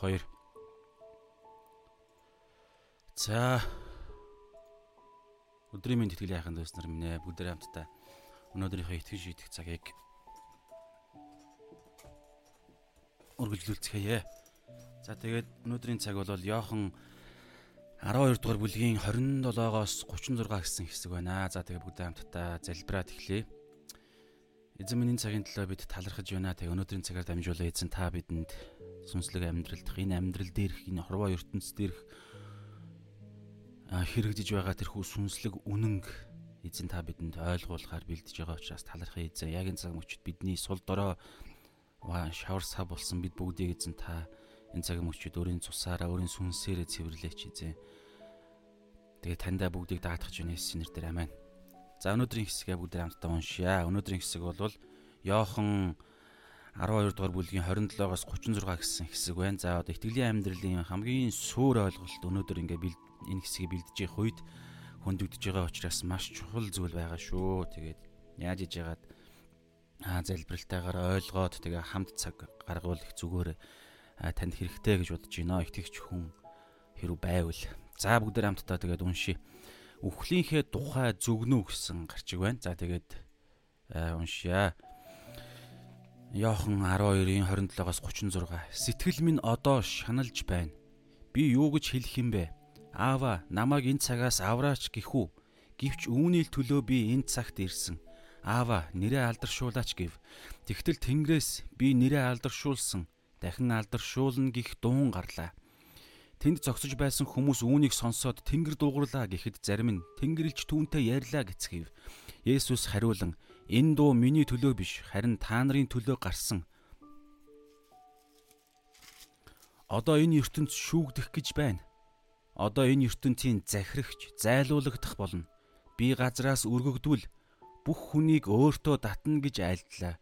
1 1 2 За өдрийн мэнд итгэл яхан дэвснэр минь бүгд хамтдаа өнөөдрийнхөө итгэж шийдэх цагийг үргэлжлүүлцгээе. За тэгээд өнөөдрийн цаг бол Йохан 12 дугаар бүлгийн 27-оос 36 гэсэн хэсэг байна. За тэгээд бүгд хамтдаа залбираад эхлэе. Эзэн минь цагийн төлөө бид талархаж байна. Тэгээ өнөөдрийн цагаар дамжуулаа эзэн та бидэнд сүнслэг амьдралдах энэ амьдрал дээрх энэ хорвоо ертөнц дээрх хэрэгжиж байгаа тэрхүү сүнслэг үнэнг эзэн та бидэнд ойлгуулахаар бэлдэж байгаа учраас талархаа эзэн яг энэ цаг мөчид бидний сул дорой шавар сав болсон бид бүгдийг эзэн та энэ цаг мөчид өөрийн цусаараа өөрийн сүнсээрээ цэвэрлээч эзэн тэгээ таньда бүгдийг даатгах чинь Есүсийн нэрээр амен. За өнөөдрийн хэсгээ бүгд хамтдаа уншъя. Өнөөдрийн хэсэг бол Йохан 12 дугаар бүлгийн 27-оос 36 гэсэн хэсэг байна. За одоо итгэлийн амьдралын хамгийн суур ойлголт өнөөдөр ингээ энэ хэсгийг бэлдэж явах үед хөндөгдөж байгаа учраас маш чухал зүйл байгаа шүү. Тэгээд яаж иж яагаад аа залбиралтайгаар ойлгоод тэгээ хамт цаг гаргуулах зүгээр танд хэрэгтэй гэж бодож байна. Итгэгч хүн хэрэг байвал. За бүгд хамтдаа тэгээд уншия. Үхлийнхээ тухай зүгнүү гэсэн гарчиг байна. За тэгээд уншия. Йохан 12-ийн 27-аас 36. Сэтгэл минь одоо шаналж байна. Би юу гэж хэлэх юм бэ? Аава, намайг энэ цагаас авраач гэхүү. Гэвч үүний төлөө би энэ цагт ирсэн. Аава, нэрээ алдаршуулаач гэв. Тэгтэл Тэнгэрээс би нэрээ алдаршуулсан. Дахин алдаршуулна гих дуун гарлаа. Тэнд зогсож байсан хүмүүс үүнийг сонсоод Тэнгэр дуугарлаа гэхэд зарим нь Тэнгэрлэгч түүнтэй ярьлаа гэцгээв. Есүс хариулан Энэ дуу миний төлөө биш, харин та нарын төлөө гарсан. Одоо энэ ертөнд шүүгдэх гэж байна. Одоо энэ ертөнцийн захирагч, зайлуулагдах болно. Би газраас өргөгдвөл бүх хүнийг өөртөө татна гэж айлдлаа.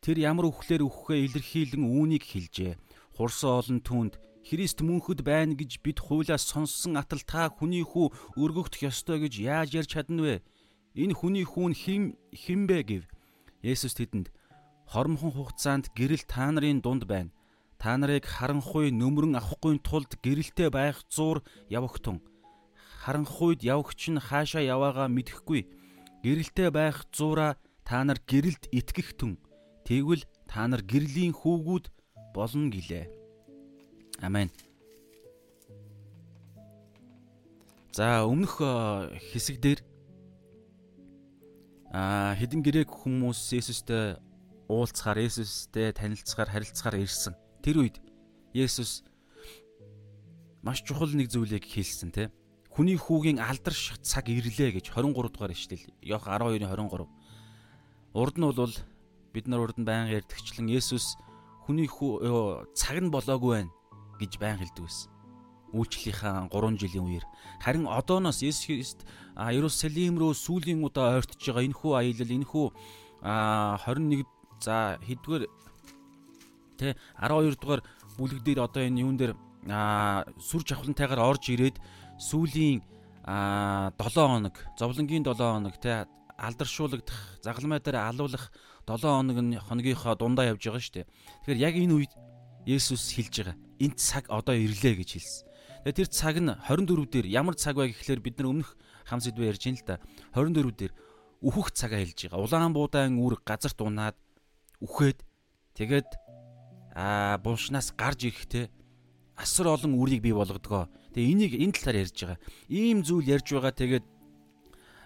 Тэр ямар үхлээр үххээ илэрхийлэн үүнийг хэлжээ. Хурсан олон түнд Христ мөнхөд байна гэж бид хуулиас сонссон атал та хүний хүү өргөгдөх ёстой гэж яаж ярьж чадна вэ? Энэ хүний хүүн хим химбэ гэв. Есүс тэдэнд хормхон хугацаанд гэрэл та нарын дунд байна. Та нарыг харанхуй нөмрөн авахгүй тулд гэрэлтэй байх зуур явагтун. Харанхуйд явагч нь хаашаа яваагаа мэдэхгүй. Гэрэлтэй байх зуура та нар гэрэлд итгэх түн. Тэгвэл та нар гэрлийн хүүгүүд болно гэлээ. Амен. За өмнөх хэсэг дээр а хэдэн грек хүмүүс Есүстэй уулзахаар Есүстэй танилцахаар харилцахаар ирсэн. Тэр үед Есүс маш чухал нэг зүйлийг хэлсэн те. Хүний хүүгийн алдарших цаг ирлээ гэж 23 дугаар ишлэл. Йох 12-ийн 23. Урд нь бол бид нар урд нь байнга ярьдагчлан Есүс хүний хүү цаг нь болоогүй байна гэж байнга хэлдэг байсан үйлчлэлийнхаа 3 жилийн үеэр харин одооноос Есүс Христ Иерусалим руу сүүлийн удаа ойртож байгаа энэхүү аялал энэхүү 21 за хэдгээр тэ 12 дугаар бүлэг дээр одоо энэ юун дээр сүр жавхлантайгаар орж ирээд сүүлийн 7 хоног зовлонгийн 7 хоног тэ алдаршуулгадах загалмай дээр алуулах 7 хоног нь хоногийнхоо дундаа явж байгаа шүү дээ. Тэгэхээр яг энэ үед Есүс хэлж байгаа. Энэ цаг одоо ирлээ гэж хэлсэн. Тэгээ тэр цаг нь 24 дээр ямар цаг вэ гэхлээр бид нар өмнөх хам сэдвээр ярьж ин л да. 24 дээр үхэх цагаа хэлж байгаа. Улаан буудаан үүр газарт унаад үхээд тэгээд аа булшнаас гарч ирэхтэй асар олон үрийг бий болгодгоо. Тэгээ энийг энэ талаар ярьж байгаа. Ийм зүйл ярьж байгаа тэгээд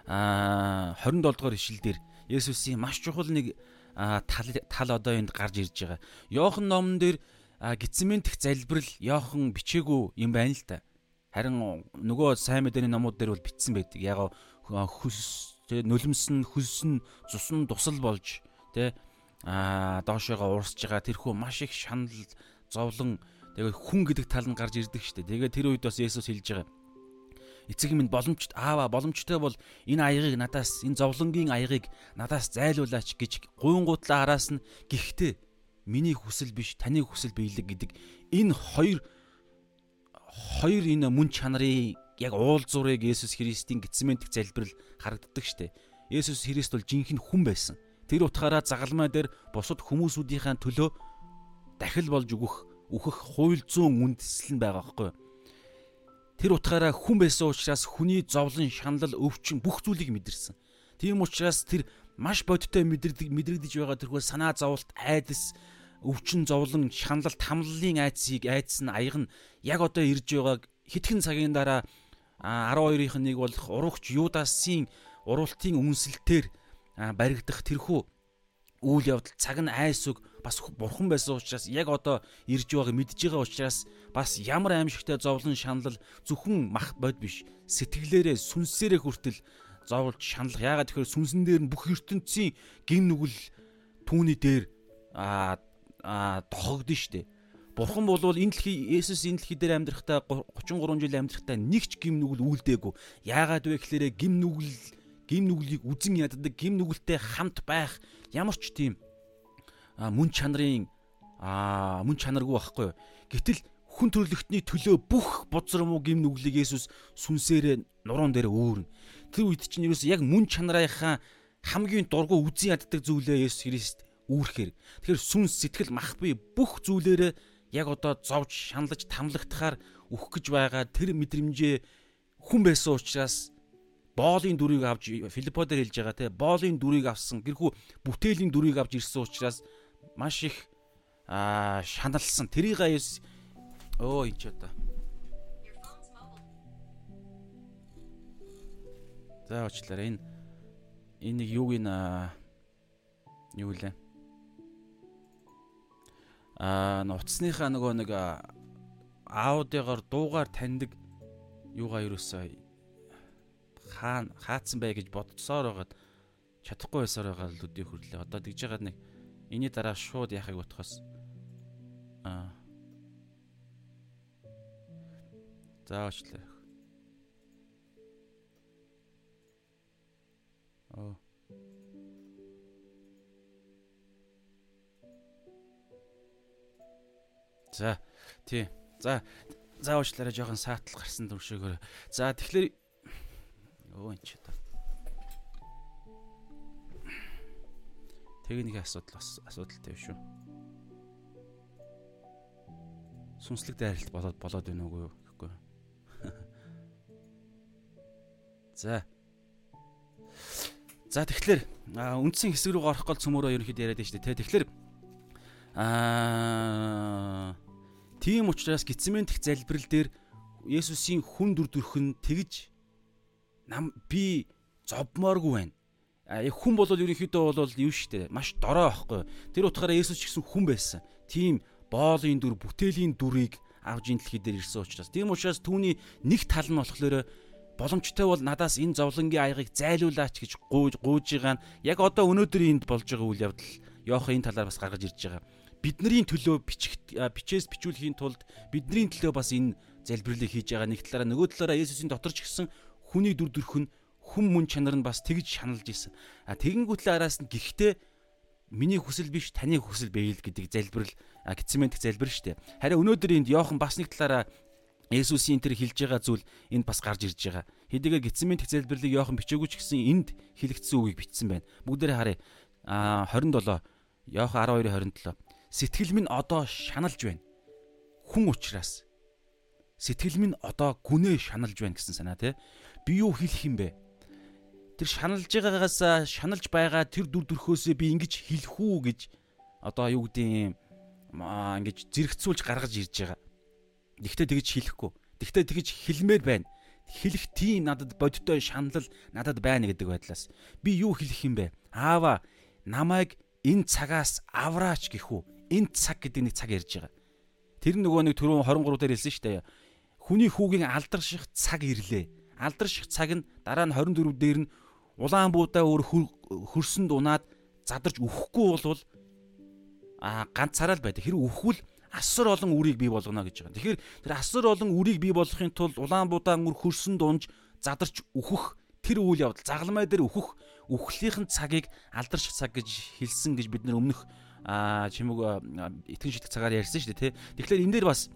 аа 27 дугаар ишлэл дээр Есүсийн маш чухал нэг тал тал одоо энд гарч ирж байгаа. Йохан номон дээр гитсментх залбирал Йохан бичээгүй юм байна л та. Харин нөгөө сайн мэдээний номууд дээр бол бичсэн байдаг. Яг хөлс нулимс нь хөлс нь цус нь тусал болж тэ а доошоогоо урсж байгаа тэрхүү маш их шанал зовлон тэгээ хүн гэдэг тал нь гарч ирдэг штэ. Тэгээ тэр үед бас Есүс хэлж байгаа. Эцэг минь боломжт аава боломжтой бол энэ аягыг надаас энэ зовлонгийн аягыг надаас зайлуулаач гэж гуйнгуудлаа араас нь гихтээ миний хүсэл биш таны хүсэл биелэг гэдэг энэ хоёр хоёр энэ мөн чанарын яг уулзуурыг Есүс Христийн гитсментик залбирал харагддаг штэ. Есүс Христ бол жинхэнэ хүн байсан. Тэр утгаараа загалмай дээр бусад хүмүүсүүдийнхээ төлөө дахил болж өгөх үхэх хууль зүйн үндэслэл нь байгаа байхгүй юу? Тэр утгаараа хүн байсан учраас хүний зовлон, шанал, өвчин бүх зүйлийг мэдэрсэн. Тийм учраас тэр маш бодиттой мэдэрдэг мэдрэгдэж байгаа тэрхүү санаа зовлт, айдас, өвчин, зовлон, шанал, тамлалын айдсыг айдас нь аяг нь яг одоо ирж байгааг хитгэн цагийн дараа 12-ын нэг болох урагч Юдасын уралтын үнсэлтээр баригдах тэрхүү үйл явдал цаг нь айс үг бас бурхан байсан учраас яг одоо ирж байгааг мэдж байгаа учраас бас ямар аимшигтай зовлон шанал зөвхөн мах бод биш сэтгэлээрээ сүнсээрээ хүртэл зовлж шаналх яагаад тэгэхээр сүнсэн дээр нь бүх ертөнцийн гин нүгэл түүний дээр а дохогдсон штэ Бурхан болвол энэ дэлхий Есүс энэ дэлхий дээр амьдрахтаа 33 жил амьдрахтаа нэг ч гим нүгэл үлдээгүй. Яагаад вэ гэхээр гим нүгэл гим нүглийг үзен яддаг, гим нүгэлтэй хамт байх ямар ч тийм мөн чанарын мөн чанаргүй байхгүй юу. Гэтэл хүн төрлөختний төлөө бүх бузар муу гим нүглийг Есүс сүнсээрээ нуруунд дээр өөрнө. Тэр үед чинь ерөөс яг мөн чанарынхаа хамгийн дургу үзен яддаг зүйлээ Есүс Христ үүрхээр. Тэгэхээр сүнс сэтгэл мах бие бүх зүйлээрээ яг одоо зовж шаналж тамлагтахаар үхэх гэж байгаа тэр мэдрэмжээ хүн байсан учраас боолын дүрийг авч Филиппо дээр хэлж байгаа те боолын дүрийг авсан гэрхүү бүтээлийн дүрийг авч ирсэн учраас маш их аа шаналсан тэрийг аяс өө энэ ч одоо За уучлаарай энэ энэ нэг юуг ин юу лээ аа утасныхаа нөгөө нэг аудиогоор дуугаар таньдаг юугаа юусаа хаа хаацсан бай гэж бодцоор байгаад чадахгүй байсаар байгаа л өдөө хөрлөө. Одоо тэгж байгаа нэг энэний дараа шууд яхаг утгаас аа За очлаа. Оо. За тий. За заавчлаараа жоохон саатал гарсан төвшөөгөр. За тэгэхээр Өө энэ ч одоо. Техникийн асуудал бас асуудалтай шүү. Сүнслэг дайралт болоод болоод байна уу гэхгүй. За. За тэгэхээр үндсэн хэсэг рүү орох гол цөмөрөө ерөнхийдөө яриад шүү дээ. Тэгэхээр аа тийм учраас гитсмент их залбирал дээр Есүсийн хүн дүр төрх нь тэгж нам би зовмооргүй байна. А яг хүн бол ерөнхийдөө бол юу штэ маш дорой байхгүй. Тэр утгаараа Есүс ч гэсэн хүн байсан. Тийм боолын дүр, бүтээлийн дүрийг авж ин дэлхий дээр ирсэн учраас. Тийм учраас түүний нэг тал нь болохоор боломжтой бол надаас энэ зовлонгийн аягийг зайлуулаач гэж гуйж гуйж байгаа нь яг одоо өнөөдөр энд болж байгаа үйл явдал Йохан энэ талаар бас гаргаж ирж байгаа. Бидний төлөө бичих бичээс бичүүлэхийн тулд бидний төлөө бас энэ залбирлыг хийж байгаа. Нэг талаараа нөгөө талаараа Есүсийн дотор ч гэсэн хүний дүр төрх нь хүм мөн чанар нь бас тэгж шаналж исэн. А тэгэнгүүтлээ араас нь гихтээ миний хүсэл биш таны хүсэл байл гэдэг залбирал гитсмент залбир штэ. Харин өнөөдөр энд Йохан бас нэг талаараа Есүсийн тэр хэлж байгаа зүйл энд бас гарч ирж байгаа. Хэдийгээр гитсмент залбирлыг Йохан бичээгүй ч гэсэн энд хэлэгдсэн үгийг бичсэн байна. Бүгдээрээ харъя. А 27 Йохан 12:27 Сэтгэл минь одоо шаналж байна. Хүн учраас сэтгэл минь одоо гүнээ шаналж байна гэсэн санаа тий би юу хэлэх юм бэ? Тэр шаналж байгаагаас шаналж байгаа тэр дүр төрхөөсөө би ингэж хэлэх үү гэж одоо юу гэдэг юм ингэж зэрэгцүүлж гаргаж ирж байгаа. Тэгтээ тэгж хэлэхгүй. Тэгтээ тэгж хэлмээр байна. Хэлэх тийм надад бодиттой шанал надад байна гэдэг байдлаас би юу хэлэх юм бэ? Аава намайг энэ цагаас авраач гэхүү. Энэ цаг гэдэг нэг цаг ярьж байгаа. Тэр нөгөө нэг түрүүн 23 дээр хэлсэн шүү дээ. Хүний хүүгийн алдарших цаг ирлээ алдарших цаг нь дараа нь 24 дээр нь улаан буудаа өөр хөрсөнд унаад задарч үхэхгүй болвол а ганцаараа л байдаг. Хэрэг үхвэл асар олон үрийг бий болгоно гэж байгаа. Тэгэхээр тэр асар олон үрийг бий болгохын тулд улаан будаан үр хөрсөнд унж задарч үхэх тэр үйл явдал загалмай дээр үхэх үхлийнхэн цагийг алдарших цаг гэж хэлсэн гэж бид нар өмнөх чимэг итгэн шитгэх цагаар ярьсан шүү дээ тий. Тэгэхээр энэ дээр бас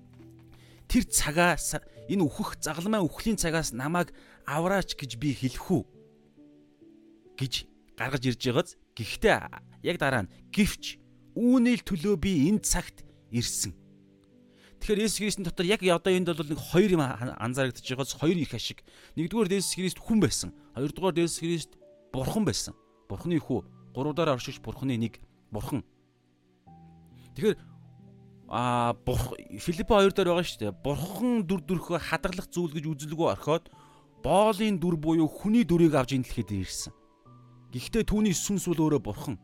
тэр цагаас энэ үхэх загалмай үхлийн цагаас намайг авраач гэж би хэлэх үү гэж гаргаж ирж байгааз гэхдээ яг дараа нь гівч үүний төлөө би энэ цагт ирсэн. Тэгэхээр Есүс Христийн дотор яг одоо энд бол нэг хоёр юм анзаарэгдэж байгааз хоёр их ашиг. Нэгдүгээр Есүс Христ хүн байсан. Хоёрдугаар Есүс Христ бурхан байсан. Бурханы хүү. Гуравдаар оршиж бурханы нэг бурхан. Тэгэхээр а Филиппо 2 дээр байгаа шүү дээ. Бурхан дүр төрхөө хадгалах зүйл гэж үзэлгүй орхиод боолын дүр буюу хүний дүрийг авч инлэхэд ирсэн. Гэхдээ түүний сүнс бол өөрөө бурхан.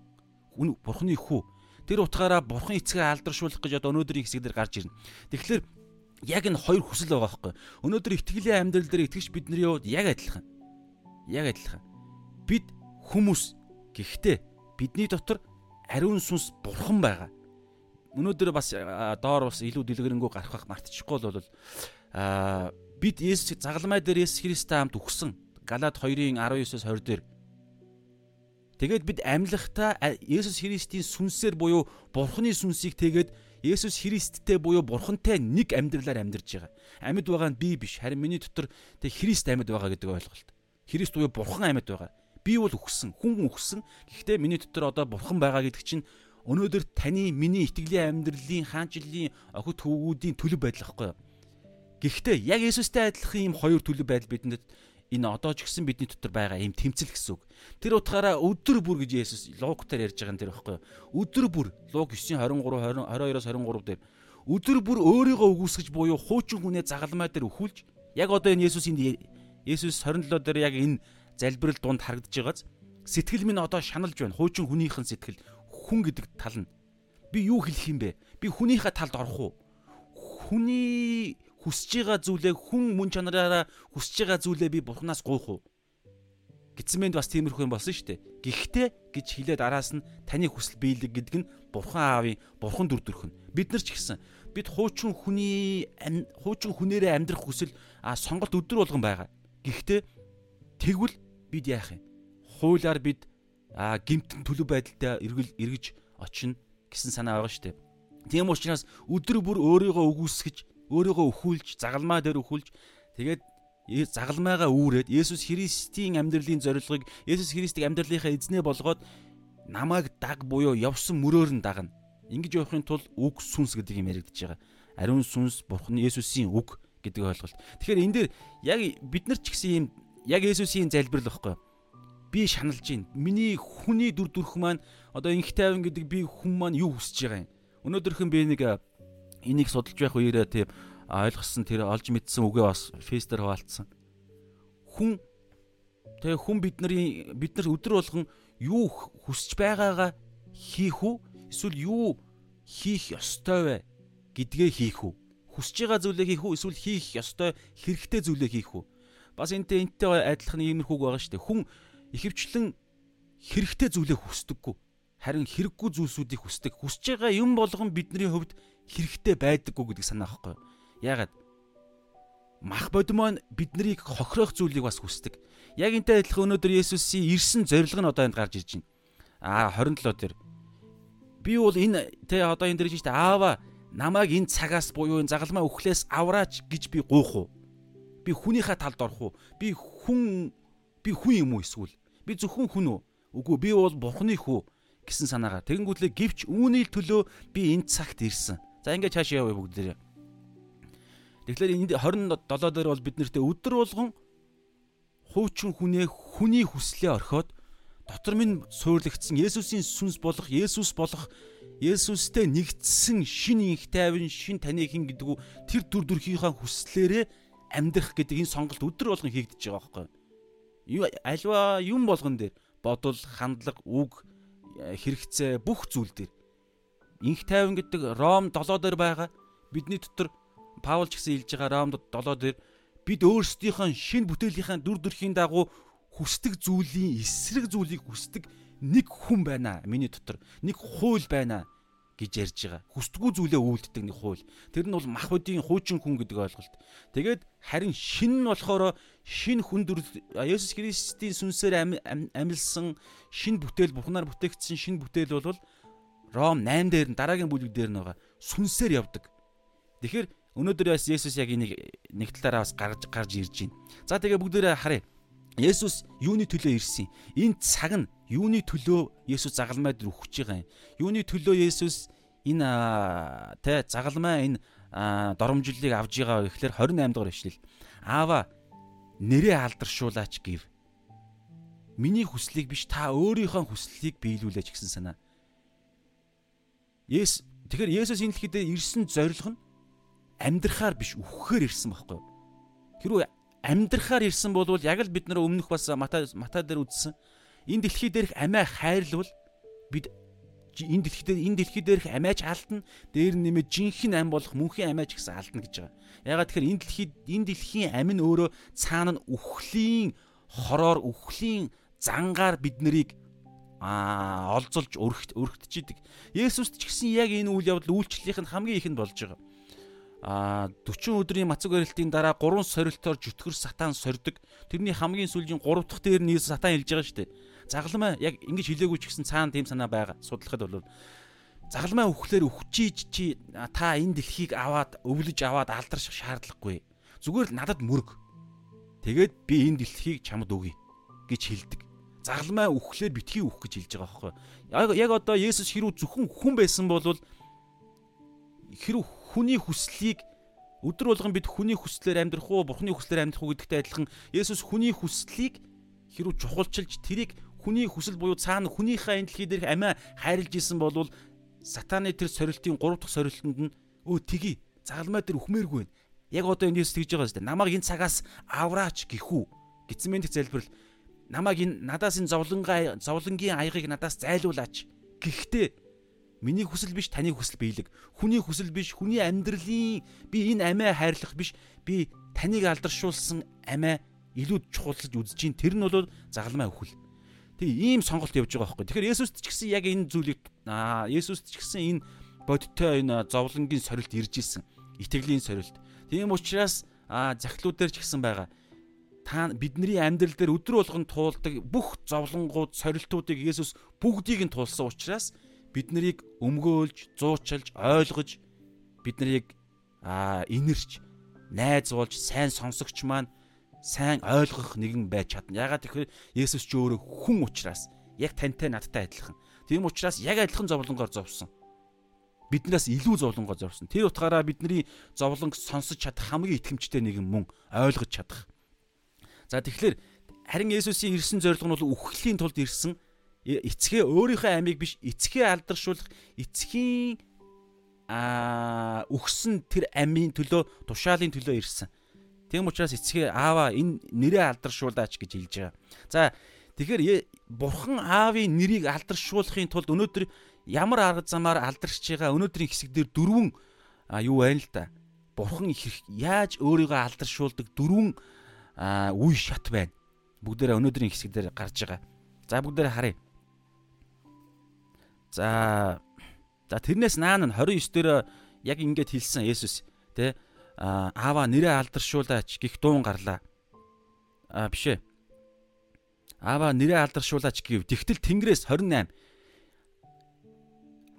Бурханы хүү. Тэр утгаараа бурхан эцгээ алдаршуулах гэж одоо өнөөдрийн хэсэг дээр гарч ирнэ. Тэгэхээр яг энэ хоёр хүсэл байгаа байхгүй. Өнөөдөр итгэлийн амьдрал дээр итгэж бидний хувьд яг адилхан. Яг адилхан. Бид хүмүүс гэхдээ бидний дотор ариун сүнс бурхан байгаа өнөөдөр бас доор бас илүү дэлгэрэнгүй гарах мартчихгүй бол аа бид Есүс загалмай дээр Есүс Христтэй хамт үхсэн. Галаад 2-ын 19-с 20 дээр Тэгээд бид амьлахдаа Есүс Христийн сүнсээр буюу Бурхны сүнсийг тэгээд Есүс Христтэй буюу Бурхантай нэг амьдралаар амьдарч байгаа. Амьд байгаа нь би биш, харин миний дотор тэг Христ амьд байгаа гэдэг ойлголт. Христ буюу Бурхан амьд байгаа. Би бол үхсэн, хүн үхсэн. Гэхдээ миний дотор одоо Бурхан байгаа гэдэг чинь өнөөдөр таны миний итгэлийн амьдралын хаанчлалын охид хөвгүүдийн төлөв байдал гэхгүй. Гэхдээ яг Есүстэй адилхан ийм хоёр төлөв байдал бидэнд энэ одоо ч гэсэн бидний дотор байгаа ийм тэмцэл гэсэн үг. Тэр утгаараа өдөр бүр гэж Есүс Луктаар ярьж байгаа юм тэр байхгүй юу. Өдөр бүр Лук 9:23 22-оос 23 дээр өдөр бүр өөрийгөө үгүйсгэж буюу хуучин хүнээ загалмай дээр өхүүлж яг одоо энэ Есүс энд Есүс 27 дээр яг энэ залбирал дунд харагдаж байгааз сэтгэл минь одоо шаналж байна. Хуучин хүнийхэн сэтгэл хүн гэдэг тал нь би юу хэлэх юм бэ? Би хүнийхээ талд орох уу? Хүний хүсэж байгаа зүйлээ хүн мөн чанараараа хүсэж байгаа зүйлээ би бурхнаас гуйх уу? Гитсмэнд бас тиймэрхүү юм болсон шүү дээ. Гэхдээ гэж хэлээд араас нь таны хүсэл биелэг гэдэг нь бурхан аавын бурхан дүр төрх нь. Бид нар ч гэсэн бид хуучин хүний хуучин хүнээрээ амьдрах хүсэл сонголт өдөр болгон байгаа. Гэхдээ тэгвэл бид яах юм? Хуулиар бид гимтэн төлөв байдалтай эргэл эргэж очино гэсэн санаа байгаа шүү дээ. Тийм учраас өдөр бүр өөрийгөө өгөөсгөж, өөрийгөө өхүүлж, загалмаа дээр өхүүлж тэгээд загалмаагаа үүрээд Есүс Христийн амьдралын зорилгыг Есүс Христийг амьдралынхаа эзнээ болгоод намайг даг буюу явсан мөрөөр нь дагна. Ингэж явахын тулд үг сүнс гэдэг юм яригдж байгаа. Ариун сүнс Бурхны Есүсийн үг гэдэг ойлголт. Тэгэхээр энэ дээр яг бид нар ч гэсэн юм яг Есүсийн залбирал байхгүй юу? би шаналж байна. Миний хүний дүр төрх маань одоо инх тайван гэдэг би хүн маань юу хүсэж байгаа юм. Өнөөдрхөн би нэг энийг судалж байх үеэрээ тийм ойлгосон тэр олж мэдсэн үгээ бас фейсээр хуваалцсан. Хүн тэгээ хүн бидний бид нар өдөр болгон юу хүсэж байгаагаа хийх үү? Эсвэл юу хийх ёстой вэ гэдгээ хийх үү? Хүсэж байгаа зүйлээ хийх үү? Эсвэл хийх ёстой хэрэгтэй зүйлээ хийх үү? Бас энтэй энтэй адилхан иймэрхүүг байгаа шүү дээ. Хүн ихэвчлэн хэрэгтэй зүйлээ хүсдэггүй. Харин хэрэггүй зүйлсүүдийг хүсдэг. Хүсэж байгаа юм болгон бидний хувьд хэрэгтэй байдаггүй гэдэг санаа байхгүй? Яагаад? Мах бодим маань биднийг хохирох зүйлийг бас хүсдэг. Яг энтэй адилхан өнөөдөр Есүсийн ирсэн зорилго нь одоо энд гарч ирж байна. Аа 27 дээр би бол энэ тэ одоо энэ дэр чинь аава намайг энэ цагаас буюу энэ загалмаа өхлөөс авраач гэж би гуйх уу? Би хүнийхээ талд орох уу? Би хүн би хүн юм уу эсвэл Би зөвхөн хүн үү? Үгүй би бол Бурхны хүү гэсэн санаагаар. Тэгэнгүүтлээ гівч үүний төлөө би энэ цагт ирсэн. За ингээд цааш явъя бүгдээрээ. Тэгэхээр энд 27 дээр бол бид нарт өдөр болгон хуучин хүнээ хүний хүслээ орхиод дотор минь суурлагдсан Есүсийн сүнс болох Есүс болох Есүстэй нэгдсэн шин инх тайван шин таны хин гэдэг үү тэр дүр төрхийнхаа хүслээрээ амьдрах гэдэг энэ сонголт өдөр болгон хийгдэж байгаа байхгүй юу? альва юм болгон дээр бодол, хандлага, үг, э, хэрэгцээ бүх зүйл дээр инх тайван гэдэг Ром 7 дээр байгаа бидний дотор Паул ч гэсэн хэлж байгаа Ром 7 дээр бид өөрсдийнхөө шин бүтээлийнхаа дүр төрхийн дагуу хүсдэг зүйлийн эсрэг зүйлийг хүсдэг нэг хүн байна миний дотор нэг хууль байна гэж ярьж байгаа. Хүсдэггүй зүйлээ үйлддэг нэг хууль. Тэр нь бол мах бодийн хуучин хүн гэдэг ойлголт. Тэгээд харин шин нь болохоор шин хүн дүр Есүс Христийн сүнсээр амилсан шин бүтээл Бурханаар бүтээгдсэн шин бүтээл бол Ром 8 дээр нь дараагийн бүлэг дээр нь байгаа. Сүнсээр явдаг. Тэгэхээр өнөөдөр бас Есүс яг энийг нэг талаараа бас гарч гарч ирж байна. За тэгээ бүгдээрээ харъя. Есүс юуны төлөө ирсэн? Энэ цаг нь юуны төлөө Есүс загалмай дээр өгч байгаа юм? Юуны төлөө Есүс энэ тэ загалмай энэ доромжллыг авж байгаа гэхлээр 28 дугаар ишлэл. Аава нэрээ алдаршуулаач гэв. Миний хүслийг биш та өөрийнхөө хүслийг биелүүлээч гэсэн санаа. Есүс тэгэхээр Есүс энэ дэлхийд ирсэн зорилго нь амьдрахаар биш үхэхээр ирсэн байхгүй юу? Хэрвээ амьдрахаар ирсэн бол яг л бид нар өмнөх бас Матай Матай дээр үзсэн энэ дэлхий дээрх амиа хайрлвал бид энэ дэлхий дээр энэ дэлхий дээрх амиач алдна дээр нэмээд жинхэнэ ам болох мөнхийн амиач гэсэн алдна гэж байгаа. Ягаад тэгэхээр энэ дэлхий энэ дэлхийн амин өөрөө цаана нь үхлийн хороор үхлийн зангаар бид нарыг аа олзолж өргөт өргөтчидэг. Есүст ч гэсэн яг энэ үйл явдал үйлчлэлийнх нь хамгийн ихэнд болж байгаа. Аа 40 өдрийн мацаг барилтын дараа 3 сорилтоор зүтгэр сатан сордог. Тэрний хамгийн сүүлийн 3 дахь дээр нь сатан хэлж байгаа шүү дээ Загалмай яг ингэж хэлээгүй ч гэсэн цаана тийм санаа байгаа. Судлахад бол загалмай өхлөөр өвчиж чи та энэ дэлхийг аваад өвлөж аваад алдарших шаардлагагүй. Зүгээр л надад мөрг. Тэгээд би энэ дэлхийг чамд өгье гэж хэлдэг. Загалмай өхлөөр битгий өөх гэж хэлж байгаа байхгүй. Яг одоо Есүс хэрүү зөвхөн хүн байсан бол хэрүү хүний хүслийг өдөр болгон бид хүний хүслээр амьдрах уу, бурхны хүслээр амьдрах уу гэдэгтэй адилхан Есүс хүний хүслийг хэрүү чухалчилж тэрийг хүний хүсэл буюу цаана хүнийхээ энэ дэлхий дээрх амиа хайрлж исэн болвол сатаны тэр сорилтын 3 дахь сорилтонд нь өө тгий загалмай дээр үхмээргүй байна. Яг одоо энэ Есүс тэгж байгаа шүү дээ. Намайг энэ цагаас авраач гэхүү. Гитсмэн дэх залбирал намайг энэ надаас энэ зовлонгаа зовлонгийн аягыг надаас зайлуулаач. Гэхдээ миний хүсэл биш таны хүсэл биелэг. Хүний хүсэл биш хүний амьдралын би энэ амиа хайрлах биш би таныг алдаршуулсан амиа илүү чухалж үзэж чинь тэр нь бол загалмай өхөл. Тэгээ ийм сонголт явж байгаа байхгүй. Тэгэхээр Есүст ч гэсэн яг энэ зүйлийг аа Есүст ч гэсэн энэ бодиттой энэ зовлонгийн сорилт ирж исэн. Итгэлийн сорилт. Тийм учраас аа захлуудаар ч гэсэн байгаа. Та бидний амьдрал дээр өдрө болгон туулдаг бүх зовлонгууд, сорилтуудыг Есүс бүгдийг нь туулсан учраас бид нарыг өмгөөлж, зуучилж, ойлгож бид нарыг аа инэрч, найзуулж, сайн сонсогч маань сайн ойлгох нэгэн байж чадна. Ягаад гэвэл Есүс ч өөрөө хүн учраас яг тантай надтай адилхан. Тийм учраас яг адилхан зовлонгоор зовсон. Биднээс илүү зовлонгоор зовсон. Тэр утгаараа бидний зовлонг сонсож чадах хамгийн итгэмжтэй нэгэн мөн ойлгож чадах. За тэгэхээр харин Есүсийн ирсэн зорилго нь бол үхлийн тулд ирсэн эцгээ өөрийнхөө амийг биш эцгээ алдаршуулах эцгийн а өгсөн тэр амийн төлөө тушаалын төлөө ирсэн. Тийм учраас эцгээ аава энэ нэрээ алдаршуулаач гэж хэлж байгаа. За тэгэхээр бурхан аавын нэрийг алдаршуулахын тулд өнөөдөр ямар арга замаар алдаршиж байгаа өнөөдрийн хэсэг дээр дөрвөн юу байна л да. Бурхан яаж өөрийгөө алдаршуулдаг дөрвөн үе шат байна. Бүгдээрээ өнөөдрийн хэсэг дээр гарч байгаа. За бүгдээрээ харъя. За за тэрнээс наан нь 29 дээр яг ингэж хэлсэн Есүс тэ аава нэрээ алдаршуулаач гих дуун гарлаа. А бишээ. Аава нэрээ алдаршуулаач гэв. Тэгтэл Тэнгэрээс 28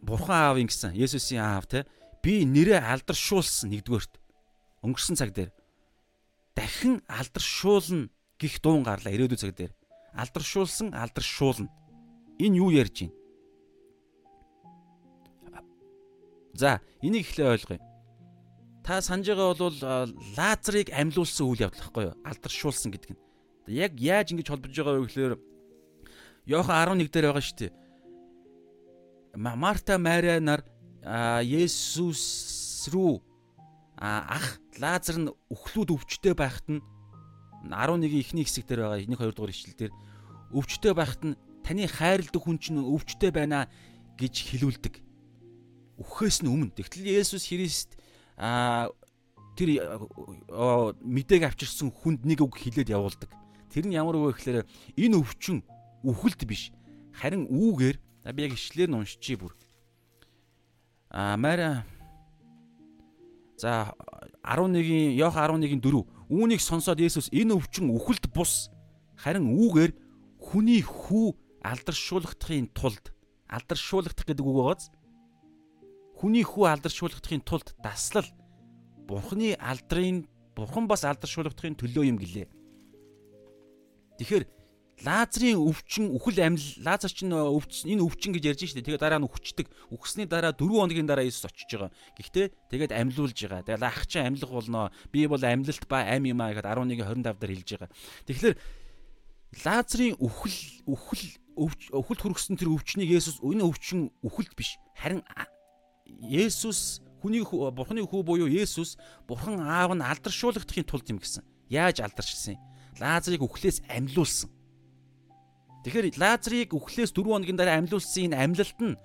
Бурхан аавын гэсэн Есүсийн аав те би нэрээ алдаршуулсан нэгдүгээрт өнгөрсөн цаг дээр дахин алдаршуулна гих дуун гарлаа ирээдүйн цаг дээр алдаршуулсан алдаршуулна энэ юу ярьж байна за энийг ихлэ ойлгоё та санаж байгаа бол лазерыг амьлуулсан үйл явдал гэхгүй юу? Алдаршуулсан гэдэг нь. Яг яаж ингэж холбож байгаа вэ гэхээр Йохан 11 дээр байгаа шүү дээ. Марта Мариа нар Есүс рүү ах Лазар нь өхлүүд өвчтэй байхад нь 11-ийн эхний хэсэг дээр байгаа энийг 2 дугаар ишлэл дээр өвчтэй байхад нь таны хайрладаг хүн чинь өвчтэй байна гэж хэлүүлдэг. Үхээс нь өмнө. Тэгтэл Есүс Христ а тэр мэдээг авчирсан хүнд нэг үг хэлээд явуулдаг. Тэр нь ямар үг вэ гэхээр энэ өвчин үхэлт биш. Харин үүгээр би яг ишлэр нь уншчихъя бүр. А мара За 11-ийн Йох 11-ийн 4 үүнийг сонсоод Есүс энэ өвчин үхэлд бус харин үүгээр хүний хүү алдаршуулгахын тулд алдаршуулгах гэдэг үг байгааз хүний хүү алдаршуулгахын тулд даслал бурхны алдрын бурхан бас алдаршуулгахын төлөө юм гэлээ. Тэгэхээр Лазарын өвчин үхэл амьл Лазар чинь өвч энэ өвчин гэж ярьж штэ. Тэгээд дараа нь үхчихдэг. Үхсний дараа 4 хоногийн дараа Иесус очиж байгаа. Гэхдээ тэгээд амьлуулж байгаа. Тэгээд ах чинь амьлах болно. Би бол амьлалт ба ам юм аа гэхэд 11-25 дээр хэлж байгаа. Тэгэхээр Лазарын үхэл үхэл өвхөлд хүргэсэн тэр өвчнийг Есүс энэ өвчин үхэлд биш. Харин Есүс хүний бурхны хүү буюу Есүс бурхан аав нь алдаршуулгахын тулд юм гэсэн. Яаж алдаршсан юм? Лазарыг үхлээс амьлуулсан. Тэгэхээр Лазарыг үхлээс 4 хоногийн дараа амьлуулсан энэ амьлалт нь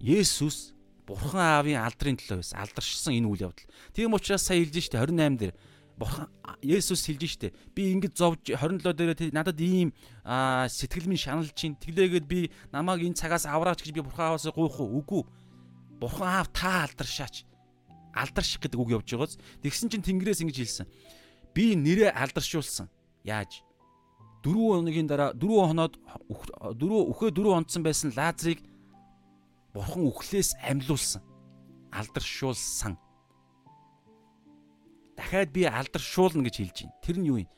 Есүс Бурхан Аавын алдрын төлөө байсан. Алдаршсан энэ үйл явдал. Тийм учраас сая хэлж штэ 28 дээр Бурхан Есүс хэлж штэ би ингэж зовж 27 дээр надад ийм сэтгэл минь шаналж чинь тэглээгээд би намайг энэ цагаас авраач гэж би Бурхан Ааваас гуйх уу? Үгүй. Бурхан Аав та алдаршаач. Алдарших гэдэг үг явж байгааз. Тэгсэн чинь Тэнгэрээс ингэж хэлсэн. Би нэрээ алдаршуулсан. Яаж? 4 хоногийн дараа 4 хоноод 4 үхээ 4 онцсон байсан Лазарыг бурхан үхлээс амьлуулсан. Алдаршуулсан. Дахиад би алдаршуулна гэж хэлж байна. Тэр нь юу юм?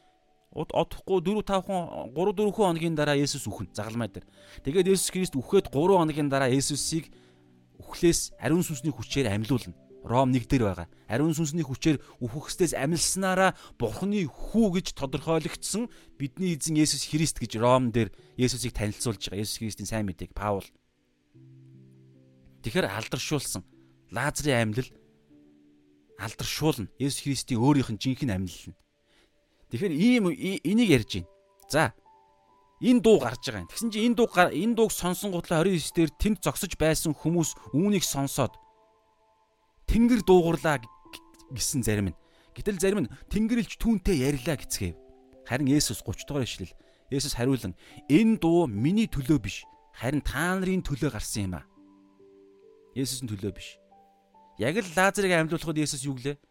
Одохгүй 4 5 3 4 хоногийн дараа Есүс үхэн загалмай дээр. Тэгээд Есүс Христ үхээд 3 хоногийн дараа Есүсийг үхлээс ариун сүнсний хүчээр амьлуулна. Ром 1 дээр байгаа. Ариун сүнсний хүчээр үхвэхстээс амилснараа Бурхны хүү гэж тодорхойлогдсон бидний эзэн Есүс Христ гэж Ром дээр Есүсийг танилцуулж байгаа. Есүс Христийн сайн мэдээг Паул. Тэгэхээр алдаршуулсан Лазарын амьлал алдаршуулна. Есүс Христийн өөрийнх нь жинхэнэ амьлал нь. Тэгэхээр ийм энийг ярьж байна. За энэ дуу гарч байгаа юм. Тэгсэн чинь энэ дуу энэ дууг сонсон гутлаа 29 дээр тэнд зогсож байсан хүмүүс үүнийг сонсоод Тэнгэр дуугарлаа гэсэн зарим нь. Гэтэл зарим нь Тэнгэрлж түүнтэй ярьлаа гэцгээв. Харин Есүс 30 дугаар ишлэл. Есүс хариулан энэ дуу миний төлөө биш. Харин та нарын төлөө гарсан юм а. Есүсийн төлөө биш. Яг л Лазарыг амьлуулахад Есүс юу гэлээ?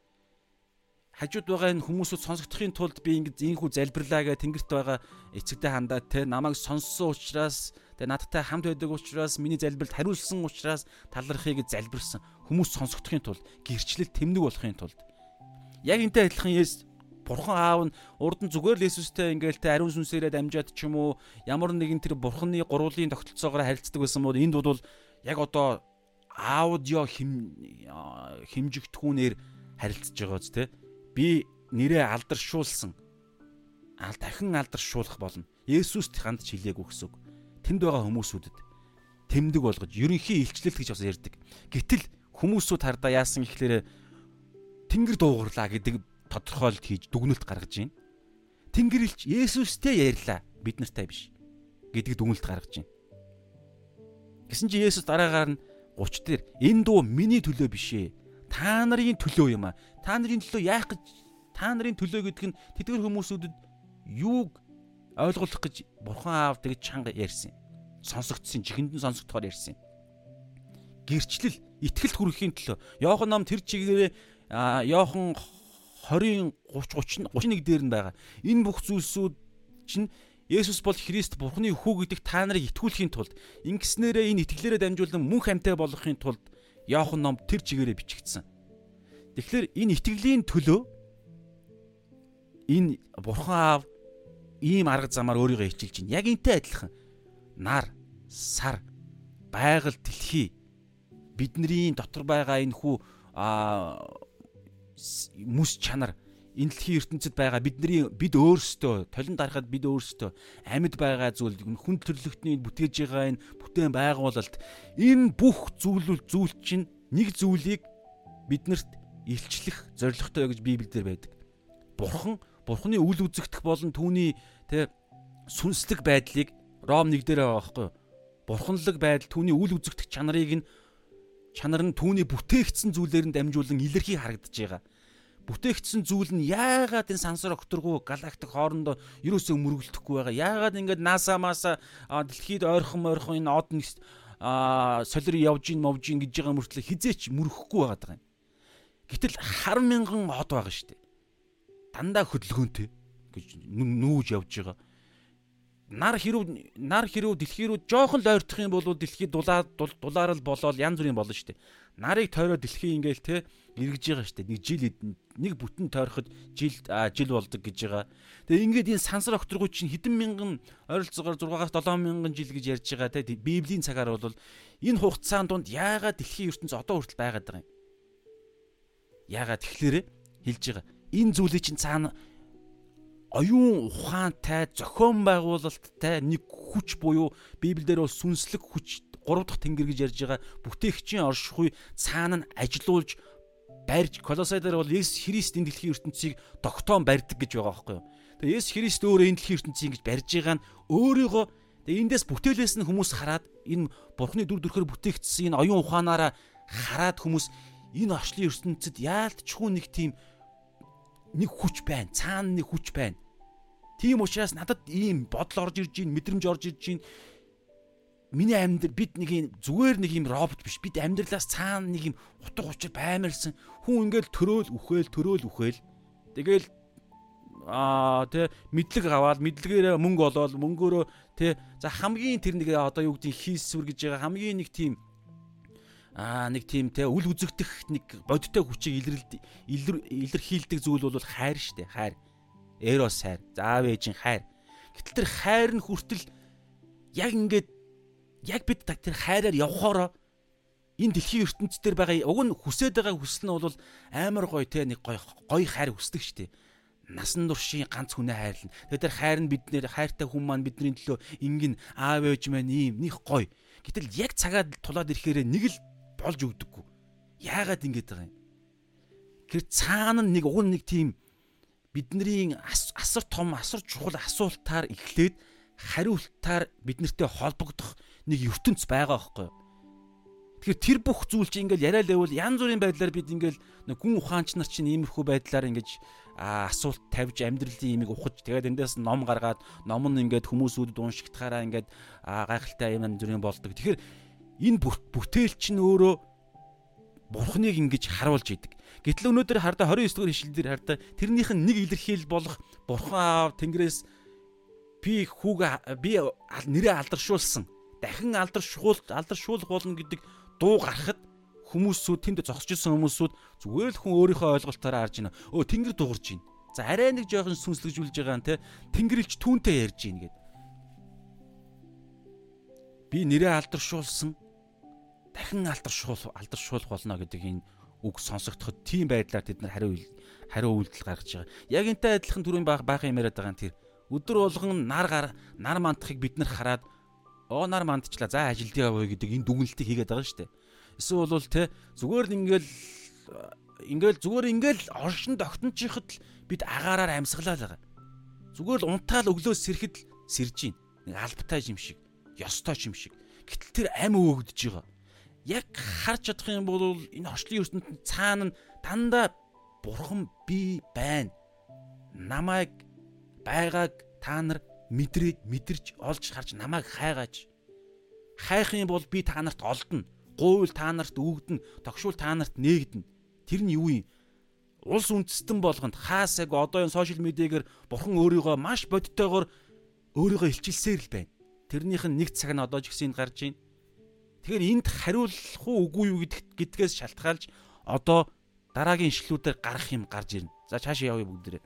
Хажууд байгаа энэ хүмүүсүүд сонсогдохын тулд би ингэ ийхүү залбирлаа гэ тэнгэрт байгаа эцэгтэй хандаад те намайг сонссон учраас те надтай хамт байдаг учраас миний залбиралд хариулсан учраас талархыг залбирсан хүмүүс сонсогдохын тулд гэрчлэл тэмдэг болохын тулд. Яг энтэй адилхан Есүс Бурхан аав нь урд нь зүгээр л Есүстэй ингээл те ариун сүнсээрээ дамжаад ч юм уу ямар нэгэн тэр Бурханы гурвлын тогтолцоогоор харилцдаг байсан бол энд бол яг одоо аудио хим химжигдэхүүнээр харилцаж байгаа ч те би нэрээ алдаршуулсан ал дахин алдаршуулах болно. Есүст хандж хэлээгүй гэсэн үг. Тэнд байгаа хүмүүсүүдэд тэмдэг болгож ерөнхий илчлэл гэж бас ярьдаг. Гэтэл хүмүүсүүд хардаа яасан гэхлээрэ Тэнгэр дуугарлаа гэдэг тодорхойлт хийж дүгнэлт гаргаж байна. Тэнгэр илч Есүстэй ярьлаа бид нартай биш гэдэг дүгнэлт гаргаж байна. Гэсэн чи Есүс дараагаар нь 30 дээр энэ дуу миний төлөө биш ээ та нарын төлөө юм а. Та нарын төлөө яах гэж та нарын төлөө гэдэг нь тэдгэр хүмүүсүүдэд юуг ойлгуулах гэж бурхан аав тэгж чанга ярьсан. Сонсогдсон, чихэнд нь сонсогдохоор ярьсан. Гэрчлэл, итгэлт хүрэхийн төлөө. Йохан ном тэр чигээрээ Йохан 20 30 30 31 дээр нь байгаа. Энэ бүх зүйлсүүд чинь Есүс бол Христ Бурхны хүү гэдэг та нарыг итгүүлэхийн тулд ингэснээрээ энэ итгэлээрээ дамжуулан мөн хамтаа болохын тулд Яохан ном тэр чигээрээ бичигдсэн. Тэгэхээр энэ итгэлийн төлөө энэ бурхан аав ийм арга замаар өөрийгөө хичилж байна. Яг энтэй адилхан нар, сар, байгаль, дэлхий бидний дотор байгаа энэ хүү мүс чанар энэ дэлхийн ертөнцид байгаа бидний бид өөрсдөө толин дарахад бид өөрсдөө амьд байгаа зүйл хүн төрлөختний бүтээж байгаа энэ бүтээн байгуулалт энэ бүх зүйлүүл зүйл чинь нэг зүйлийг биднэрт илчлэх зоригтой гэж Библиэлд байдаг. Бурхан Бурханы үл үзэгдэх болон түүний тэ сүнслэг байдлыг Ром 1 дээр байгаа байхгүй юу? Бурханлаг байдал түүний үл үзэгдэх чанарыг нь чанар нь түүний бүтээгдсэн зүйлээр нь дамжуулан илэрхий харагдаж байгаа бүтээгдсэн зүйл нь яагаад энэ сансар окторгүй галактик хоорондоо юусоо мөргөлдөхгүй байгаа. Яагаад ингээд NASA маса дэлхийд ойрхон ойрхон энэ од нэг солир явж ийн мовж ийн гэж байгаа мөртлөө хизээч мөрөхгүй байгаа юм. Гэтэл хар мянган од байгаа шүү дээ. Дандаа хөдөлгөөнтэй гэж нүүж явж байгаа. нар хэрүү нар хэрүү дэлхий рүү жоохон л ойртох юм бол дэлхий дулаа дулаарл болоод янз бүрийн болно шүү дээ. Нарыг тойроо дэлхий ингээл те эргэж байгаа дээ. Нэг жил нэг бүтэн тойроход жил жил болдог гэж байгаа. Тэгээ ингээд энэ сансар окторгууд чинь хэдэн мянган ойролцоогоор 6-аас 7 мянган жил гэж ярьж байгаа те библийн цагаар бол энэ хугацаанд донд яагаад дэлхийн ертөнц одоо хүртэл байгаад байгаа юм? Яагаад тэгэхээр хэлж байгаа. Энэ зүйлийг чинь цаана оюун ухаантай зохион байгуулалттай нэг хүч буюу Библиэлд бол сүнслэг хүч 3 дахь тэнгэр гэж ярьж байгаа бүтээгчийн оршихуй цаана нь ажилуулж барьж Колосай дээр бол Есүс Христ энэ дэлхийн ертөнцийг тогтоон барьдаг гэж байгаа байхгүй юу. Тэгээ Есүс Христ өөрөө энэ дэлхийн ертөнцийг ингэж барьж байгаа нь өөрийгөө эндээс бүтээлээс нь хүмүүс хараад энэ Бурхны дүр төрхөөр бүтээгдсэн энэ оюун ухаанаараа хараад хүмүүс энэ орчлын ертөнцид яалтчгүй нэг тийм нэг хүч байна. Цаана нэг хүч байна. Тийм учраас надад ийм бодол орж ирж мэдрэмж орж ирж. Миний амьдрал бид нэг юм зүгээр нэг юм робот биш. Бид амьдралаас цаана нэг юм утга учир баймарсан. Хүн ингээл төрөөл үхэл, төрөөл үхэл. Тэгэл аа тэ мэдлэг аваад мэдлэгээрээ мөнгө олоод мөнгөөрөө тэ за хамгийн тэр нэг одоо юу гэдгийг хийсвэр гэж байгаа хамгийн нэг тийм аа нэг тийм те үл үзэгдэх нэг бодиттой хүчийг илэр илэрхийлдэг зүйл бол хайр штэ хайр Эрос хайр, заав ээжийн хайр. Гэтэл тэр хайр нь хүртэл яг ингээд яг бид тэр хайраар явхороо энэ дэлхийн ертөнцийн дээр байгаа уг нь хүсээд байгаа хүсэл нь бол амар гоё те нэг гоё гоё хайр хүсдэг штеп насан туршийн ганц хүнээ хайрлна. Тэгээд тэр хайр нь биднэр хайртай хүн маань бидний төлөө ингэн аав ээж маань ийм них гоё. Гэтэл яг цагаад тулаад ирэхээр нэг л болж өгдөггүй. Яагаад ингэж байгаа юм? Тэр цаана нэг уг нэг тийм бидний асар том асар чухал асуултаар эхлээд хариултаар биднэртэй холбогдох нэг ертөнц байгаа байхгүй юу? Тэгэхээр тэр бүх зүйл чинь ингээл яриа лээвэл янз бүрийн байдлаар бид ингээл гүн ухаанч нар чинь иймэрхүү байдлаар ингэж асуулт тавьж амьдралын имийг ухаж тэгээд эндээс ном гаргаад ном нь ингээд хүмүүсүүдэд уншигдахаараа ингээд гайхалтай юм зүрийн болдог. Тэгэхээр энэ бүтээл чинь өөрөө бурхныг ингэж харуулж идэг. Гэтэл өнөөдөр хардаа 29 дугаар ишлэлээр хардаа тэрнийх нь нэг илэрхийлэл болох Бурхан аав Тэнгэрээс би хүүг би нэрээ алдаршуулсан. Дахин алдаршуул алдаршуулах болно гэдэг дуу гарахад хүмүүсүүд тэнд зогсож исэн хүмүүсүүд зүгээр л хүн өөрийнхөө ойлголтоор харж байна. Өө Тэнгэр дуурж байна. За арай нэг жоохон сүнслэгжүүлж байгаа нь те Тэнгэрлж түүнтэй ярьж байна гэд. Би нэрээ алдаршуулсан. Дахин алдаршуул алдаршуулах болно гэдэг энэ үг сонсогдоход тийм байдлаар тэд нар хариу хариу үйлдэл гаргаж байгаа. Яг энтэй адилхан түрүүн байх баахан юм яриад байгаа нь тэр. Өдөр болгон нар гар нар мандахыг бид нар хараад оо нар мандчлаа за ажилд явъя гэдэг энэ дүгнэлтийг хийгээд байгаа шүү дээ. Эсвэл бол те зүгээр л ингээл ингээл зүгээр ингээл оршин тогтнчиход л бид агаараар амьсгалаа л байгаа. Зүгээр л унтаал өглөөс сэрэхэд л сэрж гин. Нэг албатай юм шиг, ёстой юм шиг. Гэтэл тэр ам өөгдөж байгаа яг харж чадах юм бол энэ орчлын ертөнцийн цаана дандаа бурхан би байна. Намайг байгааг та нар мэдрээд мэдэрч олж харж намайг хайгааж хайх юм бол би та нарт олдно. Гуйл та нарт өгдөн, тогшуул та нарт нээгдэнэ. Тэр нь юу юм? Улс үндэстэн болгонд хаасаг одоо энэ сошиал медиагээр бурхан өөрийгөө маш бодтойгоор өөрийгөө илчилсээр л байна. Тэрнийх нь нэг цаг нь одоо ч гэсэн гарч байна. Тэгэхээр энд хариулах уу үгүй юу гэдгээс шалтгаалж одоо дараагийн ишлүүдээр гарах юм гарч ирнэ. За цаашаа явъя бүгдээрээ.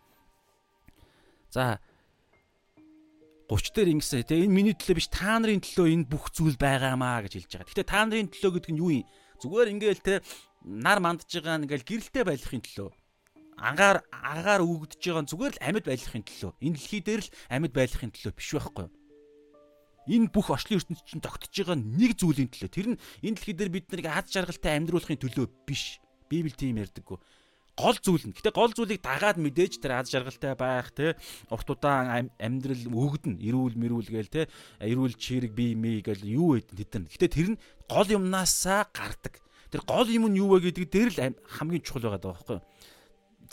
За 30 дээр ингэсэн. Тэгээ энэ миний төлөө биш та нарын төлөө энэ бүх зүйл байгаамаа гэж хэлж байгаа. Гэтэ та нарын төлөө гэдэг нь юу юм? Зүгээр ингээл те нар мандж байгаа ингээл гэрэлтэй байхын төлөө. Ангаар агаар өгдөж байгаа зүгээр л амьд байхын төлөө. Энэ дэлхий дээр л амьд байхын төлөө биш байхгүй юу? энэ бүх орчлын ертөнцийн чинь тогтож байгаа нэг зүйлийн төлөө. Тэр нь энэ дэлхий дээр бид нарыг аз жаргалтай амьдруулахын төлөө биш. Библи тийм ярьдаггүй. Гол зүйл нь. Гэтэ гол зүйлийг дагаад мэдээж тэр аз жаргалтай байх те урт удаан амьдрал өгдөн эрүүл мэрүүл гээл те эрүүл чирэг бие мэй гээл юу вэ тэд нар. Гэтэ тэр нь гол юмнасаа гардаг. Тэр гол юм нь юу вэ гэдэг дээр л хамгийн чухал байгаа даа байхгүй юу?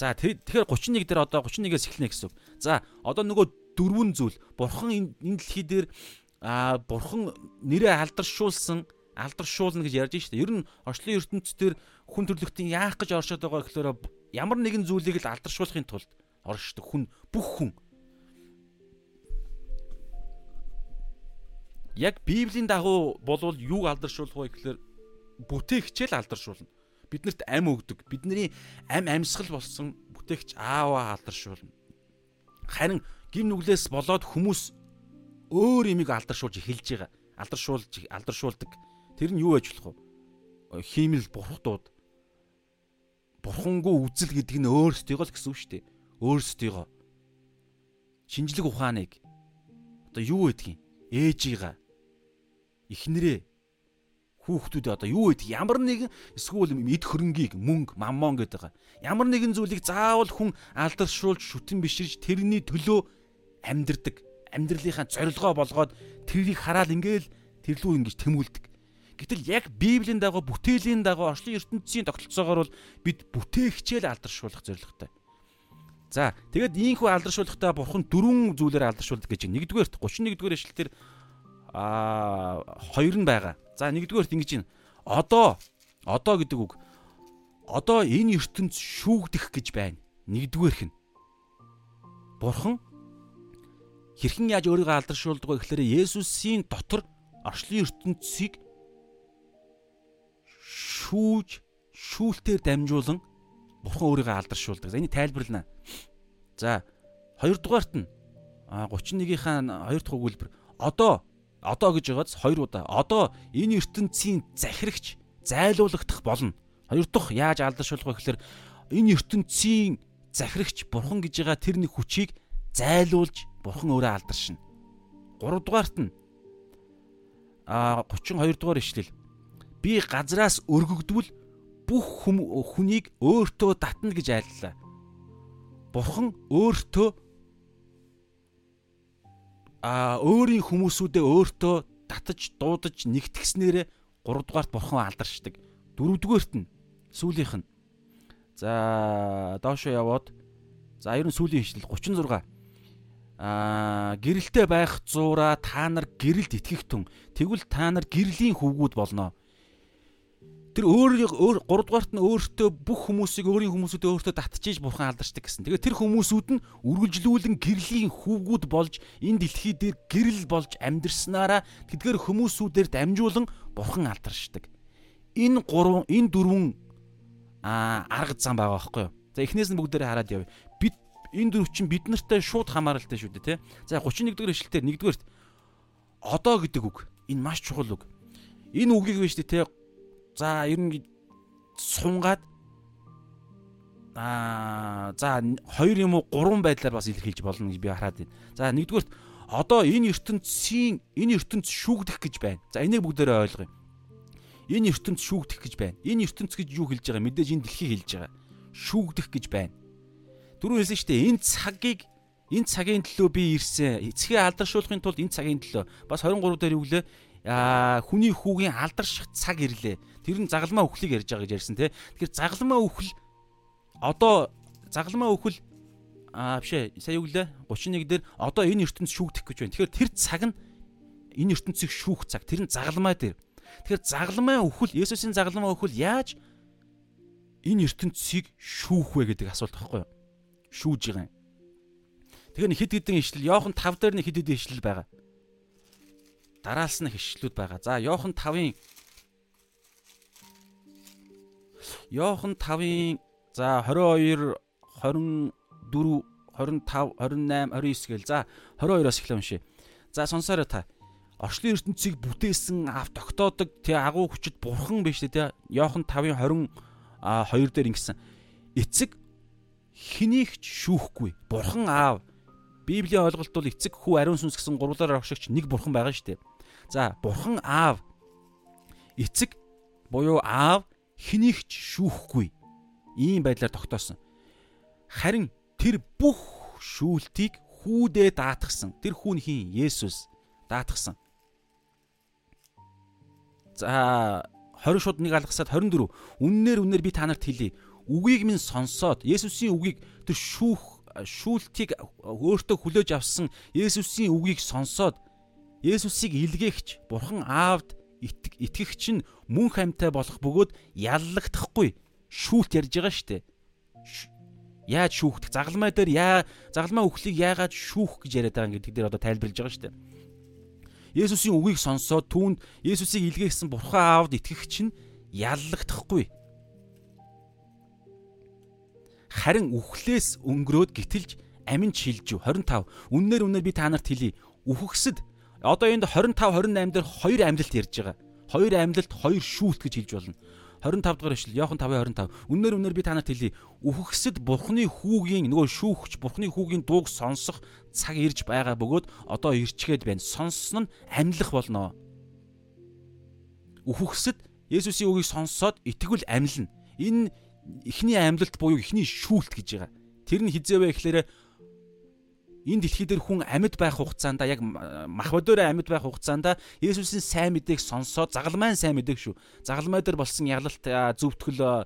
За тэгэхээр 31 дээр одоо 31-ээс эхлэнэ гэсэн үг. За одоо нөгөө дөрвөн зүйл. Бурхан энэ дэлхий дээр а бурхан нэрээ алдаршуулсан алдаршуулна гэж ярьж штэ. Ер нь орчлын ертөнцийн хүн төрлөختийн яах гэж оршоод байгаа гэхээр ямар нэгэн зүйлийг л алдаршуулахын тулд оршдог хүн бүх хүн. яг Библийн дагуу болвол юуг алдаршуулах вэ гэхээр бүтээгчэл алдаршуулна. Биднэрт ам өгдөг. Бидний ам амьсгал болсон бүтээгч ааваа алдаршуулна. Харин гим нүглээс болоод хүмүүс өөр имийг алдаршуулж эхэлж байгаа. Алдаршуулж алдаршуулдаг. Тэр нь юу байж болох вэ? Хиймэл бурхтууд. Бурхангүй үзэл гэдэг нь өөрсдийгөө л гэсэн үг шүү дээ. Өөрсдийгөө. Шинжлэх ухааныг одоо юу гэдгийг ээжийгаа эхнэрээ хүүхдүүд одоо юу гэдэг ямар нэгэн эсвэл эд хөрөнгийг мөнгө маммон гэдэг байгаа. Ямар нэгэн зүйлийг заавал хүн алдаршуулж шүтэн биширж тэрний төлөө амьдрдаг. Амьдралынхаа зорилгоо болгоод тэрийг хараад ингээл тэрлүү ингэж тэмүүлдэг. Гэтэл яг Библийн дагуу бүтээлийн дагуу орчлон ертөнцийн тогтолцоогоор бол бид бүтээгчээл алдаршуулах зорилготой. За тэгээд ийхүү алдаршуулгахдаа бурхан дөрвөн зүйлээр алдаршуулдаг гэж. Нэгдүгээрт 31-р эшлэлээр аа хоёр нь байгаа. За нэгдүгээрт ингэж байна. Одоо одоо гэдэг үг одоо энэ ертөнд шүүгдэх гэж байна. Нэгдүгээрх нь. Бурхан хэрхэн яаж өөрийгөө алдаршуулдаг вэ гэхээр Есүсийн дотор орчлын ертөнцийг шүүж шүүлтээр дамжуулан Бурхан өөрийгөө алдаршуулдаг. За энийг тайлбарлана. За хоёрдугаарт нь 31-ийнхаа хоёр дахь өгүүлбэр одоо одоо гэж байгааз хоёр удаа одоо энэ ертөнцийн захирагч зайлуулагдах болно. Хоёр дахь яаж алдаршуулах вэ гэхээр энэ ертөнцийн захирагч бурхан гэж байгаа тэр нэг хүчийг зайлуулж бурхан өөрөө алдаршина. Гуравдугаарт нь а 32 дугаар ишлэл. Би газраас өргөгдвөл бүх хүнийг өөртөө татна гэж айллаа. Бурхан өөртөө а өөрийн хүмүүсүүдээ өөртөө татаж дуудаж нэгтгснээрээ 3 дугаарт бурхан алдаршдаг. 4 дугаарт нь сүүлийнх нь. За доошо яваад за ер нь сүүлийн хишлэл 36. Аа гэрэлтэй байх зуура та нар гэрэлд итгэх тун. Тэгвэл та нар гэрлийн хөвгүүд болно тэр өөр 3 дугаарт нь өөртөө бүх хүмүүсийг өөрийн хүмүүсүүдээ өөртөө татчихж бурхан алдарчдаг гэсэн. Тэгээ тэр хүмүүсүүд нь үргэлжлүүлэн гэрлийн хүүгүүд болж энэ дэлхий дээр гэрэл болж амьдрснараа тэдгээр хүмүүсүүдээр дамжуулан бурхан алдаршдаг. Энэ гурван энэ дөрвөн арга зам байгаа байхгүй юу? За эхнээс нь бүгдээрээ хараад явъя. Бид энэ дөрв чинь бид нартай шууд хамааралтай шүү дээ, тий? За 31 дугаар эшлэлээр нэгдүгээрт одоо гэдэг үг. Энэ маш чухал үг. Энэ үгийг биш тий За ер нь сунгаад аа за хоёр юм уу гурван байдлаар бас илэрхийлж болно гэж би хараад байна. За нэгдүгürt одоо энэ ертөнцийн энэ ертөнц шүүгдэх гэж байна. За энийг бүгдээрээ ойлгоё. Энэ ертөнц шүүгдэх гэж байна. Энэ ертөнц гэж юу хэлж байгаа? Мэдээж энэ дэлхийг хэлж байгаа. Шүүгдэх гэж байна. Дөрөв хэлсэн шүү дээ. Энэ цагийг энэ цагийн төлөө би ирсэн. Эцгээ алдаршуулахын тулд энэ цагийн төлөө бас 23 дээр юу гэлээ? Аа хүний хүүгийн алдарших цаг ирлээ. Тэр нь загалмаа үхлийг ярьж байгаа гэж ярьсан тий. Тэгэхээр загалмаа үхэл одоо загалмаа үхэл аа бишээ сая юу гэлээ 31 дээр одоо энэ ертөнц шүүгдэх гэж байна. Тэгэхээр тэр цаг нь энэ ертөнцийг шүүх цаг. Тэр нь загалмаа дээр. Тэгэхээр загалмаа үхэл Есүсийн загалмаа үхэл яаж энэ ертөнцийг шүүх вэ гэдэг асуулт байхгүй юу? Шүүж байгаа юм. Тэгэхээр хэд хэдэн ишлэл Йохан 5 дээр нэг хэд хэдэн ишлэл байгаа. Дараалс нь ишлэлүүд байгаа. За Йохан 5-ын Йохан 5-ын за 22 24 25 28 29 гээл за 22-оос эхлэв уншия. За сонсоорой та. Орчлын ертөнцийг бүтээсэн ав тогтоодог тий агуу хүчит бурхан биш тий Йохан 5-ын 20 2 дээр ингэсэн. Эцэг хэнийг ч шүүхгүй. Бурхан аав. Библийн ойлголт бол эцэг хүү ариун сүнс гэсэн гурвлаар огшигч нэг бурхан байгаа шүү дээ. За бурхан аав. Эцэг буюу аав хэнийг ч шүүхгүй ийм байдлаар тогтоосон. Харин тэр бүх шүүлтийг хүүдээ даатгсан. Тэр хүн хин Есүс даатгсан. За 20 шууд нэг алгасаад 24. Үннээр үннээр би та нарт хэлье. Үгийг минь сонсоод Есүсийн үгийг тэр шүүх шүүлтийг өөртөө хүлээж авсан Есүсийн үгийг сонсоод Есүсийг илгээгч Бурхан Аавд итгэгч нь мөн хамтай болох бөгөөд яллагдахгүй шүүлт ярьж байгаа штэ. Яаж шүүхдэх? Загалмай дээр яа загалмай үхлийг яагаад шүүх гэж яриад байгаа гэдэг дээр одоо тайлбарлаж байгаа штэ. Есүсийн үгийг сонсоод түүнд Есүсийг илгээсэн Бурхан Аавд итгэх чинь яллагдахгүй. Харин үхлээс өнгөрөөд гитэлж амин шилжив 25. Үннээр үннээр би та нарт хэлье. Үхгсэд одоо энд 25 28 дээр хоёр амьдлалт ярьж байгаа. Хоёр амьдлалт, хоёр шүүлт гэж хэлж болно. 25 дугаар эшлэл Иохан 5:25. Үннээр үннээр би та нарт хэлье. Үхгсэд Бурхны хүүгийн нөгөө шүүгч Бурхны хүүгийн дууг сонсох цаг ирж байгаа бөгөөд одоо ирчгээд байна. Сонссон нь амьлах болно. Үхгсэд Есүсийн үгийг сонсоод итгэвэл амьлна. Энэ эхний амьлалт буюу эхний шүүлт гэж байгаа. Тэр нь хизээвэ гэхлээрэ энэ дэлхий дээр хүн амьд байх хугацаанд яг мах бодорой амьд байх хугацаанд Есүсийн сайн мэдээг сонсоод загалмайн сайн мэдээг шүү. Загалмай дээр болсон ягалалт зөвтгөл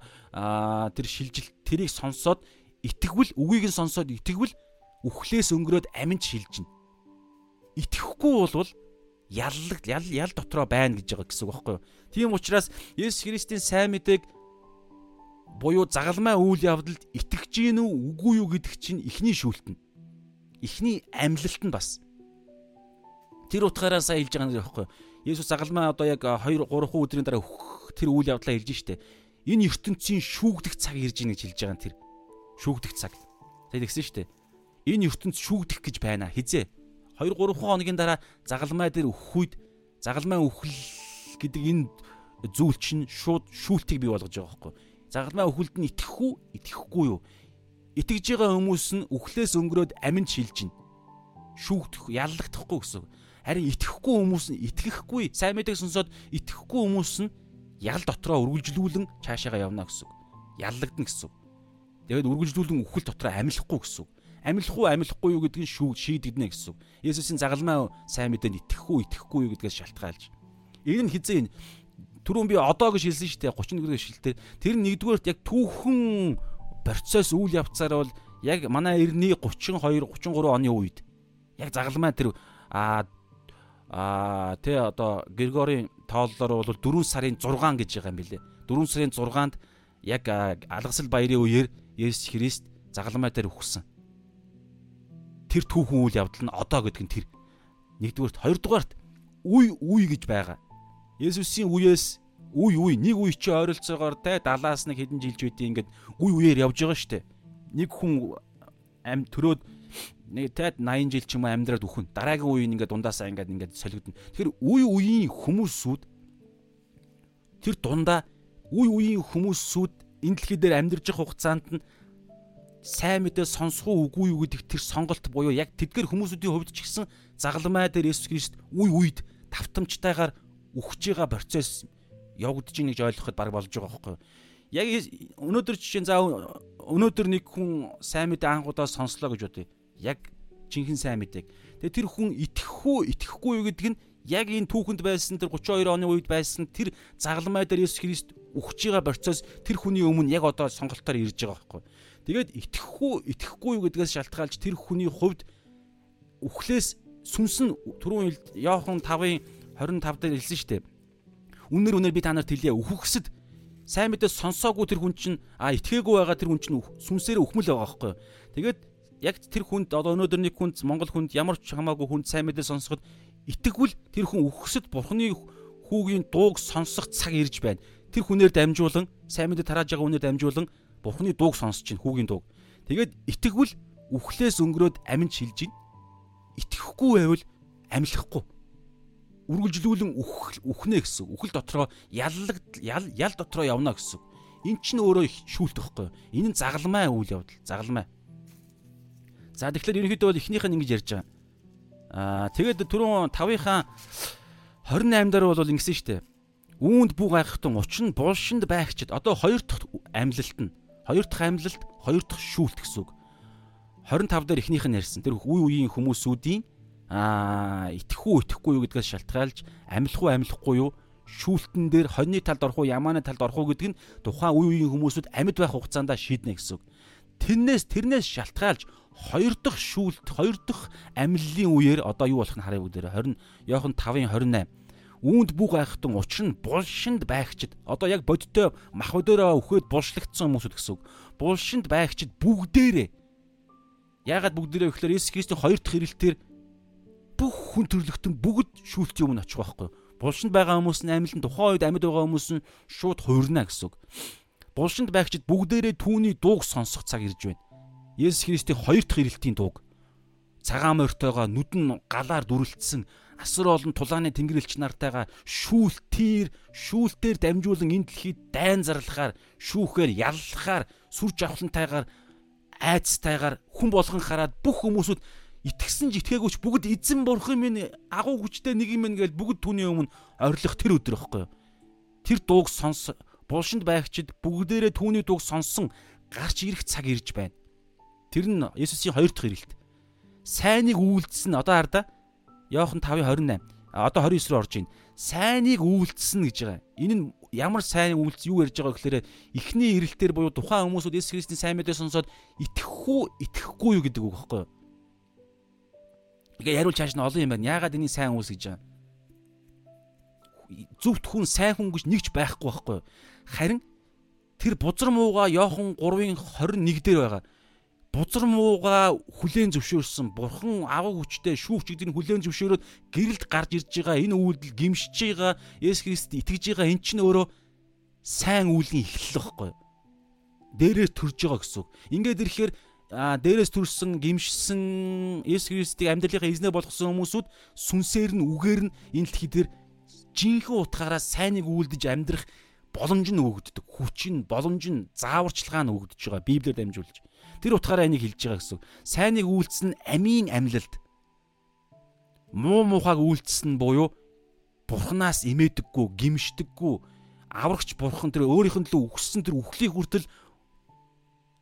тэр шилжилт тэрийг сонсоод итгэвэл үгийг нь сонсоод итгэвэл үхлээс өнгөрөөд аминд шилжинэ. Итгэхгүй болвол яллаг ял ял дотроо байна гэж байгаа гэсэн үг байхгүй юу. Тийм учраас Есүс Христийн сайн мэдээг буюу загалмай үйл явдалд итгэж гин үү үгүй юу гэдэг чинь эхний шүүлтэн эхний амьлалт нь бас. Тэр утгаараа сайн хэлж байгаа юм байхгүй Есүс загалмаа одоо яг 2 3 өдрийн дараа тэр үйл явдлаа хэлж штэ. Энэ ертөнцийн шүүгдэх цаг ирж ийн гэж хэлж байгаа нь тэр. Шүүгдэх цаг. Тэгээд тэгсэн штэ. Энэ ертөнц шүүгдэх гэж байна хизээ. 2 3 хоногийн дараа загалмай дээр өөх үед загалмай өхөл гэдэг энэ зүйл чинь шууд шүүлтийг бий болгож байгаа байхгүй загалмай өхөлд нь итгэх үү итгэхгүй юу итгэж байгаа хүмүүс нь үхлээс өнгөрөөд аминд шилжинэ. Шүүгдэх, яллагдахгүй гэсэн. Харин итгэхгүй хүмүүс нь итгэхгүй, сайн мэдээг сонсоод итгэхгүй хүмүүс нь ял дотроо үргэлжлүүлэн цаашаага явна гэсэн. Яллагдана гэсэн. Тэгээд үргэлжлүүлэн үхэл дотроо амилахгүй гэсэн. Амилах уу, амилахгүй юу гэдгийг шүүг шийдэгдэнэ гэсэн. Есүсийн загалмай сайн мэдээнд итгэхгүй, итгэхгүй юу гэдгээс шалтгаалж. Энэ нь хизээ түрүүн би одоо гэж хэлсэн шүү дээ 31-р эшлэлээр тэр нэгдүгээрт яг түүхэн процесс үйл явцаар бол яг манай эртний 32 33 оны үед яг загалмай тэр а а тэ одоо Григорийн тооллоор бол 4 сарын 6 гэж байгаа юм билэ. 4 сарын 6-нд яг алгасал баярын үеэр Есүс Христ загалмай дээр үхсэн. Тэр түүхэн үйл явдал нь одоо гэдэг нь тэр. Нэгдүгээрт, хоёрдугаарт үе үе гэж байгаа. Есүсийн үеэс үе үе нэг үе чи ойролцоогоор те 70-аас нэг хэдэн жилж үдий ингээд үе үеэр явж байгаа штэ. Нэг хүн ам төрөөд нэг те 80 жил ч юм уу амьдраад үхэн. Дараагийн үеийн ингээд дундаасаа ингээд ингээд солигдно. Тэгэхээр үе үеийн хүмүүсүүд тэр дундаа үе үеийн хүмүүсүүд энэ дэлхий дээр амьдарч явах хугацаанд нь сайн мэдээ сонсох уу үгүй юу гэдэг тэр сонголт буюу яг тэдгэр хүмүүсүүдийн хувьд ч гэсэн загалмай дээр Есүс Христ үе үед тавтамжтайгаар үхэж байгаа процесс явагдаж ийн гэж ойлгоход баг болж байгаа байхгүй юу. Яг өнөөдөр жишээ за өнөөдөр нэг хүн сайн мэдээ анхудаа сонслоо гэж бодъё. Яг жинхэнэ сайн мэдээг. Тэгээ тэр хүн итгэх үү, итгэхгүй юу гэдэг нь яг энэ түүхэнд байсан тэр 32 оны үед байсан тэр загалмай дээр Есүс Христ үхэж байгаа процесс тэр хүний өмнө яг одоо сонголтоор ирж байгаа байхгүй. Тэгээд итгэх үү, итгэхгүй юу гэдгээс шалтгаалж тэр хүний хувьд үхлээс сүнс нь түрүүн Иохан 5-ын 25 дээр хэлсэн шүү дээ Үнээр үнээр би та нарт хэлье. Үхгсэд сайн мэдээ сонсоогүй тэр хүн чинь а итгээгүй байгаа тэр хүн чинь сүнсээрээ өхмөл байгаа байхгүй. Тэгээд яг тэр хүнд одоо өнөөдөр нэг хүнд Монгол хүнд ямар ч хамаагүй хүнд сайн мэдээ сонсоход итгэвэл тэр хүн үхсэд бурхны хүүгийн дууг сонсох цаг ирж байна. Тэр хүнээр дамжуулан сайн мэдээ тарааж байгаа хүнээр дамжуулан бурхны дууг сонсож чинь хүүгийн дууг. Тэгээд итгэвэл үхлээс өнгөрөөд амин шилж гин. Итгэхгүй байвал амьлахгүй үргэлжлүүлэн үхнэ гэсэн. Үхэл дотроо яллаг ял дотроо явна гэсэн. Эн чинь өөрөө шүүлт байхгүй. Энэ нь загалмай үйл явдал. Загалмай. За тэгэхээр ерөнхийдөө бол эхнийх нь ингэж ярьж байгаа. Аа тэгээд түрүүн 5-ынхаа 28 дээр бол ингэсэн шүү дээ. Үүнд бүх гайхахтан учир нь булшинд байгчид одоо хоёр дахь амьлалт нь хоёр дахь амьлалт хоёр дахь шүүлт гэсэн үг. 25 дээр эхнийх нь ярьсан. Тэр үе үеийн хүмүүсүүдийн аа итгэх үү итгэхгүй юу гэдгээс шалтгаалж амьлах уу амьлахгүй юу шүүлтэн дээр хоньны талд орох уу ямааны талд орох уу гэдэг нь тухайн үе үеийн хүмүүсүүд амьд байх хугацаанд шийднэ гэсэн үг. Тэрнээс тэрнээс шалтгаалж хоёр дахь шүүлт хоёр дахь амьллын үеэр одоо юу болох нь харъя бүгдээр 20 Иохан 5-ын 28 үүнд бүх айхтан учир нь булшинд байгчид одоо яг бодтой мах өдөрөө өхөөд булшлагдсан хүмүүсүүд гэсэн үг. Булшинд байгчид бүгдээрээ яагаад бүгдээрээ гэхээр Есүс Христийн хоёр дахь ирэлтээр бүх хүн төрлөختөн бүгд шүүлтийн өмнө очих байхгүй. Булшинд байгаа хүмүүс нь амьлан тухайн үед амьд байгаа хүмүүс нь шууд хуурна гэсэн үг. Булшинд байгчид бүгдээрээ түүний дууг сонсох цаг ирж байна. Есүс Христийн хоёр дахь ирэлтийн дууг. Цагаан морьтойгоо нүд нь галаар дүрлэлтсэн асар олон тулааны тэнгэрлэгч нартайгаа шүүлтээр шүүлтээр дамжуулан энэ дэлхийд дайн зарлахаар шүүхээр яллахаар сүр жавхлантайгаар айцтайгаар хүн болгон хараад бүх хүмүүсүүд итгэсэн ч итгээгүйч бүгд эзэн бурхан минь агуу хүчтэй нэг юм гээд бүгд түүний өмнө орилох тэр өдөр ихгүй. Тэр дууг сонс булшинд байгчид бүгдээрээ түүний дууг сонссон гарч ирэх цаг ирж байна. Тэр нь Есүсийн хоёр дахь ирэлт. Сайныг үйлдэлсэн одоо хардаа Иохан 5:28. Одоо 29 рүү орж байна. Сайныг үйлдэлсэн гэж байгаа. Энэ нь ямар сайн үйлс юу ярьж байгаа гэхээр эхний ирэлтээр буюу тухайн хүмүүсүүд Есүс Христийн сайн мэдээ сонсоод итгэх үү, итгэхгүй юу гэдэг үг байхгүй юу? ингээ яриул чааш нь олон юм байна. Яагаад энэ сайн хүмүүс гэж байна? Зөвхт хүн сайн хүн гэж нэгч байхгүй байхгүй. Харин тэр бузар мууга Йохан 3-ын 21 дээр байгаа. Бузар мууга хүлээн зөвшөөрсөн. Бурхан агуу хүчтэй шүүвч гэдэг нь хүлээн зөвшөөрөөд гэрэлд гарч ирж байгаа. Энэ үйлдэл гимшиж байгаа. Есүс Христ итгэж байгаа. Эн чинь өөрөө сайн үлийн эхлэл байхгүй. Дээрээ төрж байгаа гэсэн үг. Ингээд ирэхээр дээрээс төрсэн гимшсэн Есүс Христийг амьдралынхаа эзнээ болгосон хүмүүсүүд сүнсээр нь үгээр нь энэ дэлхий дээр жинхэнэ утгаараа сайныг үйлдэж амьдрах боломж нь өгөгддөг. Хүч нь, боломж нь, зааварчилгаа нь өгөгдөж байгаа Библиэр дамжуулж. Тэр утгаараа энийг хэлж байгаа гэсэн. Сайныг үйлдэлсэн амийн амьлалд муу мухаг үйлдэлсэн буюу бурхнаас имээдэггүй, гимшдэггүй, аврагч бурхан тэр өөрийнх нь төлөө үхсэн тэр үхлийг хүртэл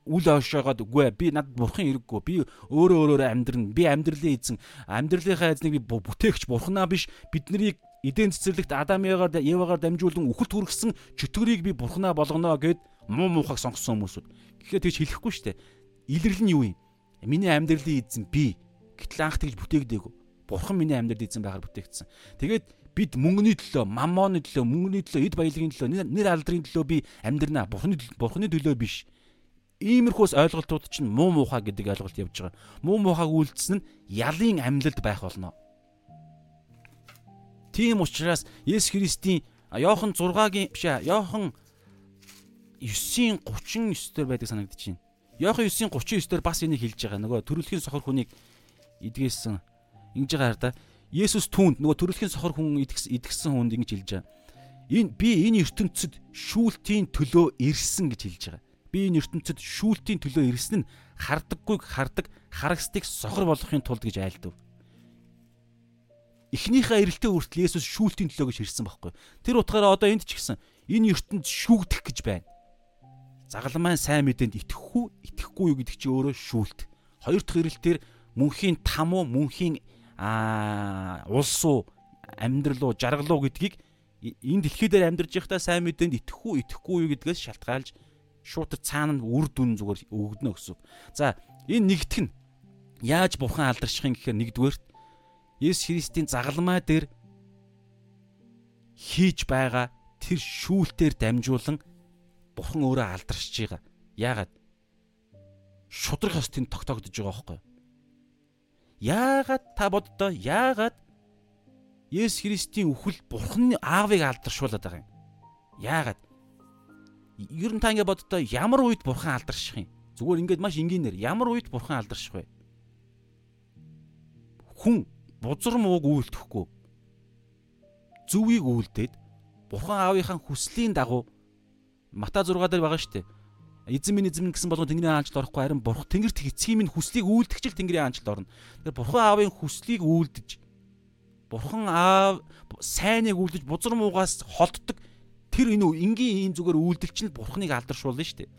үл ойшоогоод үгүй би над бурхан хэрэггүй би өөрөө өөрөөрөө амьдрна би амьдралын эзэн амьдралынхаа эзнийг би бүтээгч бурханаа биш биднийг эдийн цэцэрлэгт Адам Евагаар дамжуулан үхэлт хүргэсэн чөтгөрийг би бурханаа болгоно гэд муу муухаг сонгосон хүмүүсүүд гэхэд тэгж хэлэхгүй шүү дээ илэрлэл нь юу юм? Миний амьдралын эзэн би. Гэтэл анх тэгж бүтээгдээгүй. Бурхан миний амьдралын эзэн байгаар бүтээгдсэн. Тэгээд бид мөнгөний төлөө, маммоны төлөө, мөнгөний төлөө, эд баялагын төлөө, нэр алдрын төлөө би амьдрнаа. Бурханы бурханы төлөө биш. Иймэрхүүс ойлголтууд чинь муу муухай гэдэг ойлголт явж байгаа. Муу муухайг үйлдэлсэн нь ялын амьлалд байх болно. Тийм учраас Есүс Христийн Йохан 6-гийн биш ээ, Йохан 9-ийн 39 дээр байдаг санагдаж байна. Йохан 9-ийн 39 дээр бас энийг хэлж байгаа. Нөгөө төрөлхийн сохор хүнийг идгээсэн ингэж байгаа хараа. Есүс түүнд нөгөө төрөлхийн сохор хүн идгсэн хүнд ингэж хэлж байгаа. Энэ би энэ ертөнцид шүүлтийн төлөө ирсэн гэж хэлж байгаа. Би энэ ертөнцид шүүлтийн төлөө ирсэн нь хардаггүйг хардаг, харагсдыг сохор болгохын тулд гэж айлдав. Эхнийхээ ирэлтээ хүртэл Есүс шүүлтийн төлөө гэж ирсэн байхгүй. Тэр утгаараа одоо энд ч гэсэн энэ ертөнд шүүгдэх гэж байна загалмайн сайн мэдээнд итгэх үү, итгэхгүй юу гэдэг чи өөрөө шүүлт. Хоёр дахь ирэлтээр мөнхийн там уу, мөнхийн аа улс уу, амьдрал уу, жаргал уу гэдгийг энэ дэлхий дээр амьдарч байхдаа сайн мэдээнд итгэх үү, итгэхгүй юу гэдгээс шалтгаалж шууд цаана нь үр дүн зүгээр өгдөнө гэсэн. За энэ нэгтгэх нь яаж бурхан алдаршихын гэхээр нэгдүгээр Есүс Христийн загалмай дээр хийж байгаа тэр шүүлтээр дамжуулан Бурхан өөрөө алдаршиж байгаа. Яагаад? Шудрах ёс тэнд тогтоогдож байгаа байхгүй юу? Яагаад та боддоо яагаад Есүс Христийн үхэл Бурханы аавыг алдаршуулад байгаа юм? Яагаад? Ер нь та ингэ боддоо ямар үед Бурхан алдарших юм? Зүгээр ингээд маш энгийнээр ямар үед Бурхан алдарших вэ? Хүн бузар мууг үйлдэхгүй зөвийг үйлдээд Бурхан аавынхаа хүслийн дагуу Мата 6 дээр байгаа шүү дээ. Эзэн минь эзэн гэсэн болгон Тэнгэрийн хаанчлалд орохгүй харин бурхан Тэнгэрт эцгийн минь хүслийг үйлдэгчл Тэнгэрийн хаанчлалд орно. Тэгэхээр бурхан аавын хүслийг үйлдэж бурхан аав сайныг үйлдэж бузар муугаас холддог тэр энэ энгийн ийм зүгээр үйлдэлч нь бурханыг алдаршуулна шүү дээ.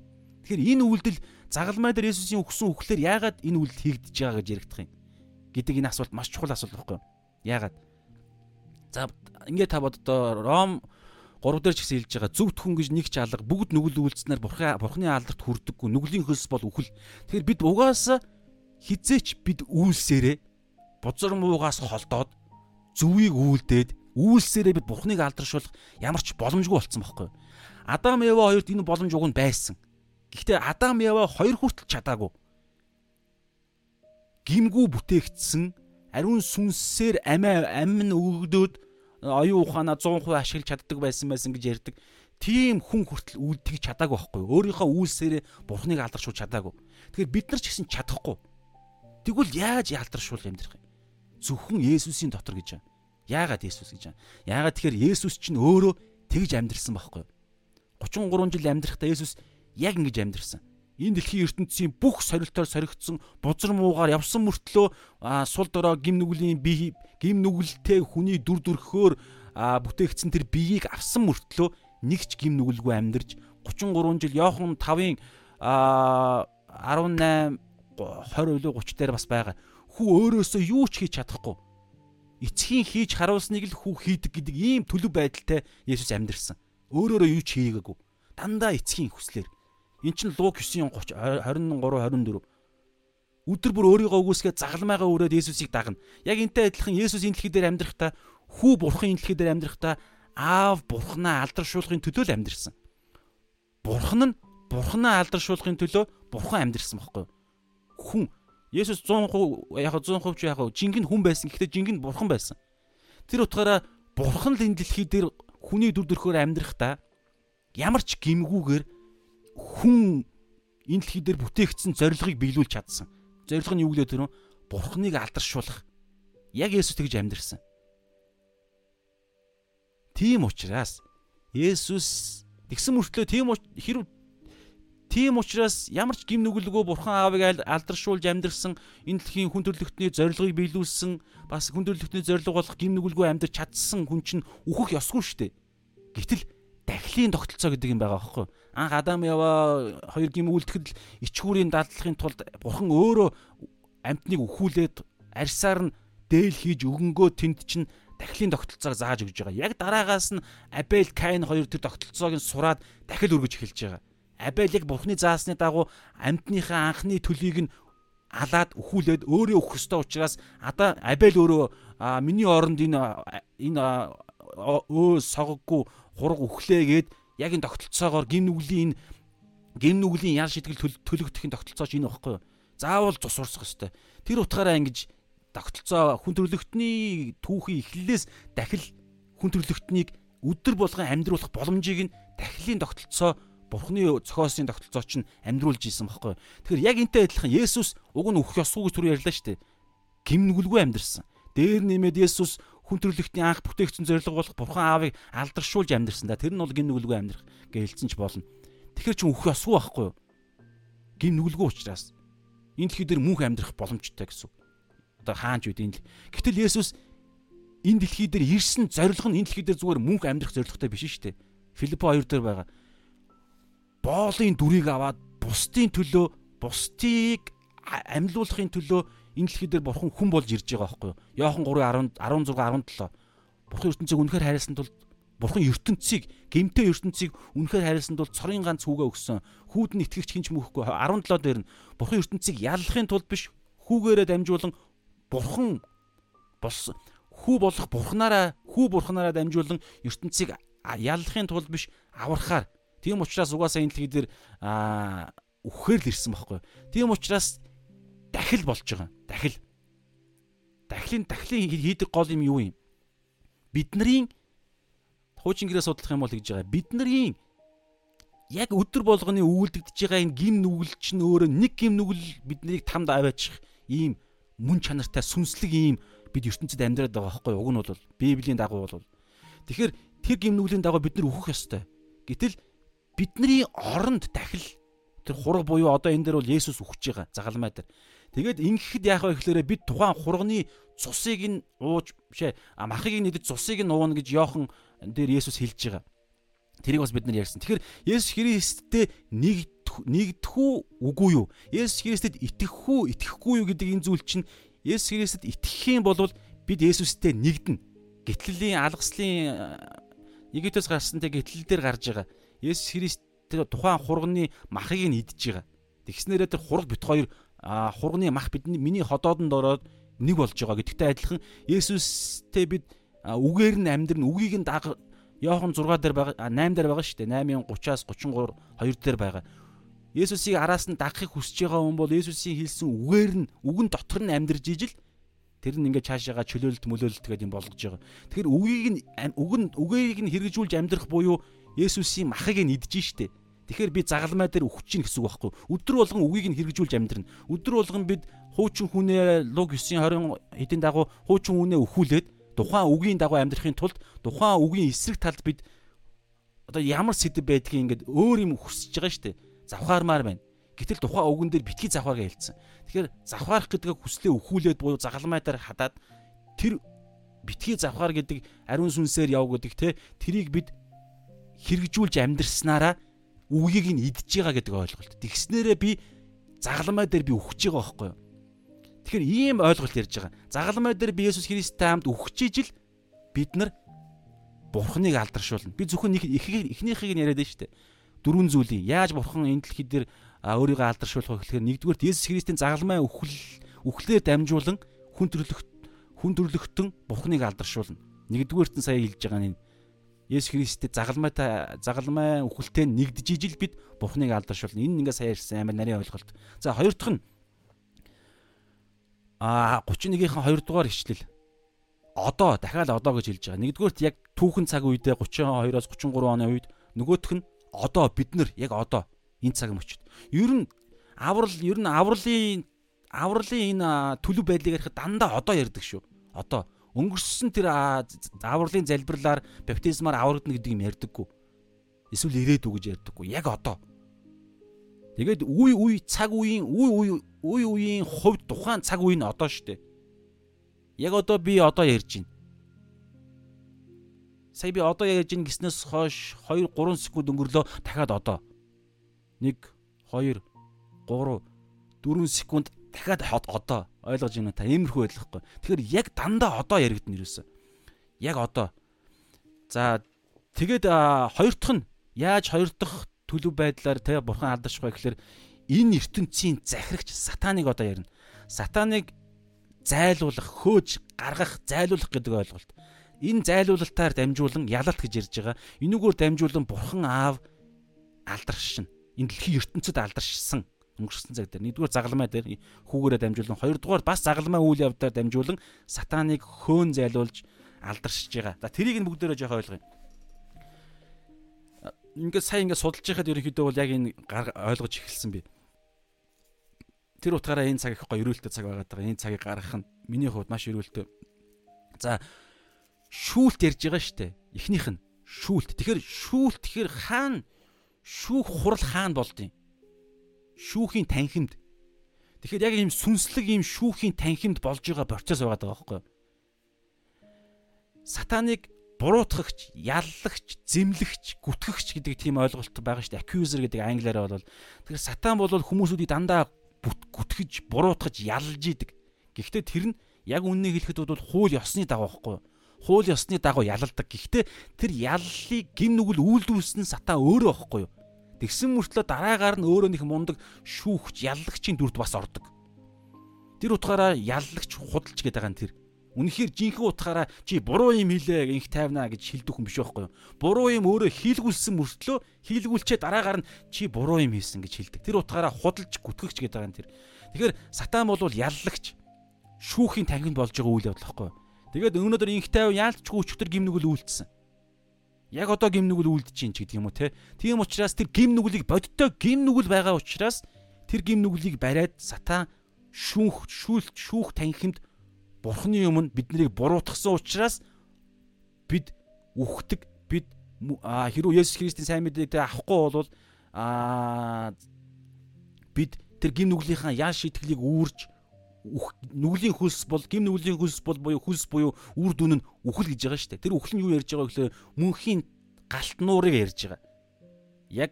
Тэгэхээр энэ үйлдэл загалмай дээр Есүсийн өгсөн үхлээр яагаад энэ үйлдэл хийгдэж байгаа гэж яригдах юм гэдэг энэ асуулт маш чухал асуулт байхгүй юу? Яагаад? За ингээд та боддоо Ром 3 дээр ч гэсэн хэлж байгаа зөв тхэн гэж нэг ч алга бүгд нүгэл үйлцснээр бурхан бурханы алдарт хүрдэггүй нүглийн хөлс бол үхэл. Тэгэхээр бид угаасаа хизээч бид үйлсээрээ бузар муугаас холдоод зөвийг үйлдээд үйлсээрээ бид бурханыг алдаршуулах ямар ч боломжгүй болцсон байхгүй. Адам Ева хоёрт энэ боломж уг нь байсан. Гэхдээ Адам Ева хоёр хүртэл чадаагүй. Гимгүү бүтээгдсэн ариун сүнсээр амиа амин өгдөөд оюун ухаанаа 100% ашиглаж чаддаг байсан байсан гэж ярьдаг. Тийм хүн хүртэл үлдгэж чадаагүй байхгүй юу? Өөрийнхөө үйлсээрээ бурхныг алдаршуулж чадаагүй. Тэгэхээр бид нар ч гэсэн чадахгүй. Тэгвэл яаж алдаршуул амьдрах юм? Зөвхөн Есүсийн дотор гэж байна. Яагаад Есүс гэж байна? Яагаад тэгэхээр Есүс чинь өөрөө тэгж амьдрсан байхгүй юу? 33 жил амьдрахдаа Есүс яг ингэж амьдрсан энэ дэлхийн ертөнцийн бүх сорилтоор соригдсон бузар муугаар явсан мөртлөө сул дорой гим нүглийн бие гим нүгэлтэй хүний дүр төрхөөр бүтээгдсэн тэр биеийг авсан мөртлөө нэг ч гим нүгэлгүй амьдарч 33 жил Йохан 5-ын 18 20 илүү 30 дээр бас байгаа. Хүү өөрөөсөө юу ч хийж чадахгүй. Эцгийн хийж харуулсныг л хүү хийдэг гэдэг ийм төлөв байдалтай Есүс амьдэрсэн. Өөрөөрөө юу ч хийгээгүй. Дандаа эцгийн хүслээр Эн чинь Лук 9:30 23 24 өдөр бүр өөрийгөө үгүйсгээ загалмайгаа өрөөд Есүсийг дагна. Яг энтэй адилхан Есүс энэ дэлхий дээр амьдрахдаа хүү бурхан энэ дэлхий дээр амьдрахдаа аав бурхнаа алдаршуулахын төлөө л амьдрсан. Бурхан нь бурхнаа алдаршуулахын төлөө бурхан амьдрсан байхгүй юу? Хүн Есүс 100% яг 100% ч яг жинхэнэ хүн байсан. Гэхдээ жинхэнэ бурхан байсан. Тэр утгаараа бурхан л энэ дэлхий дээр хүний дүр төрхөөр амьдрахдаа ямар ч гимгүүгээр хүн энэ дэлхий дээр бүтээгдсэн зорилгыг биелүүлж чадсан. Зорилго нь юу гэлээ тэр нь бурхныг алдаршуулах. Яг Есүс тэгж амьдэрсэн. Тийм учраас Есүс тэгсэн мөртлөө тийм хэрв Тийм учраас ямар ч гим нүгэлгүй бурхан аавыг алдаршуулж амьдрсан энэ дэлхийн хүн төрөлхтний зорилгыг биелүүлсэн бас хүн төрөлхтний зорилго болох гим нүгэлгүй амьдр чадсан хүн чинь үхэх ёсгүй шүү дээ. Гэтэл дахлын тогтолцоо гэдэг юм байгаа байхгүй юу? Анх Адам яваа хоёр гим үлдэхэд л ичхүүрийн дадлахын тулд бурхан өөрөө амтныг үхүүлээд арьсаар нь дээл хийж өгөнгөө тэнд чинь дахлын тогтолцоог зааж өгж байгаа. Яг дараагаас нь Абель, Каин хоёр тэр тогтолцоог нь сураад дахил өргөж эхэлж байгаа. Абель яг Бурхны заасны дагуу амьтныхаа анхны төлийг нь алаад өхүүлээд өөрөө өөх ёстой учраас одоо Абель өөрөө миний оронд энэ энэ өө согоггүй хураг өглөөгээд яг энэ тогтолцоогоор гин нүглийн энэ гин нүглийн ял шитгэл төлөгдөх энэ тогтолцооч энэ багхгүй юу? Заавал цус урсах ёстой. Тэр утгаараа ингэж тогтолцоо хүн төрөлхтний түүхийн эхлэлээс дахил хүн төрөлхтнийг өдөр болгон амьдруулах боломжийг нь дахилын тогтолцоо Бурхны зохиосын тогтолцоо чинь амьдруулж исэн багхгүй. Тэгэхээр яг энтэй адилхан Есүс уг нь өөх ёсгүй гэж түр ярьлаа шүү дээ. Гимнүгэлгүй амьдрсан. Дээр нэмээд Есүс хүн төрлөختний анх бүтээгдсэн зорилго болох бурхан аавыг алдаршуулж амьдрсан да. Тэр нь бол гин нүгэлгүй амьдрах гэж хэлсэн ч болно. Тэгэхэр чи өөх ёсгүй байхгүй юу? Гин нүгэлгүй учраас энэ дэлхий дээр мөнх амьдрах боломжтой гэсэн. Одоо хаанч үд энэ. Гэтэл Есүс энэ дэлхий дээр ирсэн зорилго нь энэ дэлхий дээр зүгээр мөнх амьдрах зорилготой биш шүү дээ. Филиппо 2 дээр байгаа. Боолын дүрийг аваад бусдын төлөө бусдыг амьлуулахын төлөө энэ дэлхий дээр бурхан хүн болж ирж байгаа байхгүй юу? Йохан 3:10 16 17. Бурхан ертөнцийг үнэхээр хайрласан тул бурхан ертөнцийг гемтэй ертөнцийг үнэхээр хайрласан тул цорын ганц хүүгээ өгсөн. Хүүд нь итгэгч хинч мөхгүй 17 дээр нь бурхан ертөнцийг яллахын тулд биш хүүгээрээ дамжуулан бурхан болсон хүү болох бурхнаараа хүү бурхнаараа дамжуулан ертөнцийг яллахын тулд биш аврахаар тийм учраас угаасаа энэ дэлхий дээр үхэхээр л ирсэн байхгүй. Тийм учраас дахил болж байгаа. Дахил. Дахлын дахлын хийдэг гол юм юу юм? Бидний хуучин гэрээ судлах юм бол гэж байгаа. Бидний яг өдөр болгоны үйлдэгдэж байгаа энэ гим нүгэл чинь өөрөө нэг гим нүгэл биднийг тамд аваачих ийм мөн чанартай сүнслэг ийм бид ертөнцид амьдраад байгаа байхгүй уг нь бол библийн дагуу бол тэгэхээр тэр гим нүглийн дагуу бид нар өөхөх ёстой. Гэтэл бидний оронд дахил тэр хураг буюу одоо энэ дээр бол Есүс үхэж байгаа загалмай дээр. Тэгээд ингэхэд яах вэ гэхээр бид тухайн хурганы цусыг нь ууж бишээ махыг нэдэж цусыг нь ууна гэж Йохан дээр Есүс хэлж байгаа. Тэрийг бас бид нар ярьсан. Тэгэхээр Есүс Христтэй нэг нэгдэх үү үгүй юу? Есүс Христэд итгэх үү, итгэхгүй юу гэдэг энэ зүйл чинь Есүс Христэд итгэх юм бол бид Есүстэй нэгдэнэ. Гитлэлийн алгаслын Египтээс гарсан тэг гитлэл дээр гарч байгаа. Есүс Христ тухайн хурганы махыг нь идж байгаа. Тэгснээрээ тэр хург бит хоёр хурганы мах бидний миний ходоодонд ороод нэг болж байгаа гэдэгтэй адилхан Есүстэй бид үгээр нь амьдрын үгийг нь даг Йохан 6 дээр байгаа 8 дээр байгаа шүү дээ 8:30-аас 33 2 дээр байгаа. Есүсийг араас нь дагахыг хүсэж байгаа хүн бол Есүсийн хэлсэн үгээр нь үгэн дотор нь амьдрж ижил Тэр нь ингээд цаашаага чөлөөлөлт мөлөөлөлт гэдэг юм болгож байгаа. Тэгэхээр үгийг нь үг нь үгийг нь хэрэгжүүлж амьдрах буюу Есүсийн махыг нь идэж штэ. Тэгэхээр би загалмай дээр өгч чинь гэсэн үг байхгүй. Өдөр болгон үгийг нь хэрэгжүүлж амьдрна. Өдөр болгон бид хуучин хүнээ луг 9:20 хэдийн дагуу хуучин хүнээ өхүүлээд тухайн үгийн дагуу амьдрахын тулд тухайн үгийн эсрэг талд бид одоо ямар сэдв байдгийг ингээд өөр юм хүсэж байгаа шүү дээ. Завхаармаар байна. Гэтэл тухайн үгэн дээр битгий завхаарга хэлсэн. Тэгэхээр завхаарах гэдгийг хүслээ өхүүлээд буюу загалмай дээр хадаад тэр битгий завхаар гэдэг ариун сүнсээр яв гэдэг те тэрийг бид хэрэгжүүлж амьдрснараа үгийг нь идж байгаа гэдэг ойлголт. Тэгснээрээ би загалмай дээр би өгч байгаа байхгүй юу? Тэгэхээр ийм ойлголт ярьж байгаа. Загалмай дээр би Есүс Христтэй хамт өгч ижил бид нар Бурхныг алдаршуулна. Би зөвхөн нэг эхнийхийг нь яриад байна шүү дээ. Дөрвөн зүйлийн яаж Бурхан энэ дэлхий дээр өөрийгөө алдаршуулах вэ гэхээр нэгдүгээр Есүс Христийн загалмай өхөл өхлөөр дамжуулан хүн төрлөх хүн төрлөختөн Бурхныг алдаршуулна. Нэгдүгээрт нь сая хэлж байгаа нь Есүс Христтэй загалмайтай загалмай өхөлтэй нэгдэж ижил бид Бурхныг алдаршуулна. Энэ ингээ сая ярьсан амар нарийн ойлголт. За хоёр дахь нь а 31-ийн 2 дугаар ишлэл. Одоо дахиад одоо гэж хэлж байгаа. Нэгдүгээрт яг түүхэн цаг үедээ 32-оос 33 оны үед нөгөөх нь одоо бид нар яг одоо энэ цаг мөчид. Ер нь аврал ер нь авралын авралын энэ төлөв байдлыг ярихад дандаа одоо ярьдаг шүү. Одоо өнгөрсөн тэр авралын залбирлаар баптизмаар аврагдана гэдэг юм ярьдаггүй. Эсвэл ирээдүг гэж ярьдаггүй. Яг одоо. Тэгээд үе үе цаг үеийн үе үе үе үеийн хувьд тухайн цаг үе нь одоо шүү дээ. Яг одоо би одоо ярьж байна. Сая би одоо ярьж байна гэснээс хойш 2 3 секунд өнгөрлөө дахиад одоо. 1 2 3 4 секунд дахиад одоо ойлгож байна та иймэрхүү байлгахгүй. Тэгэхээр яг дандаа одоо яригдана юусэн. Яг одоо. За тэгээд хоёр дахь нь яаж хоёр дахь төлөв байдлаар тэ бурхан алдарч байгаа гэхээр энэ ертөнцийн захирагч сатаныг одоо ярина. Сатаныг зайлуулах, хөөж гаргах, зайлуулах гэдэг ойлголт. Энэ зайлуулалтаар дамжуулан ялалт гэж ярьж байгаа. Энүүгээр дамжуулан бурхан аав алдаршин. Энэ дэлхийн ертөнцид алдаршсан өнгөрсөн цаг дээр нэгдүгээр загалмай дээр хүүгээрээ дамжуулан хоёрдугаар бас загалмай үйл явдаар дамжуулан сатаныг хөөн зайлуулж алдаршиж байгаа. За тэрийг нь бүгдээрээ жоох ойлгоё ингээд сайн ингээд судалж байхад ерөнхийдөө бол яг энэ ойлгож эхэлсэн би. Тэр утгаараа энэ цаг их гоё өрөөлтөй цаг байгаад байгаа. Энэ цагийг гаргах нь миний хувьд маш өрөөлтөй. За шүүлт ярьж байгаа штэ. Эхнийх нь шүүлт. Тэгэхээр шүүлт тэгэхээр хаана шүүх хурал хаана болдیں۔ Шүүхийн танхимд. Тэгэхээр яг ийм сүнслэг ийм шүүхийн танхимд болж байгаа процесс байгаа даа байхгүй юу? Сатаныг буруутгагч, яллагч, зэмлэгч, гүтгэгч гэдэг тийм ойлголт байгаа шүү дээ. Accuser гэдэг англиараа бол тэгэхээр сатан бол хүмүүсүүдийг дандаа гүтгэж, буруутгаж, ялж идэг. Гэхдээ тэр нь яг үннийг хэлэхэд бол хууль ёсны дагуу байхгүй юу? Хууль ёсны дагуу ялалдаг. Гэхдээ тэр яллыг гим нүгэл үйлдүүлсэн сатан өөрөө байхгүй юу? Тэгсэн мөртлөө дараагаар нь өөрөө нэг мундаг шүүхч, яллагчийн дүрд бас ордог. Тэр утгаараа яллагч, худалч гэдэг байгаа нь тэр. Үнэхээр жинхэнэ утгаараа чи буруу юм хийлээ инх тайвнаа гэж хэлдэг хүн биш байхгүй юу? Буруу юм өөрөө хийлгүүлсэн мөртлөө хийлгүүлчээ дараагаар нь чи буруу юм хийсэн гэж хэлдэг. Тэр утгаараа худалж гүтгэгч гэдэг байгаа юм тэр. Тэгэхээр сатан бол яллагч шүүхийн танхимд болж байгаа үйл явдал байхгүй юу? Тэгээд өнөөдөр инх тайв яалтчгүй өчтөр гимнүгэл үйлдсэн. Яг одоо гимнүгэл үйлдэж чинь ч гэдэг юм уу те. Тийм учраас тэр гимнүглийг бодиттой гимнүгэл байгаа учраас тэр гимнүглийг бариад сатан шүүх шүүлт шүүх танхимд Бурхны өмнө биднийг буруутгасан учраас бид үхдэг бид хэрвээ Есүс Христийн сайн мэдээг тэ авахгүй бол бид тэр гим нүглийнхаа яа шитгэлийг үүрж нүглийн хөлс бол гим нүглийн хөлс бол буюу хөлс буюу үр дүн нь үхэл гэж байгаа шүү дээ. Тэр үхэл нь юу ярьж байгаа гэхээр мөнхийн галтнуурыг ярьж байгаа. Яг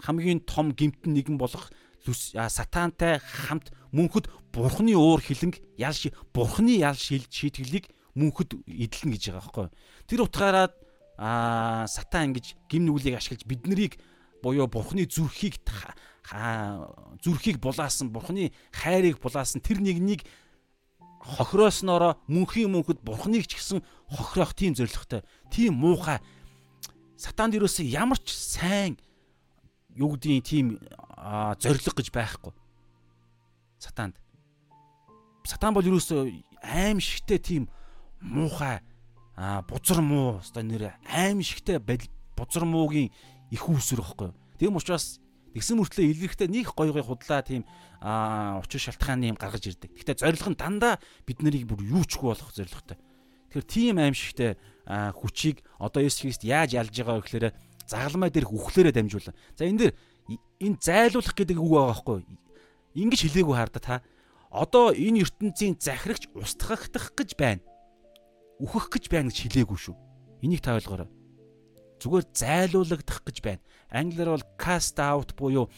хамгийн том гимтэн нэгэн болох сатантай хамт мөнхөд бурхны уур хилэнг ял бурхны ял шил шийтгэлийг мөнхөд эдлэн гэж байгаа байхгүй. Тэр утгаараа аа сатан ингэж гим нүглийг ашиглаж биднийг буюу бурхны зүрхийг зүрхийг булаасан бурхны хайрыг булаасан тэр нэгнийг хохирооснороо мөнхийн мөнхөд бурхныг ч гэсэн хохирох тийм зоригтой тийм муухай. Сатанд юу ч ямар ч сайн юу гэдгийг тийм зориг гэж байхгүй. Сатанд. Сатан бол юу ч аим шигтэй тийм муухай бузар муу одоо нэр аим шигтэй бузар муугийн их үүсвэр байхгүй тийм учраас тэгсэн мөртлөө илэрхтээ нэг гоё гоё худлаа тийм учир шалтгааны юм гаргаж ирдэг. Гэхдээ зорилго нь дандаа бид нарыг бүр юучгүй болох зорилготой. Тэгэхээр тийм аимшигтэй хүчийг одоо Есүс Христ яаж ялж байгаа вэ гэхээр загалмай дээрх үхлээрээ дамжуулан. За энэ дэр энэ зайлуулах гэдэг үг байгаа байхгүй. Ингиж хэлээгүй харда та. Одоо энэ ертөнцийн захирагч устгагдах гэж байна. Үхэх гэж байна гэж хэлээгүй шүү. Энийг та ойлгоорой. Зүгээр зайлуулагдах гэж байна. Англиар бол cast out буюу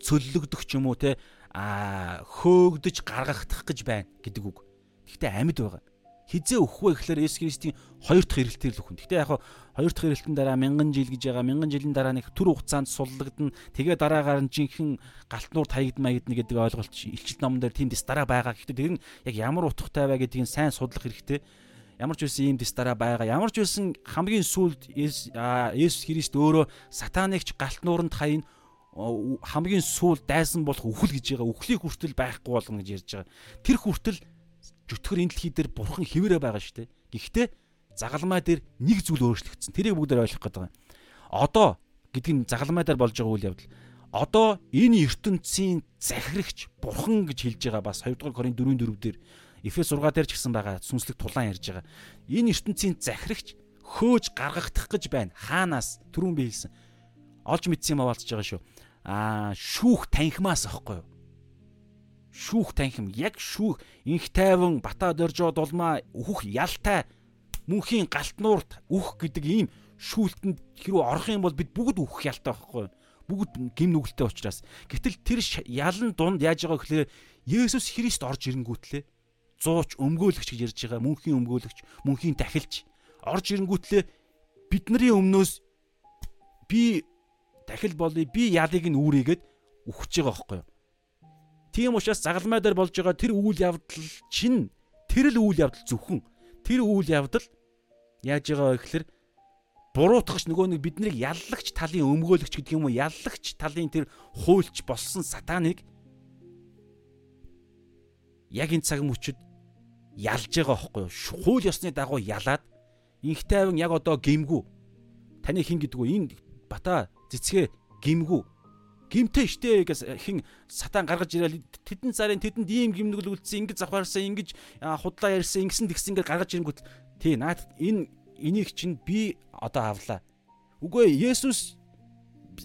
цөллөгдөх ч юм уу те а хөөгдөж гаргагдах гэж байна гэдэг үг. Гэхдээ амьд байгаа хизээ өөх вэ гэхээр Есүс Христийн хоёр дахь ирэлтээр л өхөн. Гэтэ яг хоёр дахь ирэлтэн дараа мянган жил гэж байгаа. Мянган жилийн дараа нэг төр хугацаанд суллагдана. Тэгээ дараагаар нь жинхэнэ галтнуур таягд маягдна гэдэг ойлголт илчилт номон дээр тийм дэс дараа байгаа. Гэтэ тэр нь яг ямар утгатай вэ гэдгийг сайн судлах хэрэгтэй. Ямар ч үсэн ийм дэс дараа байгаа. Ямар ч үсэн хамгийн сүүлд Есүс Христ өөрөө сатанагч галтнууранд хаяна хамгийн сүүл дайсан болох үхэл гэж байгаа. Үхлийг хүртэл байхгүй болгоно гэж ярьж байгаа. Тэр хүртэл Чөтгөр энэ дэлхий дээр бурхан хэвээрээ байгаа шүү дээ. Гэхдээ загалмай дээр нэг зүйл өөрчлөгдсөн. Тэрийг бүгдээр ойлгох гэдэг юм. Одоо гэдэг нь загалмай дээр болж байгаа үйл явдал. Одоо энэ ертөнцийн захирагч бурхан гэж хэлж байгаа бас 2 дугаар Коринт 4-4 дээр Эфес 6 дээр ч гэсэн байгаа сүнслэг тулаан ярьж байгаа. Энэ ертөнцийн захирагч хөөж гаргагдах гэж байна. Хаанаас түрүүн би хэлсэн. Олж мэдсэн юм аваалцж байгаа шүү. Аа шүүх танхимаас аахгүй юу? шүүх танхим яг шүүх инх тайван бата дөржоо дулмаа үхэх ялтай мөнхийн галтнуурт үхэх гэдэг ийм шүүлтэнд хэрүү орох юм бол бид бүгд үхэх ялтай байхгүй бүгд гим нүгэлтэй учраас гэтэл тэр ялан дунд яаж байгаа гэхээр Есүс Христ орж ирэнгүүтлээ зууч өмгөөлөгч гэж ярьж байгаа мөнхийн өмгөөлөгч мөнхийн дахилч орж ирэнгүүтлээ бидний өмнөөс би дахил болъё би ялыг нь үүрийгээд үхэж байгаа байхгүй юу? Тийм учраас загалмай дээр болж байгаа тэр үйл явдал чинь тэр л үйл явдал зөвхөн. Тэр үйл явдал яаж байгаа вэ гэхээр буруутгагч нөгөө нэг биднийг яллагч талын өмгөөлөгч гэдэг юм уу? Яллагч талын тэр хуульч болсон сатаныг яг энэ цаг мөчид ялж байгаа байхгүй юу хууль ёсны дагуу ялаад инхтэй авин яг одоо гимгүү таны хин гэдгүү энэ бата цэцгээ гимгүү гимтэй штэ гэж хин сатан гаргаж ирээл тэдэн царын тэдэнд ийм гимнүгэл үлдсэн ингэж завхаарсан ингэж худлаа ярьсан ингэсэн тэгсэн гэж гаргаж ирэнгүүт тий наад энэ энийг чинь би одоо авлаа. Үгүй Есүс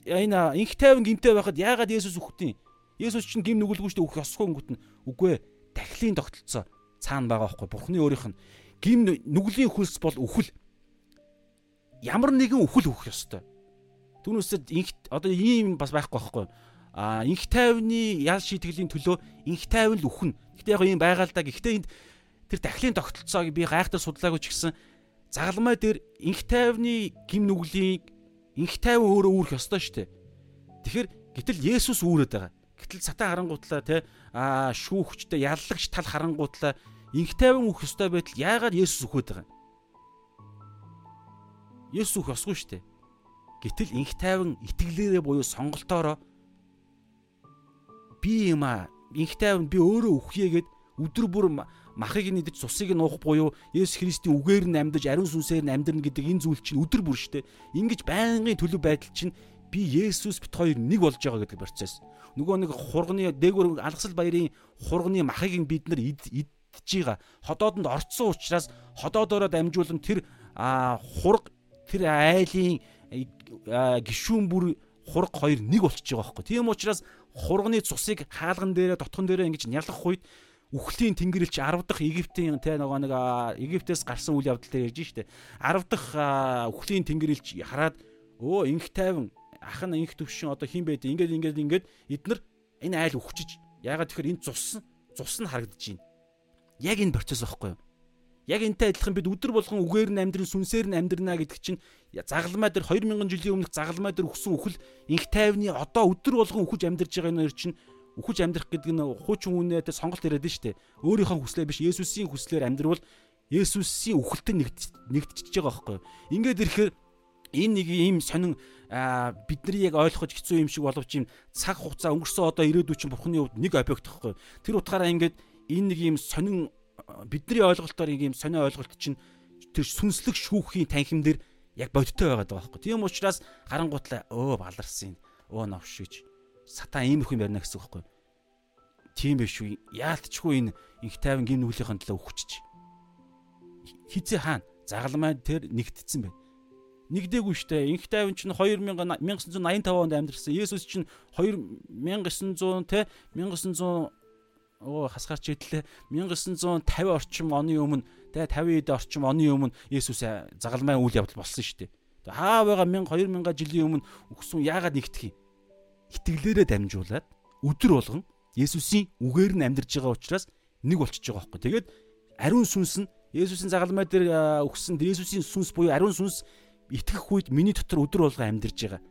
энэ инх тайван гимтэй байхад яагаад Есүс үхтیں۔ Есүс чинь гим нүгэлгүй штэ үх ёсгүй нь. Үгүй ээ дахлын тогтолцоо цаана байгаа байхгүй Бурхны өөрийнх нь гим нүглийн хөлс бол үхэл. Ямар нэгэн үхэл үхэх ёстой. Түүнээсээ инх одоо ийм бас байхгүй байхгүй. А инх тайвны ял шийтгэлийн төлөө инх тайван л үхэн. Гэтэ яг ийм байгаа л да. Гэхдээ энд тэр дахлын тогтолцоог би гайхтар судлаагүй ч гэсэн загалмай дээр инх тайвны гим нүглийн инх тайван өөрөө үүрэх ёстой шүү дээ. Тэгэхээр гэтэл Есүс үүрээд байгаа. Гэтэл сатан харангуутлаа те а шүүхчтэй яллагч тал харангуутлаа инх тайван үх ёстой байтал яагаад Есүс үхээд байгаа юм? Есүс үх ёсгүй шүү дээ. Гэтэл инх тайван итгэлээрээ буюу сонголтоороо би юм а инх тайван би өөрөө үхьегээд өдөр бүр махыг нь идэж цусыг нь уух буюу Есүс Христийн үгээр нь амьдаж ариун сүнсээр нь амьдрна гэдэг энэ зүйл чинь өдөр бүр штэ. Ингиж байнгын төлөв байдал чинь би Есүс бит хоёр нэг болж байгаа гэдэг процесс. Нөгөө нэг хурганы дээгүүр алгасал баярын хурганы махыг нь бид нар идж байгаа. Ходоодонд орцсон учраас ходоодороо дамжуулан тэр хург тэр айлын гişүүн бүр хург хоёр нэг болчихж байгаа байхгүй. Тийм учраас хурганы цусыг хаалган дээрээ дотгон дээрээ ингэж нялах үед үхлийн тэнгэрлэгч 10 дахь Египтийн тэ нөгөө нэг Египтээс гарсан үйл явдал дээр ярьж штэ. 10 дахь үхлийн тэнгэрлэгч хараад өө инх тайван. Ах нь инх төвшин. Одоо хин байд ингээд ингээд ингээд эднэр энэ айл үхчихэж ягаад тэгэхээр энэ цус цус нь харагдаж байна Яг энэ процесс байхгүй юу? Яг энтэй адилхан бид өдөр болгон үгээр нь амьдрын сүнсээр нь амьдрна гэдэг чинь загалмай дээр 2000 жилийн өмнөх загалмай дээр өгсөн үхэл инх тайвны одоо өдөр болгон үхэж амьдарч байгаа нэр чинь үхэж амьдрах гэдэг нь хуучин үнэтэй сонголт яриад штэ. Өөрийнхөө хүслээр биш Есүсийн хүслээр амьдрвал Есүсийн үхэлтэд нэгдчихэж байгаа байхгүй юу? Ингээд ирэхээр энэ нэг ийм сонин бид нар яг ойлгож хэцүү юм шиг боловч юм цаг хугацаа өнгөрсөн одоо ирээдүйн чинь бурхны хувьд нэг объект гэхгүй. Тэр утгаараа ингээд энэ нэг юм сонин бидний ойлголтоор нэг юм сонио ойлголт чинь тэр сүнслэг шүүхийн танхим дээр яг бодиттой байгаад байгаа байхгүй. Тийм учраас харангуутлаа өө баларсан. Өө новшиж. Сатан иймэрхүү юм ярина гэсэн үг байхгүй. Тийм биш үү? Яалтчгүй энэ инх тайван гин нүглийнхэн төлөө өгчөж. Хизээ хаана? Загалмай тэр нэгтцсэн байна. Нэгдээгүй штэ. Инх тайван чинь 2000 1985 онд амьдэрсэн. Есүс чинь 2900 те 1900 оо хасгаарч идлээ 1950 орчим оны өмнө тэгээ 50 эд орчим оны өмнө Есүс загалмай үйл явдал болсон шүү дээ. Аа байгаа 1000 2000 жилийн өмнө өгсөн яагаад нэгтгэх юм? Итгэлээрээ дамжуулаад өдөр болгон Есүсийн үгээр нь амьдарч байгаа учраас нэг болчихж байгаа байхгүй. Тэгээд ариун сүнс нь Есүсийн загалмай дээр өгсөн Есүсийн сүнс буюу ариун сүнс итгэх үед миний дотор өдөр болгон амьдарч байгаа.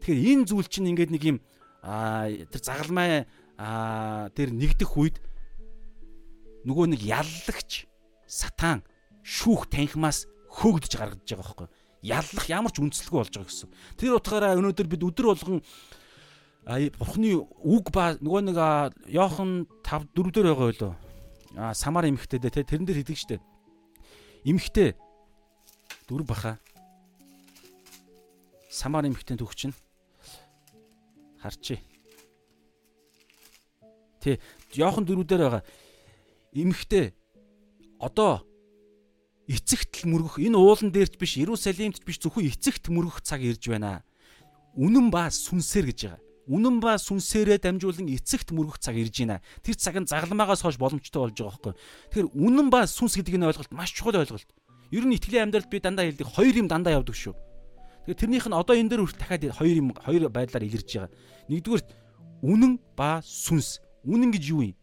Тэгэхээр энэ зүйл чинь ингээд нэг юм аа тэр загалмай аа тэр нэгдэх үед нөгөө нэг яллагч сатан шүүх танхимаас хөөгдөж гаргаж байгаа байхгүй яллах ямар ч үндэслэгүй болж байгаа гэсэн. Тэр утгаараа өнөөдөр бид өдөр болгон бурхны үг ба нөгөө нэг Йохан 5 4 дээр байгаа байлоо. А самар эмхтэй дээ тэ тэрэн дээр хийдэг штэ. Эмхтэй дөрв баха. Самар эмхтэй төгч нь харчи. Тэ Йохан дөрүүдээр байгаа. Имхтэй одоо эцэгт л мөргөх энэ уулан дээрч биш Иерусалимт биш зөвхөн эцэгт мөргөх цаг ирж байна. Үнэн ба сүнсээр гэж байгаа. Үнэн ба сүнсээрээ дамжуулан эцэгт мөргөх цаг ирж байна. Тэр цаг нь загламаагаас хойш боломжтой болж байгаа байхгүй. Тэгэхээр үнэн ба сүнс гэдэг энэ ойлголт маш чухал ойлголт. Ер нь итгэлийн амьдралд би дандаа хэлдэг хоёр юм дандаа явдаг шүү. Тэгэхээр тэрнийх нь одоо энэ дээр хүртэл дахиад хоёр юм хоёр байдлаар илэрж байгаа. Нэгдүгээр үнэн ба сүнс. Үнэн гэж юу юм?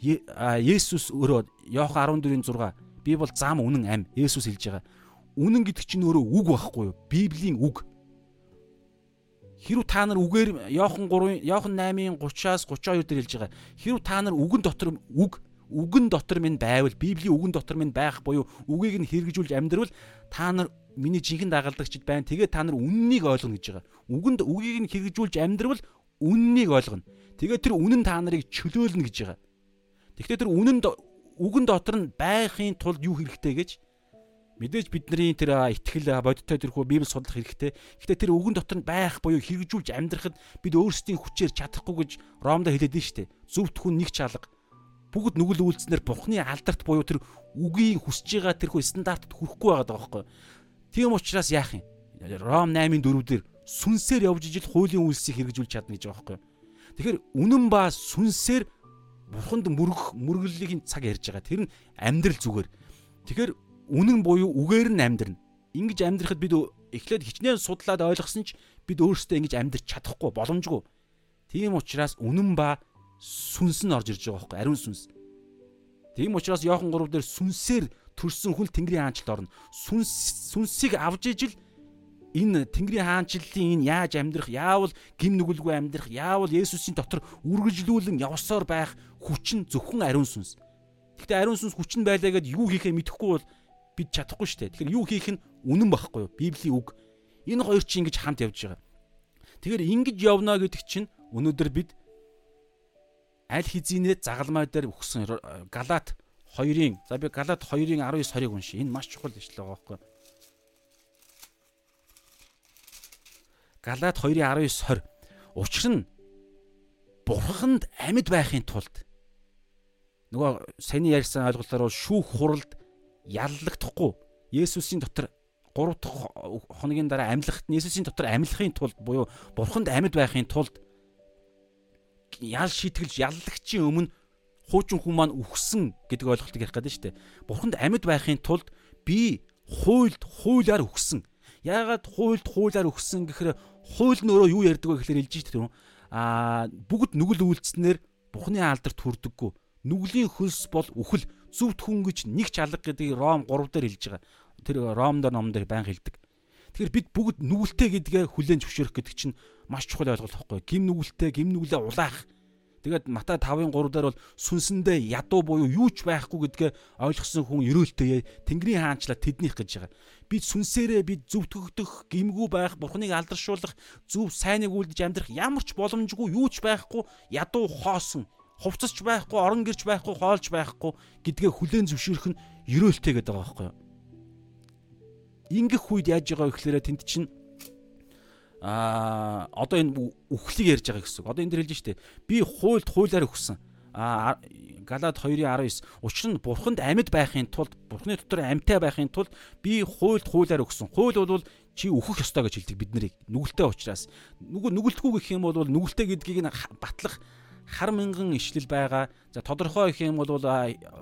Есүс өөрөө Иохан 14:6 би бол зам үнэн ам Есүс хэлж байгаа. Үнэн гэдэг чинь өөрөө үг байхгүй юу? Библийн үг. Хэрв та нар үгээр Иохан 3 Иохан 8-ын 30-аас 32 дээр хэлж байгаа. Хэрв та нар үгэн дотор үг үгэн дотор минь байвал Библийн үгэн дотор минь байх буюу үгийг нь хэрэгжүүлж амьдрал та нар миний жинхэнэ дагалдагчд байна. Тэгээ та нар үннийг ойлгоно гэж байгаа. Үгэнд үгийг нь хэрэгжүүлж амьдрал үннийг ойлгоно. Тэгээ тэр үнэн та нарыг чөлөөлнө гэж байгаа. Гэхдээ тэр үнэн үгэн дотор нь байхын тулд юу хэрэгтэй гэж мэдээж бидний тэр итгэл бодиттой тэрхүү библи судлах хэрэгтэй. Гэхдээ тэр үгэн дотор нь байх буюу хэрэгжүүлж амьдрахад бид өөрсдийн хүчээр чадахгүй гэж Ромд хэлээд нь штэ. Зөвхт хүн нэг чалга. Бүгд нүгэл үйлснээр Бурхны алдарт буюу тэр үгийн хүсэж байгаа тэрхүү стандартад хүрэхгүй байгаа байхгүй. Тийм учраас яах юм? Ром 8-ын 4 дээр сүнсээр явж ижил хуулийн үйлсийг хэрэгжүүлж чадна гэж байгаа байхгүй. Тэгэхээр үнэн ба сүнсээр бурханд мөргөх мөргөллийн цаг ярьж байгаа. Тэр нь амьдрал зүгээр. Тэгэхээр үнэн буюу үгээр нь амьдрна. Ингиж амьдрахад бид эхлээд хичнээн судлаад ойлгосон ч бид өөрсдөө ингэж амьдрч чадахгүй боломжгүй. Тийм учраас үнэн ба сүнс нь орж ирж байгаа байхгүй ариун сүнс. Тийм учраас Иохан 3 дээр сүнсээр төрсэн хүн Тэнгэрийн хаанчлалд орно. Сүнс сүнсийг авж ижил энэ Тэнгэрийн хаанчлалын энэ яаж амьдрах, яавал гим нүгэлгүй амьдрах, яавал Есүсийн дотор үргэлжлүүлэн явсаар байх хүч нь зөвхөн ариун сүнс. Гэхдээ ариун сүнс хүч нь байлаа гэд юу хийхээ мэдэхгүй бол бид чадахгүй шүү дээ. Тэгэхээр юу хийх нь үнэн байхгүй юу? Библийн үг. Энэ хоёр чинь ингэж хамт явж байгаа. Тэгэхээр ингэж явна гэдэг чинь өнөөдөр бид аль хизийнэ загалмай дээр өгсөн Галаат 2-ын за би Галаат 2-ын 19 20-ыг уншия. Энэ маш чухал ишлэг байгаа байхгүй юу? Галаат 2:19 20. Учир нь бурханд амьд байхын тулд нөгөө саяны ярьсан ойлголтоор бол шүүх хуралд яллагдахгүй Есүсийн дотор 3 дахь хоногийн дараа амьлахт Есүсийн дотор амьлахын тулд буюу бурханд амьд байхын тулд ял шийтгэлж яллагчийн өмнө хуучин хүн маань үхсэн гэдэг ойлголтыг ярих гэдэг нь шүү дээ. Бурханд амьд байхын тулд би хуйлд хуулиар үхсэн. Яагаад хуйлд хуулиар өгсөн гэхээр хууль нь өөрөө юу ярьдаг вэ гэхээр хэлж шүү дээ. Аа бүгд нүгэл үйлцснээр Бухны алдарт хүрдэггүй. Нүглийн хөлс бол үхэл зүвт хүн гэж нэг ч алга гэдгийг Ром 3 дээр хэлж байгаа. Тэр Ром дээр ном дээр баян хэлдэг. Тэгэхээр бид бүгд нүгэлтэй гэдгээ хүлээн зөвшөөрөх гэдэг чинь маш чухал ойлголт байхгүй. Гим нүгэлтэй, гим нүглээ улаах Тэгээд Матай 5-ын 3 дээр бол сүнсэндээ ядуу буюу юу ч байхгүй гэдгээ ойлгосон хүн өрөөлтэй Тэнгэрийн хаанчлаа тэднийх гэж байгаа. Бид сүнсээрээ бид зөв төгтөх, гимгүү байх, Бурхныг алдаршуулах, зөв сайныг үлдэж амьдрах ямар ч боломжгүй юу ч байхгүй ядуу хоосон хувцасч байхгүй, орон гэрч байхгүй, хоолж байхгүй гэдгээ хүлээн зөвшөөрөх нь ерөөлтэй гэдэг байгаа байхгүй юу? Ингэх үед яаж байгаа вэ гэхээр тэнд чинь а одоо энэ үхлийг ярьж байгаа гэсэн. Одоо энэ дэр хэлж штэ. Би хуульд хуулиар өгсөн. А Галаад 2:19 учир нь бурханд амьд байхын тулд бурхны дотор амьтай байхын тулд би хуульд хуулиар өгсөн. Хууль бол чи өөхөх ёстой гэж хэлдэг бид нарыг. Нүгэлтэй учраас. Нүгэл нүгэлтгүй гэх юм бол нүгэлтэй гэдгийг нь батлах хар мянган ишлэл байгаа. За тодорхой гэх юм бол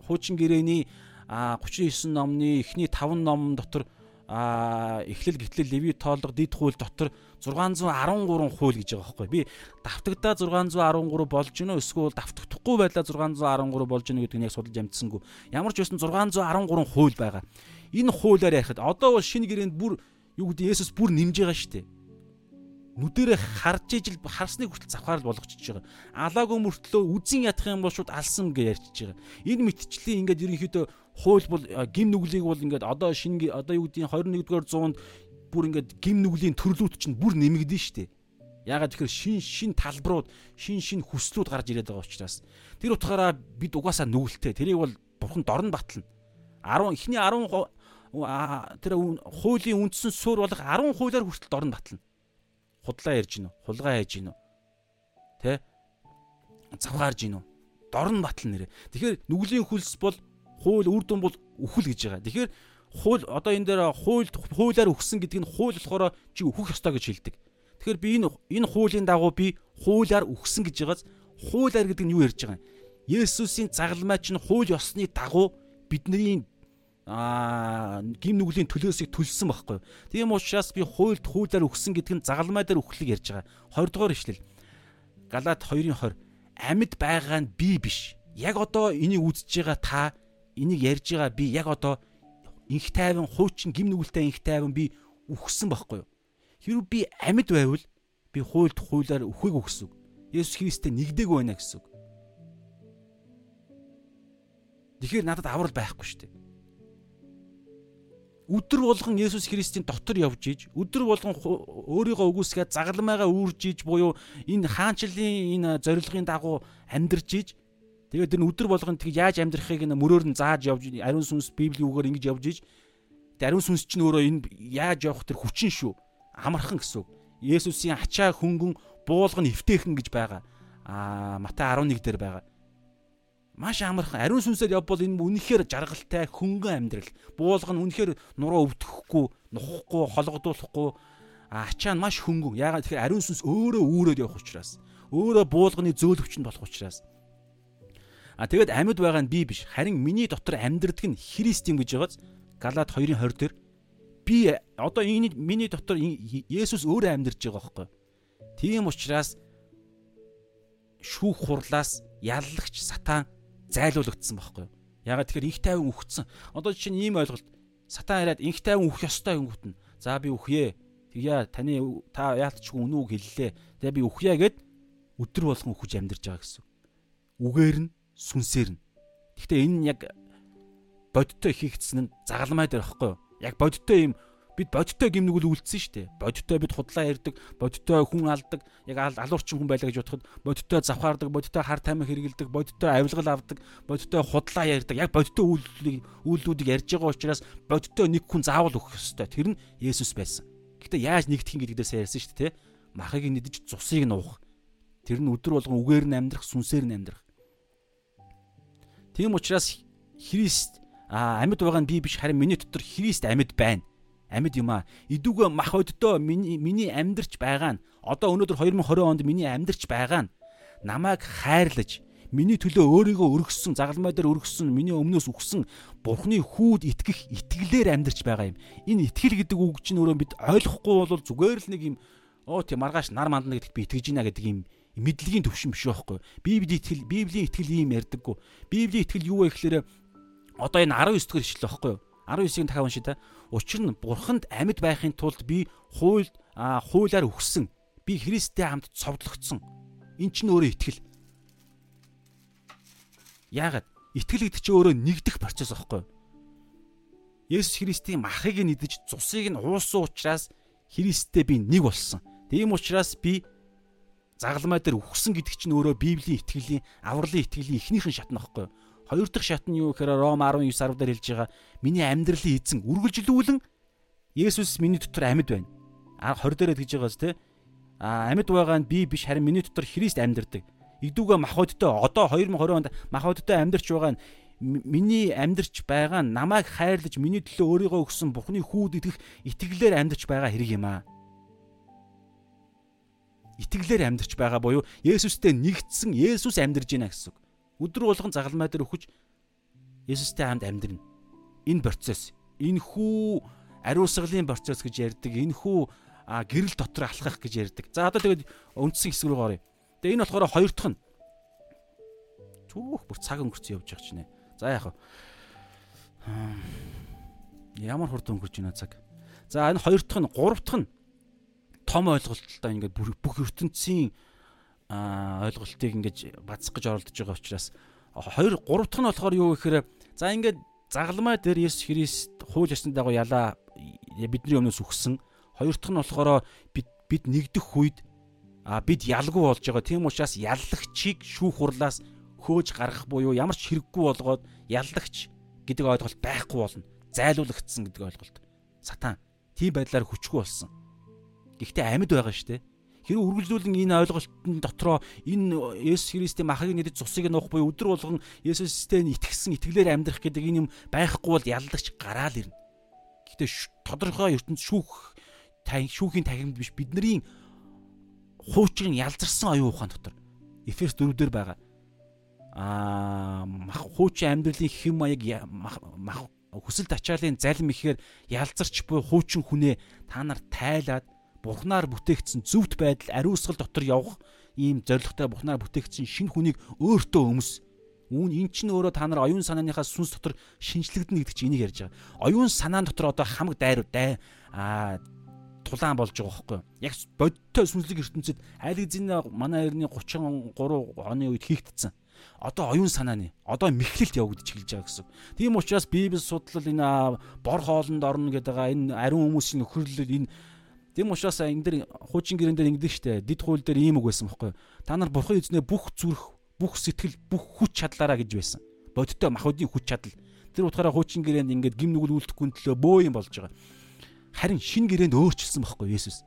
хуучин гэрээний 39 номны эхний 5 ном дотор а эхлэл гитлэл леви тоолго дид хууль дотор 613 хууль гэж байгаа байхгүй. Би давтагдаа 613 болж гинөө эсвэл давтагдахгүй байдлаа 613 болж гинөө гэдэг нь яг судалж амжсангүй. Ямар ч байсан 613 хууль байгаа. Энэ хуулиар ярихад одоо бол шинэ гэрээнд бүр юу гэдэг Есүс бүр нэмж байгаа шүү дээ нүдэрээ харж ижил харсны хүртэл завхаар л болгочихж байгаа. Алаагүй мөртлөө үзэн ядах юм бол шууд алсан гэж ярьж байгаа. Энэ мэтчлийн ингээд ерөнхийдөө хууль бол гим нүглийг бол ингээд одоо шинэ одоо юу гэдгийг 21-р зуунд бүр ингээд гим нүглийн төрлүүд чинь бүр нэмэгдэн штэ. Ягаад тэгэхээр шин шин талбарууд шин шин хүслүүд гарч ирээд байгаа учраас тэр утгаараа бид угаасаа нүгэлтэй. Тэрийг бол бурхан дорн батлна. 10 эхний 10 тэр хуулийн үндсэн суурь болох 10 хуулиар хүртэл дорн батлна худлаа ярьж гинөө хулгай хайж гинөө тэ? Завгаарж гинөө дорн батал нэрэ. Тэгэхээр нүглийн хөлс бол хууль үр дүн бол үхэл гэж байгаа. Тэгэхээр хууль одоо энэ дээр хууль хуулиар өгсөн гэдэг нь хууль болохоор чи өөхөх ёстой гэж хэлдэг. Тэгэхээр би энэ энэ хуулийн дагуу би хуулиар өгсөн гэж байгааз хуулиар гэдэг нь юу ярьж байгаа юм? Есүсийн загалмай чинь хууль ёсны дагуу бидний аа гим нүглийн төлөөсийг төлсөн байхгүй. Тийм учраас би хуульд хуулиар өгсөн гэдэг нь загалмай дээр өгөхлийг ярьж байгаа. 20 дугаар ишлэл. Галаат 2:20 амьд байгаа нь би биш. Яг одоо энийг үзэж байгаа та энийг ярьж байгаа би яг одоо инх тайван хуучин гим нүгэлтэй инх тайван би үхсэн байхгүй юу? Хэрвээ би амьд байвал би хуульд хуулиар өхөйг өгсөн. Есүс Христтэй нэгдэг байна гэсэн үг. Тэгэхээр надад аврал байхгүй шүү дээ өдөр болгон Есүс Христийн дотор явж иж өдөр болгон өөрийгөө үгүйсгээд загалмайгаа үүрж иж буюу энэ хаанчлалын энэ зорилгын дагуу амьдарч иж тэгээд тэр өдөр болгон тэг яаж амьдрахыг нь мөрөөр нь зааж явж ариун сүнс библийн үгээр ингэж явж иж ариун сүнс чинь өөрөө энэ яаж явах тэр хүчин шүү амархан гэсэн үг. Есүсийн ачаа хөнгөн буулган эвтэйхэн гэж байгаа. А Матай 11 дээр байгаа маш амархан ариун сүнсээр явбал энэ үнэхээр жаргалтай хөнгөн амьдрал. Буулга нь үнэхээр нуруу өвдөхгүй, нухахгүй, хологдуулахгүй ачаа нь маш хөнгөн. Яагаад тэгэхээр ариун сүнс өөрөө үүрээд явах учраас. Өөрөө буулганы зөөлөвч нь болох учраас. А тэгэд амьд байгаа нь би биш. Харин миний дотор амьдрдаг нь Христ юм гэж байгааз Галаад 2:20 дээр би одоо энэ миний дотор Есүс өөрөө амьдарч байгаа байхгүй. Тийм учраас шүүх хурлаас яллагч сатан зайлуулагдсан байхгүй юу? Ягаад тэгэхээр инх тайван үхсэн. Одоо жишээ нь ийм ойлголт сатан хараад инх тайван үхэх ёстой гингүүт нь. За би үхье. Тэгье таны та яалтчгүй үнүүг хэллээ. Тэгээ би үхье гэд өдөр болгон үхэж амьдарч байгаа гэсэн. Үгээр нь сүнсээр нь. Гэхдээ энэ нь яг бодиттой хийгдсэн нь загалмай дээр байхгүй юу? Яг бодиттой юм бид бодиттой гимнүгэл үлдсэн шүү дээ. Бодиттой бид худлаа ярддаг, бодиттой хүн алдаг, яг алуурчин хүн байлаа гэж бодоход бодиттой завхаардаг, бодиттой хар тамхи хэрэгэлдэг, бодиттой авилгал авдаг, бодиттой худлаа ярддаг. Яг бодиттой үйлдэлийг үйлдүүдийг ярьж байгаа учраас бодиттой нэг хүн заавал өгөх ёстой. Тэр нь Есүс байсан. Гэхдээ яаж нэгдэх юм гэдэг дээрээ ярьсан шүү дээ, тэ? Махыг нэдэж цусыг нь уух. Тэр нь өдөр болгон үгээр нь амьдрах, сүнсээр нь амьдрах. Тийм учраас Христ а амьд байгаа нь би биш харин миний дотор Христ амьд байна амьд юм а. Идүүгээ мах өддөө миний миний амьдарч байгаа нь одоо өнөөдөр 2020 онд миний амьдарч байгаа нь намайг хайрлаж миний төлөө өөрийгөө өргөссөн загалмай дээр өргөссөн миний өмнөөс үхсэн бурхны хүүд итгэх итгэлээр амьдарч байгаа юм. Энэ итгэл гэдэг үг чинь өөрөө бид ойлгохгүй бол зүгээр л нэг юм оо тийм маргааш нар мандна гэдэгт би итгэж гинэ гэдэг юм мэдлэгийн төвшин биш байхгүй. Библийн итгэл Библийн итгэл ийм ярьдаггүй. Библийн итгэл юу вэ гэхээр одоо энэ 19 дэх ишлэл байхгүй юу? 19-ийг дахиад уншия та. Учир нь бурханд амьд байхын тулд би хууль хуулиар өгсөн. Би Христтэй хамт цовдлогдсон. Эн чинь өөрөө итгэл. Яагаад? Итгэл гэдэг чинь өөрөө нэгдэх процесс аахгүй юу? Есүс Христийн махыг нэгдэж цусыг нь уусан учраас Христтэй би нэг болсон. Тийм учраас би загалмай дээр үхсэн гэдэг чинь өөрөө Библийн итгэлийн авралын итгэлийн эхнийхэн шат нөхгүй. Хоёр дахь шат нь юу гэхээр Ром 19 10 дээр хэлж байгаа. Миний амьдралын эзэн үргэлжлүүлэн Есүс миний дотор амьд байна. А 20 дээрээ тэгж байгааз те. А амьд байгаа нь би биш харин миний дотор Христ амьдардаг. Идүүгээ махбодтой одоо 2020 онд махбодтой амьдарч байгаа нь миний амьдарч байгаа намайг хайрлаж миний төлөө өөрийгөө өгсөн Бухны хүүд идэх итгэлээр амьдарч байгаа хэрэг юм аа. Итгэлээр амьдарч байгаа буюу Есүстэй нэгдсэн Есүс амьдарж байна гэсэн үг. Өдөр болгон загалмай дээр өгч Есүстэй хамт амьдрна. Энэ процесс, энэ хүү ариусгалын процесс гэж ярьдаг, энэ хүү гэрэл дотор алхах гэж ярьдаг. За одоо тэгээд үндсэн хэсэг рүү оръё. Тэгээ энэ болохоор хоёр дахь нь Түүх бүр цаг өнгөрцөн явж байгаа ч нэ. За яах вэ? Ямар хурд өнгөрч байна цаг. За энэ хоёр дахь нь, гурав дахь нь том ойлголттой ингээд бүх ертөнцийн ойлголтыг ингээд бацсах гэж оролдож байгаа учраас хоёр гурав дахь нь болохоор юу гэхээр за ингээд загламай дээр Есүс Христ хууль ёсны дагуу ялаа бидний өмнөөс үхсэн. Хоёр дахь нь болохоор бид бид нэгдэх үед бид ялгүй болж байгаа. Тийм учраас яллагчийг шүүх хурлаас хөөж гаргах буюу ямар ч хэрэггүй болгоод яллагч гэдэг ойлголт байхгүй болно. Зайлуулагдсан гэдэг ойлголт. Сатан тийм байдлаар хүчгүй болсон. Гэхдээ амьд байгаа шүү дээ. Хэрэг үргэлжлүүлэн энэ ойлголтын дотроо энэ Есүс Христийн махыг нэгдэж цусыг нуух буюу өдөр болгон Есүстэй итгэсэн итгэлээр амьдрах гэдэг энэ юм байхгүй бол яллагч гараал ирнэ. Гэхдээ тодорхой ертөнд шүүх шүүхийн тахимд биш бидний хуучин ялзарсан оюун ухаан дотор Эфес 4 дээр байгаа аа хуучин амьдралын хэм маяг хүсэл тачаалын залим ихээр ялзарч буй хуучин хүнээ та нар тайлаад бурхнаар бүтээгдсэн зөвхт байдал ариусгал дотор явах ийм зоригтой бурхнаар бүтээгдсэн шинэ хүнийг өөртөө өмс. Үүн эн чинь өөрөө та нар оюун санааныхаа сүнс дотор шинчлэгдэнэ гэдэг чинь энийг ярьж байгаа. Оюун санаан дотор одоо хамаг дайр дай аа тулаан болж байгаа байхгүй? Яг бодтой сүнслэг ертөнцид аль эзэн манай эртний 33 оны үед хийгдсэн. Одоо оюун санааны, одоо мэхлэлт явагдаж эхэлж байгаа гэсэн. Тийм учраас Библи судлал энэ бор хоолнд орно гэдэг энэ ариун хүмүүсийн нөхөрлөл энэ Тийм учраас энэ дэр хуучин гэрэн дээр ингэдэж штэ дид хууль дээр ийм үг байсан байхгүй. Та нар бурхан эзнээ бүх зүрх, бүх сэтгэл, бүх хүч чадлаараа гэж байсан. Бодиттой махуудын хүч чадал. Тэр утгаараа хуучин гэрээнд ингээд гим нүгэл үлдэхгүй төлөө бөө юм болж байгаа. Харин шин гэрээнд өөрчилсөн байхгүй Есүс.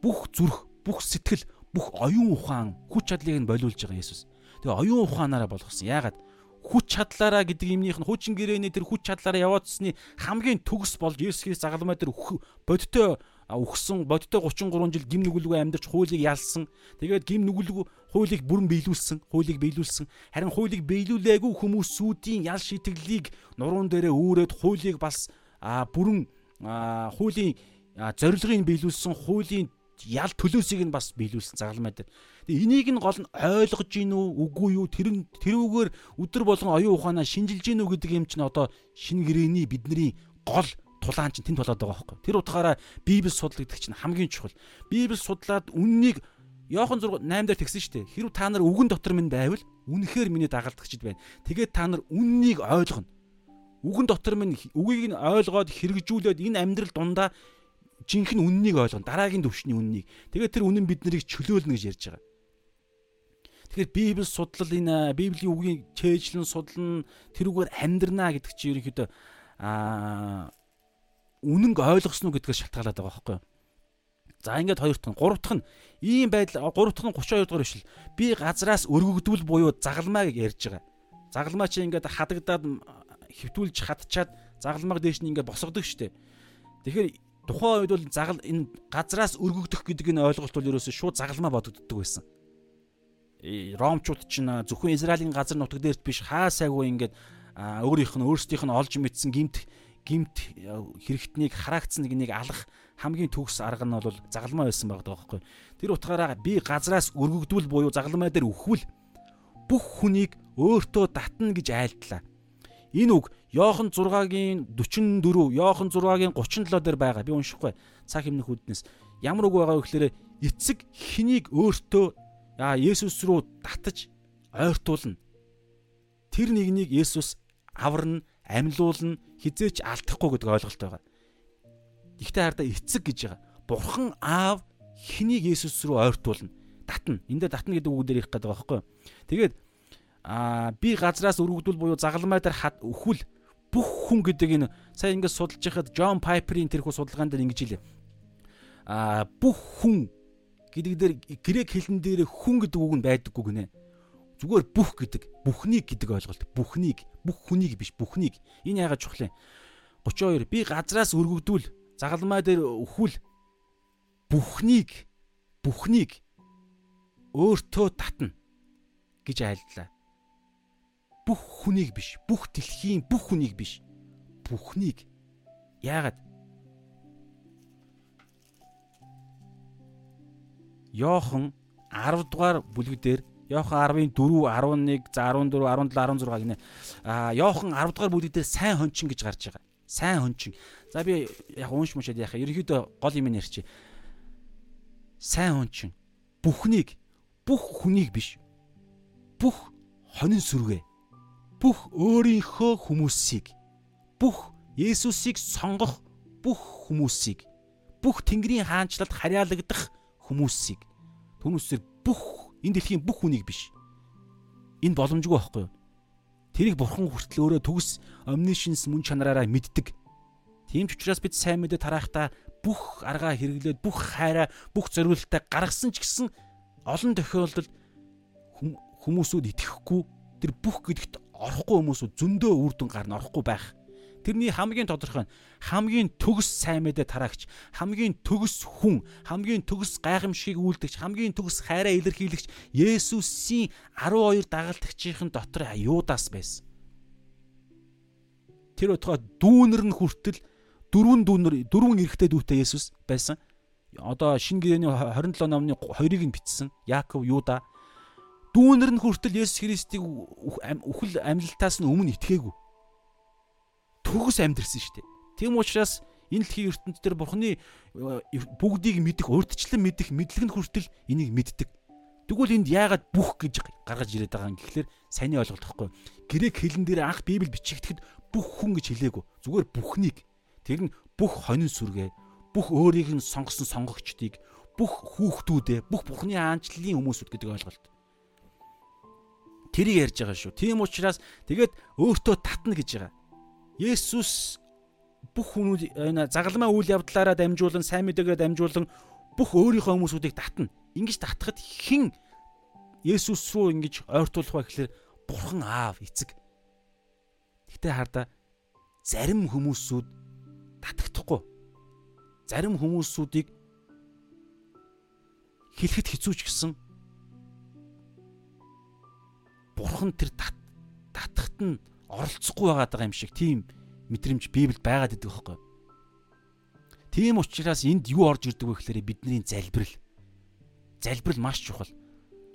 Бүх зүрх, бүх сэтгэл, бүх оюун ухаан, хүч чадлыг нь болиулж байгаа Есүс. Тэгээ оюун ухаанаараа болгосон. Яагаад? Хүч чадлаараа гэдэг юмнийх нь хуучин гэрээний тэр хүч чадлаараа яваадсны хамгийн төгс болж Есүс Христ загалмай дээр бодтой үхсэн бодтой 33 жил гим нүгэлгүй амьдарч хуулийг ялсан. Тэгээд гим нүгэлгүй хуулийг бүрэн биелүүлсэн, хуулийг биелүүлсэн. Харин хуулийг биелүүлээгүй хүмүүсүүдийн ял шийтгэлийг нуруунд дээрээ үүрээд хуулийг бас бүрэн хуулийн зорилгыг биелүүлсэн хуулийн ял төлөөсийг нь бас биелүүлсэн загалмай дээр. Тэгээ энийг нь гол нь ойлгож гин үү үгүй юу тэр тэрүүгээр өдөр болгон оюун ухаанаа шинжилж гин үү гэдэг юм чинь одоо шинэ гэрээний бидний гол тулаан чинь тэнд болоод байгаа байхгүй. Тэр утгаараа Библи судлагддаг чинь хамгийн чухал. Библи судлаад үннийг Йохан 6 8 дээр тэгсэн шүү дээ. Хэрв та нар үгэн дотор минь байвал үнэхээр миний дагалдагчд байна. Тэгээд та нар үннийг ойлгоно үгэн дотор минь үгийг нь ойлгоод хэрэгжүүлээд энэ амьдрал дундаа жинхэнэ үннийг ойлгоно. Дараагийн төвшний үннийг. Тэгээд тэр үнэн биднийг чөлөөлнө гэж ярьж байгаа. Тэгэхээр Библи судлал энэ Библийн үгийг чэйжлэн судлан тэрүүгээр амьдрнаа гэдэг чинь ерөнхийдөө аа үнэнг ойлгосноо гэдгээс шалтгаалаад байгаа байхгүй юу? За ингээд хоёр дахь нь, гурав дахь нь ийм байдал гурав дахь нь 32 дугаар биш л би газраас өргөгдвөл буюу загалмаа гэж ярьж байгаа. Загалмаа чи ингээд хадагдаад хөвтүүлж хатчаад загалмаг дээш нь ингээд босгодог штеп. Тэгэхээр тухайн үед бол загал энэ газраас өргөгдөх гэдэг энэ ойлголт бол ерөөсөө шууд загалмаа бодогддог байсан. Ромчууд ч зөвхөн Израилийн газар нутаг дээрт биш хаа сайгүй ингээд өөрийнх нь өөрсдийнх нь олж мэдсэн гимт гимт хэрэгтнийг хараагдсан нэг нэг алах хамгийн төгс арга нь бол загалмаа байсан байгаа байхгүй. Тэр утгаараа би газраас өргөгдвөл буюу загалмаа дээр өхвөл бүх хүнийг өөртөө татна гэж айлтлаа. Энэ үг Йохан 6-гийн 44, Йохан 6-гийн 37 дээр байгаа. Би уншихгүй. Цаг хэмнэх үднэс. Ямар үг байгаа вэ гэхээр эцэг хэнийг өөртөө аа Есүс рүү татаж ойртуулна. Тэр нэгнийг Есүс аварна, амьлуулна, хизээч алдахгүй гэдэг ойлголт байгаа. Ихтэй хардаа эцэг гэж байгаа. Бурхан аав хэнийг Есүс рүү ойртуулна. татна. Энд дээр татна гэдэг үг дээр их гэдэг байгаа байхгүй юу? Тэгээд аа би газраас өргөдөл буюу загалмай дээр өхвөл бүх хүн гэдэг энэ сая ингээд судалж байхад Джон Пайперийн тэрхүү судалгаан дээр ингэж хэлээ. Аа бүх хүн гэдэг дээр грек хэлэн дээр хүн гэдэг үг нь байдаггүй гинэ. Зүгээр бүх гэдэг, бүхнийг гэдэг ойлголт. Бүхнийг, бүх хүнийг биш, бүхнийг. Энэ яагаад чухал юм? 32 би газраас өргөгдүүл загалмай дээр өхвөл бүхнийг бүхнийг өөртөө татна гэж айлдлаа. Бүх хүнийг биш, бүх дэлхийн бүх хүнийг биш. Бүхнийг. Яагаад? Йохан 10 дугаар бүлэг дээр Йохан 10-ын 4, 11, за 14, 17, 16 гинэ. А Йохан 10 дугаар бүлэг дээр сайн хончин гэж гарч байгаа. Сайн хончин. За би яг уунш мушаад яхаа. Ерөнхийдөө гол юм нэрчээ. Сайн хончин. Бүхнийг бүх хүнийг биш. Бүх хонин сүргээ. Бүх өөрийнхөө хүмүүсийг бүх Есүсийг сонгох бүх хүмүүсийг бүх Тэнгэрийн хаанчлалд харьяалагдах хүмүүсийг түүнээсээр бүх энэ дэлхийн бүх хүнийг биш. Энэ боломжгүй байхгүй юу? Тэрийг бурхан хүртэл өөрөө төгс omniscience мөн чанараараа мэддэг. Тийм ч учраас бид сайн мэдээ тарахдаа бүх аргаа хэрэглээд бүх хайраа бүх зориулалтаа гаргасан ч гэсэн олон тохиолдолд хүмүүсүүд итгэхгүй тэр бүх гэдэгт орохгүй хүмүүсүүд зөндөө үр дүн гарна орохгүй байх. Тэрний хамгийн тодорхой нь хамгийн төгс сайн мэдээ тараагч, хамгийн төгс хүн, хамгийн төгс гайхамшиг үйлдэгч, хамгийн төгс хайраа илэрхийлэгч Есүсийн 12 дагалдагчийн дотор Юдас байсан. Тэр утгаа дүүнер нь хүртэл дөрвөн дүүнер дөрвөн эрэгтэй дүүтэй Есүс байсан одоо шинэ гэрээний 27 номны 2-ыг нь бичсэн. Яаков, Юда. Дүүнэр нь хүртэл Есүс Христийг үхэл амьлалтаас нь өмнө итгээгүй төгс амьдэрсэн шүү дээ. Тийм учраас энэ дэлхийн ертөнд төр бурхны э, бүгдийг мэдэх, урдчлан мэдэх, мэдлэг нь хүртэл энийг мэддэг. Тэгвэл энд яагаад бүх гэж гаргаж ирээд байгаа юм гэхлээр сайн ойлголт واخгүй. Грек хэлэн дээр анх Библи бичигдэхэд бүх хүн гэж хэлээгүй. Зүгээр бүхнийг. Тэр нь бүх хонин сүргээ, бүх өөрийнх нь сонгосон сонгогчдыг, бүх хүүхдүүдээ, бүх бурхны хаанчлалын хүмүүсүүд гэдэг ойлголт. Тэрийг ярьж байгаа шүү. Тийм учраас тэгээд өөртөө татна гэж байгаа. Есүс бүх хүмүүс энэ загалмай үйл явдлаараа дамжуулан сайн мэдээгээр дамжуулан бүх өөрийнхөө хүмүүсүүдийг татна. Ингиж татхад хэн Есүс рүү ингэж ойртуулах вэ гэхээр Бурхан Аав, Эцэг. Гэтэ хардаа зарим хүмүүсүүд татагдахгүй зарим хүмүүсүүдийг хэлэхэд хэцүү ч гэсэн бурхан тэр татахт нь оролцохгүй байгаа юм шиг тийм мэдрэмж Библиэд байгаад идэг байхгүй. Тийм учраас энд юу орж ирдэг вэ гэхээр бидний залбирал. Залбирал маш чухал.